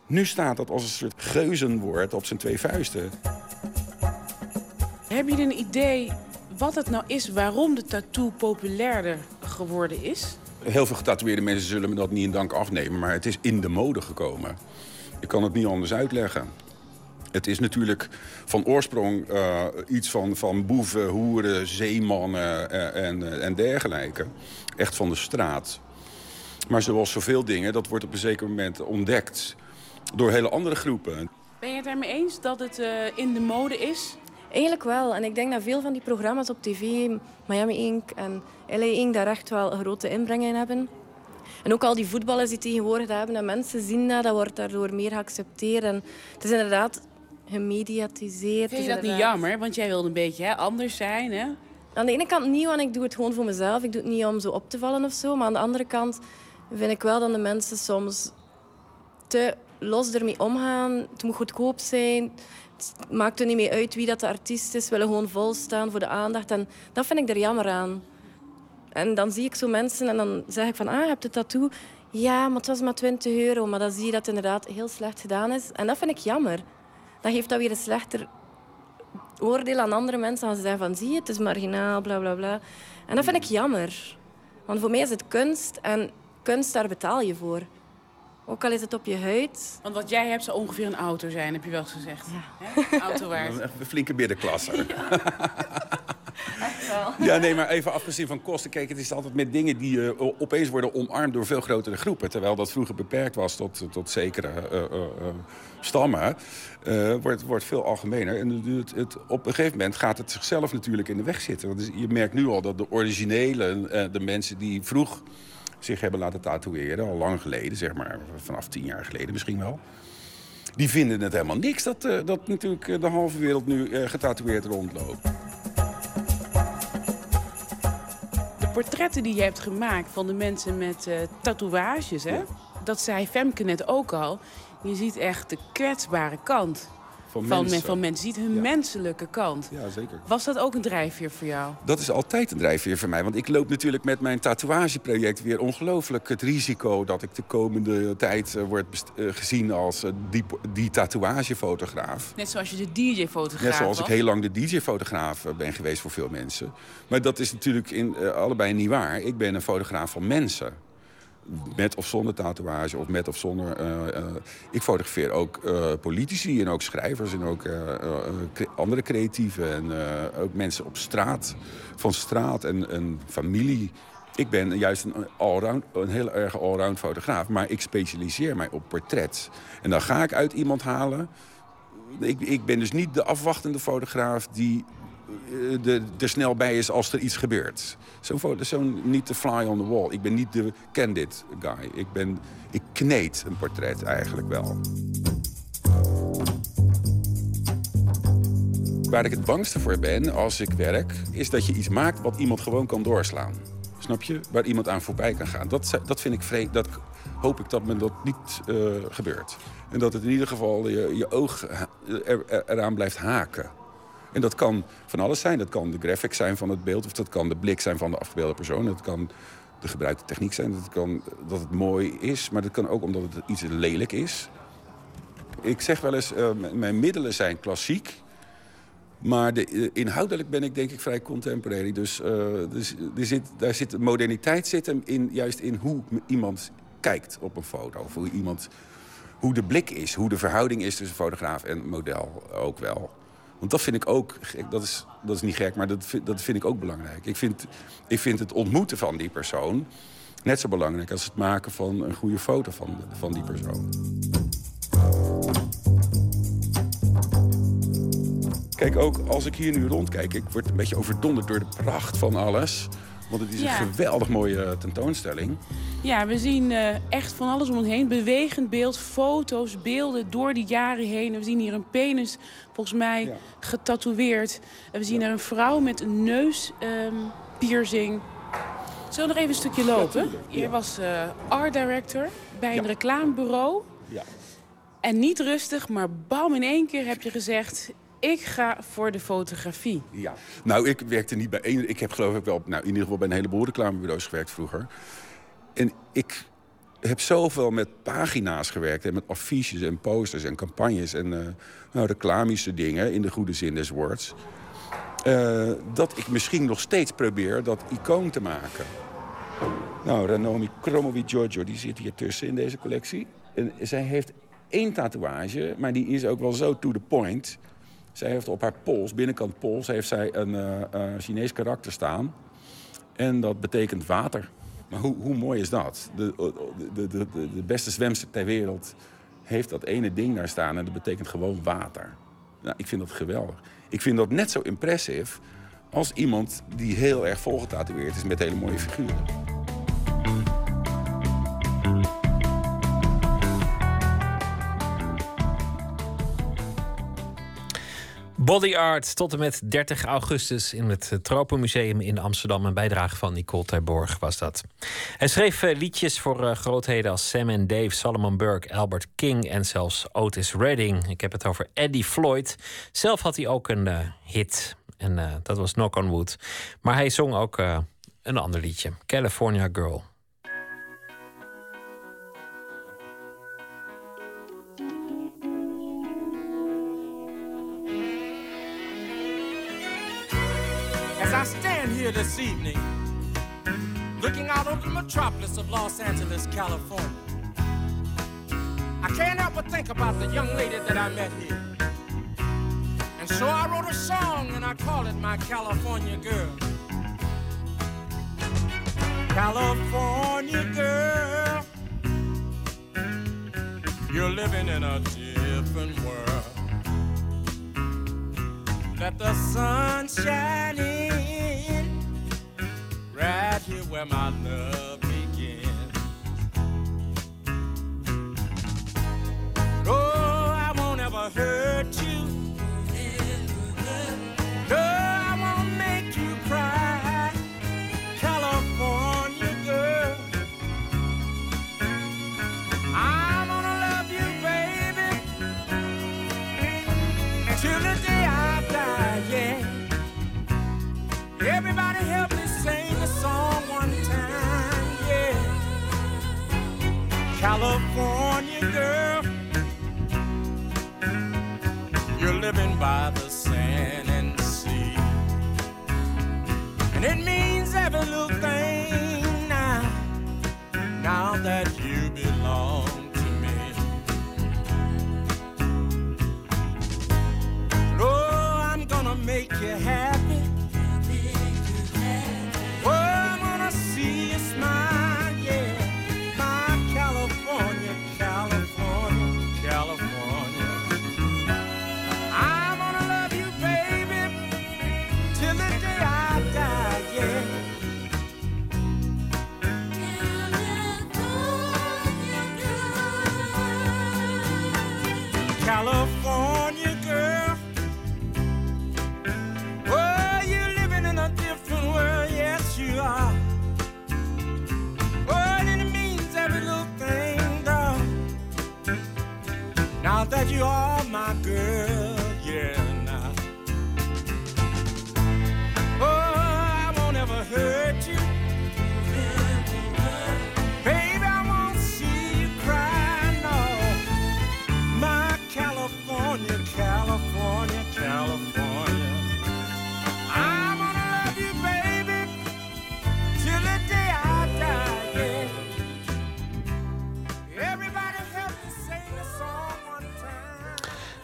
nu staat dat als een soort geuzenwoord op zijn twee vuisten. Heb je een idee wat het nou is waarom de tattoo populairder geworden is? Heel veel getatoeëerde mensen zullen me dat niet in dank afnemen, maar het is in de mode gekomen. Ik kan het niet anders uitleggen. Het is natuurlijk van oorsprong eh, iets van, van boeven, hoeren, zeemannen eh, en, eh, en dergelijke. Echt van de straat. Maar zoals zoveel dingen, dat wordt op een zeker moment ontdekt door hele andere groepen. Ben je het ermee eens dat het eh, in de mode is? Eigenlijk wel. En ik denk dat veel van die programma's op tv, Miami Ink en LA Ink, daar echt wel een grote inbreng in hebben. En ook al die voetballers die tegenwoordig dat hebben, en mensen zien dat, dat wordt daardoor meer geaccepteerd. En het is inderdaad gemediatiseerd. Vind je Het dat niet jammer? Want jij wilde een beetje hè, anders zijn, hè? Aan de ene kant niet, want ik doe het gewoon voor mezelf. Ik doe het niet om zo op te vallen of zo. Maar aan de andere kant vind ik wel dat de mensen soms te los ermee omgaan. Het moet goedkoop zijn. Het maakt er niet mee uit wie dat de artiest is. willen gewoon volstaan voor de aandacht. En dat vind ik er jammer aan. En dan zie ik zo mensen en dan zeg ik van... Ah, je hebt het tattoo. Ja, maar het was maar 20 euro. Maar dan zie je dat het inderdaad heel slecht gedaan is. En dat vind ik jammer. Dat geeft dat weer een slechter oordeel aan andere mensen. Als ze zeggen van... Zie je, het is marginaal, bla, bla, bla. En dat vind ik jammer. Want voor mij is het kunst en kunst, daar betaal je voor. Ook al is het op je huid. Want wat jij hebt zou ongeveer een auto zijn, heb je wel eens gezegd. Ja. Auto waard. *laughs* Een flinke middenklasse. Echt Ja, nee, maar even afgezien van kosten. Kijk, het is altijd met dingen die eh, opeens worden omarmd door veel grotere groepen. Terwijl dat vroeger beperkt was tot, tot zekere eh, eh, stammen. wordt, wordt veel algemener. En het, op een gegeven moment gaat het zichzelf natuurlijk in de weg zitten. Want je merkt nu al dat de originele, de mensen die vroeg zich hebben laten tatoeëren, al lang geleden, zeg maar vanaf tien jaar geleden misschien wel. Die vinden het helemaal niks dat, dat natuurlijk de halve wereld nu getatoeëerd rondloopt. Portretten die je hebt gemaakt van de mensen met eh, tatoeages, hè? dat zei Femke net ook al. Je ziet echt de kwetsbare kant Van van, mensen. van mensen. Ziet hun menselijke kant. Ja, zeker. Was dat ook een drijfveer voor jou? Dat is altijd een drijfveer voor mij. Want ik loop natuurlijk met mijn tatoeageproject weer ongelooflijk het risico dat ik de komende tijd eh, word eh, gezien als eh, die, die tatoeagefotograaf. Net zoals je de DJ-fotograaf Net zoals ik heel lang de DJ-fotograaf ben geweest voor veel mensen. Maar dat is natuurlijk in, allebei niet waar. Ik ben een fotograaf van mensen. Met of zonder tatoeage, of met of zonder. eh, eh, ik fotografeer ook eh, politici en ook schrijvers en ook andere creatieven. En ook mensen op straat, van straat en, en familie. Ik ben juist een, allround, een heel erg allround fotograaf, maar ik specialiseer mij op portret. En dan ga ik uit iemand halen ik, ik ben dus niet de afwachtende fotograaf die de, er snel bij is als er iets gebeurt. Zo'n niet de fly on the wall. Ik ben niet de candid guy. Ik, ben, ik kneed een portret eigenlijk wel. Waar ik het bangste voor ben als ik werk, is dat je iets maakt wat iemand gewoon kan doorslaan. Snap je? Waar iemand aan voorbij kan gaan. Dat, dat vind ik vreemd. Dat hoop ik dat me dat niet eh, gebeurt. En dat het in ieder geval je, je oog er, er- eraan blijft haken. En dat kan van alles zijn. Dat kan de graphic zijn van het beeld. Of dat kan de blik zijn van de afgebeelde persoon. Dat kan de gebruikte techniek zijn. Dat kan dat het mooi is. Maar dat kan ook omdat het iets lelijk is. Ik zeg wel eens, eh, mijn middelen zijn klassiek. Maar de, eh, inhoudelijk ben ik denk ik vrij contemporary. Dus, dus er zit, daar zit moderniteit zit hem in, juist in hoe iemand kijkt op een foto. Of hoe, iemand, hoe de blik is, hoe de verhouding is tussen fotograaf en model ook wel. Want dat vind ik ook, dat is, dat is niet gek, maar dat vind, dat vind ik ook belangrijk. Ik vind, ik vind het ontmoeten van die persoon net zo belangrijk als het maken van een goede foto van, van die persoon. Kijk, ook als ik hier nu rondkijk, ik word een beetje overdonderd door de pracht van alles. Want het is Ja. een geweldig mooie eh, tentoonstelling. Ja, we zien eh, echt van alles om ons heen. Bewegend beeld, foto's, beelden door die jaren heen. We zien hier een penis, volgens mij, getatoeëerd. En we zien er een vrouw met een neuspiercing. Zullen we nog even een stukje lopen? Hier was eh, art director bij een reclamebureau. Ja. En niet rustig, maar bam, in één keer heb je gezegd... ik ga voor de fotografie. Ja. Nou, ik werkte niet bij één. Ik heb geloof ik wel nou, in ieder geval bij een heleboel reclamebureaus gewerkt vroeger. En ik heb zoveel met pagina's gewerkt. En met affiches en posters en campagnes en eh nou, reclamische dingen. In de goede zin des woords. Eh, dat ik misschien nog steeds probeer dat icoon te maken. Nou, Ranomi Kromovi Giorgio, die zit hier tussen in deze collectie. En zij heeft één tatoeage, maar die is ook wel zo to the point. Zij heeft op haar pols, binnenkant pols, heeft zij een eh, eh, Chinees karakter staan. En dat betekent water. Maar hoe, hoe mooi is dat? De, de, de, de, de beste zwemster ter wereld heeft dat ene ding daar staan en dat betekent gewoon water. Nou, ik vind dat geweldig. Ik vind dat net zo impressive als iemand die heel erg volgetatoeëerd is met hele mooie figuren. Body Art tot en met 30 augustus in het Tropenmuseum in Amsterdam. Een bijdrage van Nicole Terborg was dat. Hij schreef eh, liedjes voor eh, grootheden als Sam en Dave, Solomon Burke, Albert King en zelfs Otis Redding. Ik heb het over Eddie Floyd. Zelf had hij ook een eh, hit en eh, dat was Knock on Wood. Maar hij zong ook eh, een ander liedje, California Girl. This evening, looking out over the metropolis of Los Angeles, California. I can't help but think about the young lady that I met here. And so I wrote a song and I call it my California Girl. California girl, you're living in a different world. Let the sun shine in right here where my love begins. Oh, I won't ever hurt you. California girl, you're living by the sand and sea. And it means every little thing now, now that you belong to me. Oh, I'm gonna make you happy.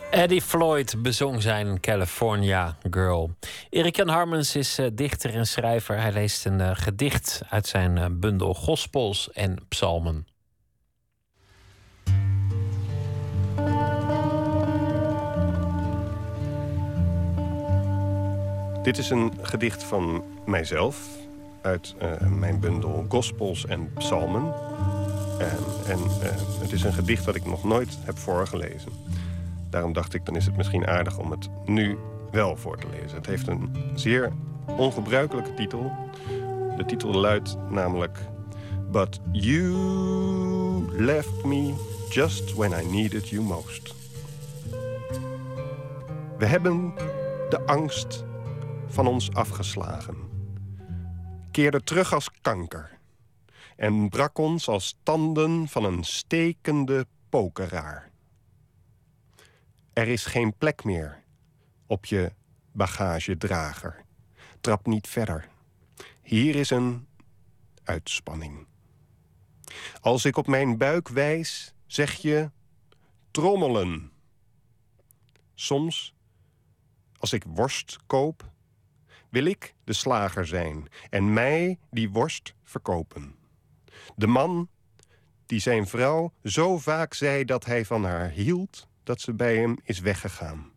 Eddie Floyd bezong zijn California Girl. Erik Jan Harmens is eh, dichter en schrijver. Hij leest een eh, gedicht uit zijn eh, bundel Gospels en Psalmen. Dit is een gedicht van mijzelf uit mijn bundel Gospels en Psalmen. En, en het is een gedicht dat ik nog nooit heb voorgelezen. Daarom dacht ik, dan is het misschien aardig om het nu wel voor te lezen. Het heeft een zeer ongebruikelijke titel. De titel luidt namelijk... But you left me just when I needed you most. We hebben de angst van ons afgeslagen. Keerde terug als kanker. En brak ons als tanden van een stekende pokeraar. Er is geen plek meer op je bagagedrager. Trap niet verder. Hier is een uitspanning. Als ik op mijn buik wijs, zeg je trommelen. Soms, als ik worst koop, wil ik de slager zijn en mij die worst verkopen. De man die zijn vrouw zo vaak zei dat hij van haar hield, dat ze bij hem is weggegaan.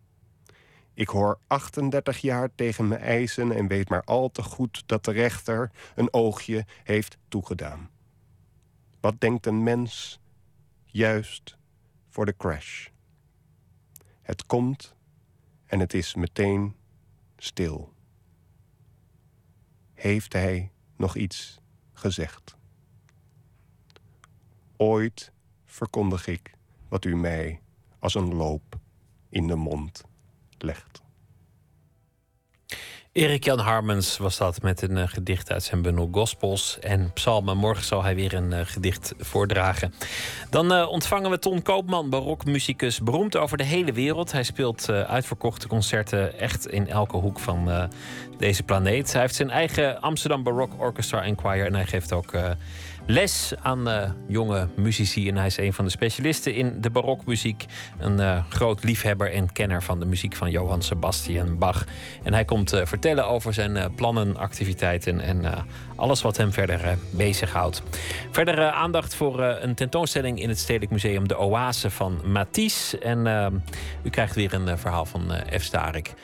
Ik hoor 38 jaar tegen me eisen en weet maar al te goed dat de rechter een oogje heeft toegedaan. Wat denkt een mens juist voor de crash? Het komt en het is meteen stil. Heeft hij nog iets gezegd? Ooit verkondig ik wat u mij als een loop in de mond legt. Erik Jan Harmens was dat met een eh, gedicht uit zijn bundel Gospels en Psalmen. Morgen zal hij weer een eh, gedicht voordragen. Dan eh, ontvangen we Ton Koopman, barokmuzikus, beroemd over de hele wereld. Hij speelt uitverkochte concerten echt in elke hoek van deze planeet. Hij heeft zijn eigen Amsterdam Barok Orchestra en Choir en hij geeft ook les aan uh, jonge muzici. En hij is een van de specialisten in de barokmuziek. Een uh, groot liefhebber en kenner van de muziek van Johann Sebastian Bach. En hij komt uh, vertellen over zijn plannen, activiteiten en alles wat hem verder bezighoudt. Verder aandacht voor een tentoonstelling in het Stedelijk Museum De Oase van Matisse. En u krijgt weer een verhaal van F. Starik.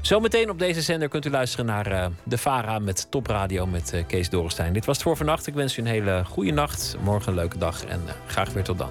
Zometeen op deze zender kunt u luisteren naar uh, De Vara met Topradio met uh, Kees Dorenstein. Dit was het voor vannacht. Ik wens u een hele goede nacht, morgen een leuke dag en uh, graag weer tot dan.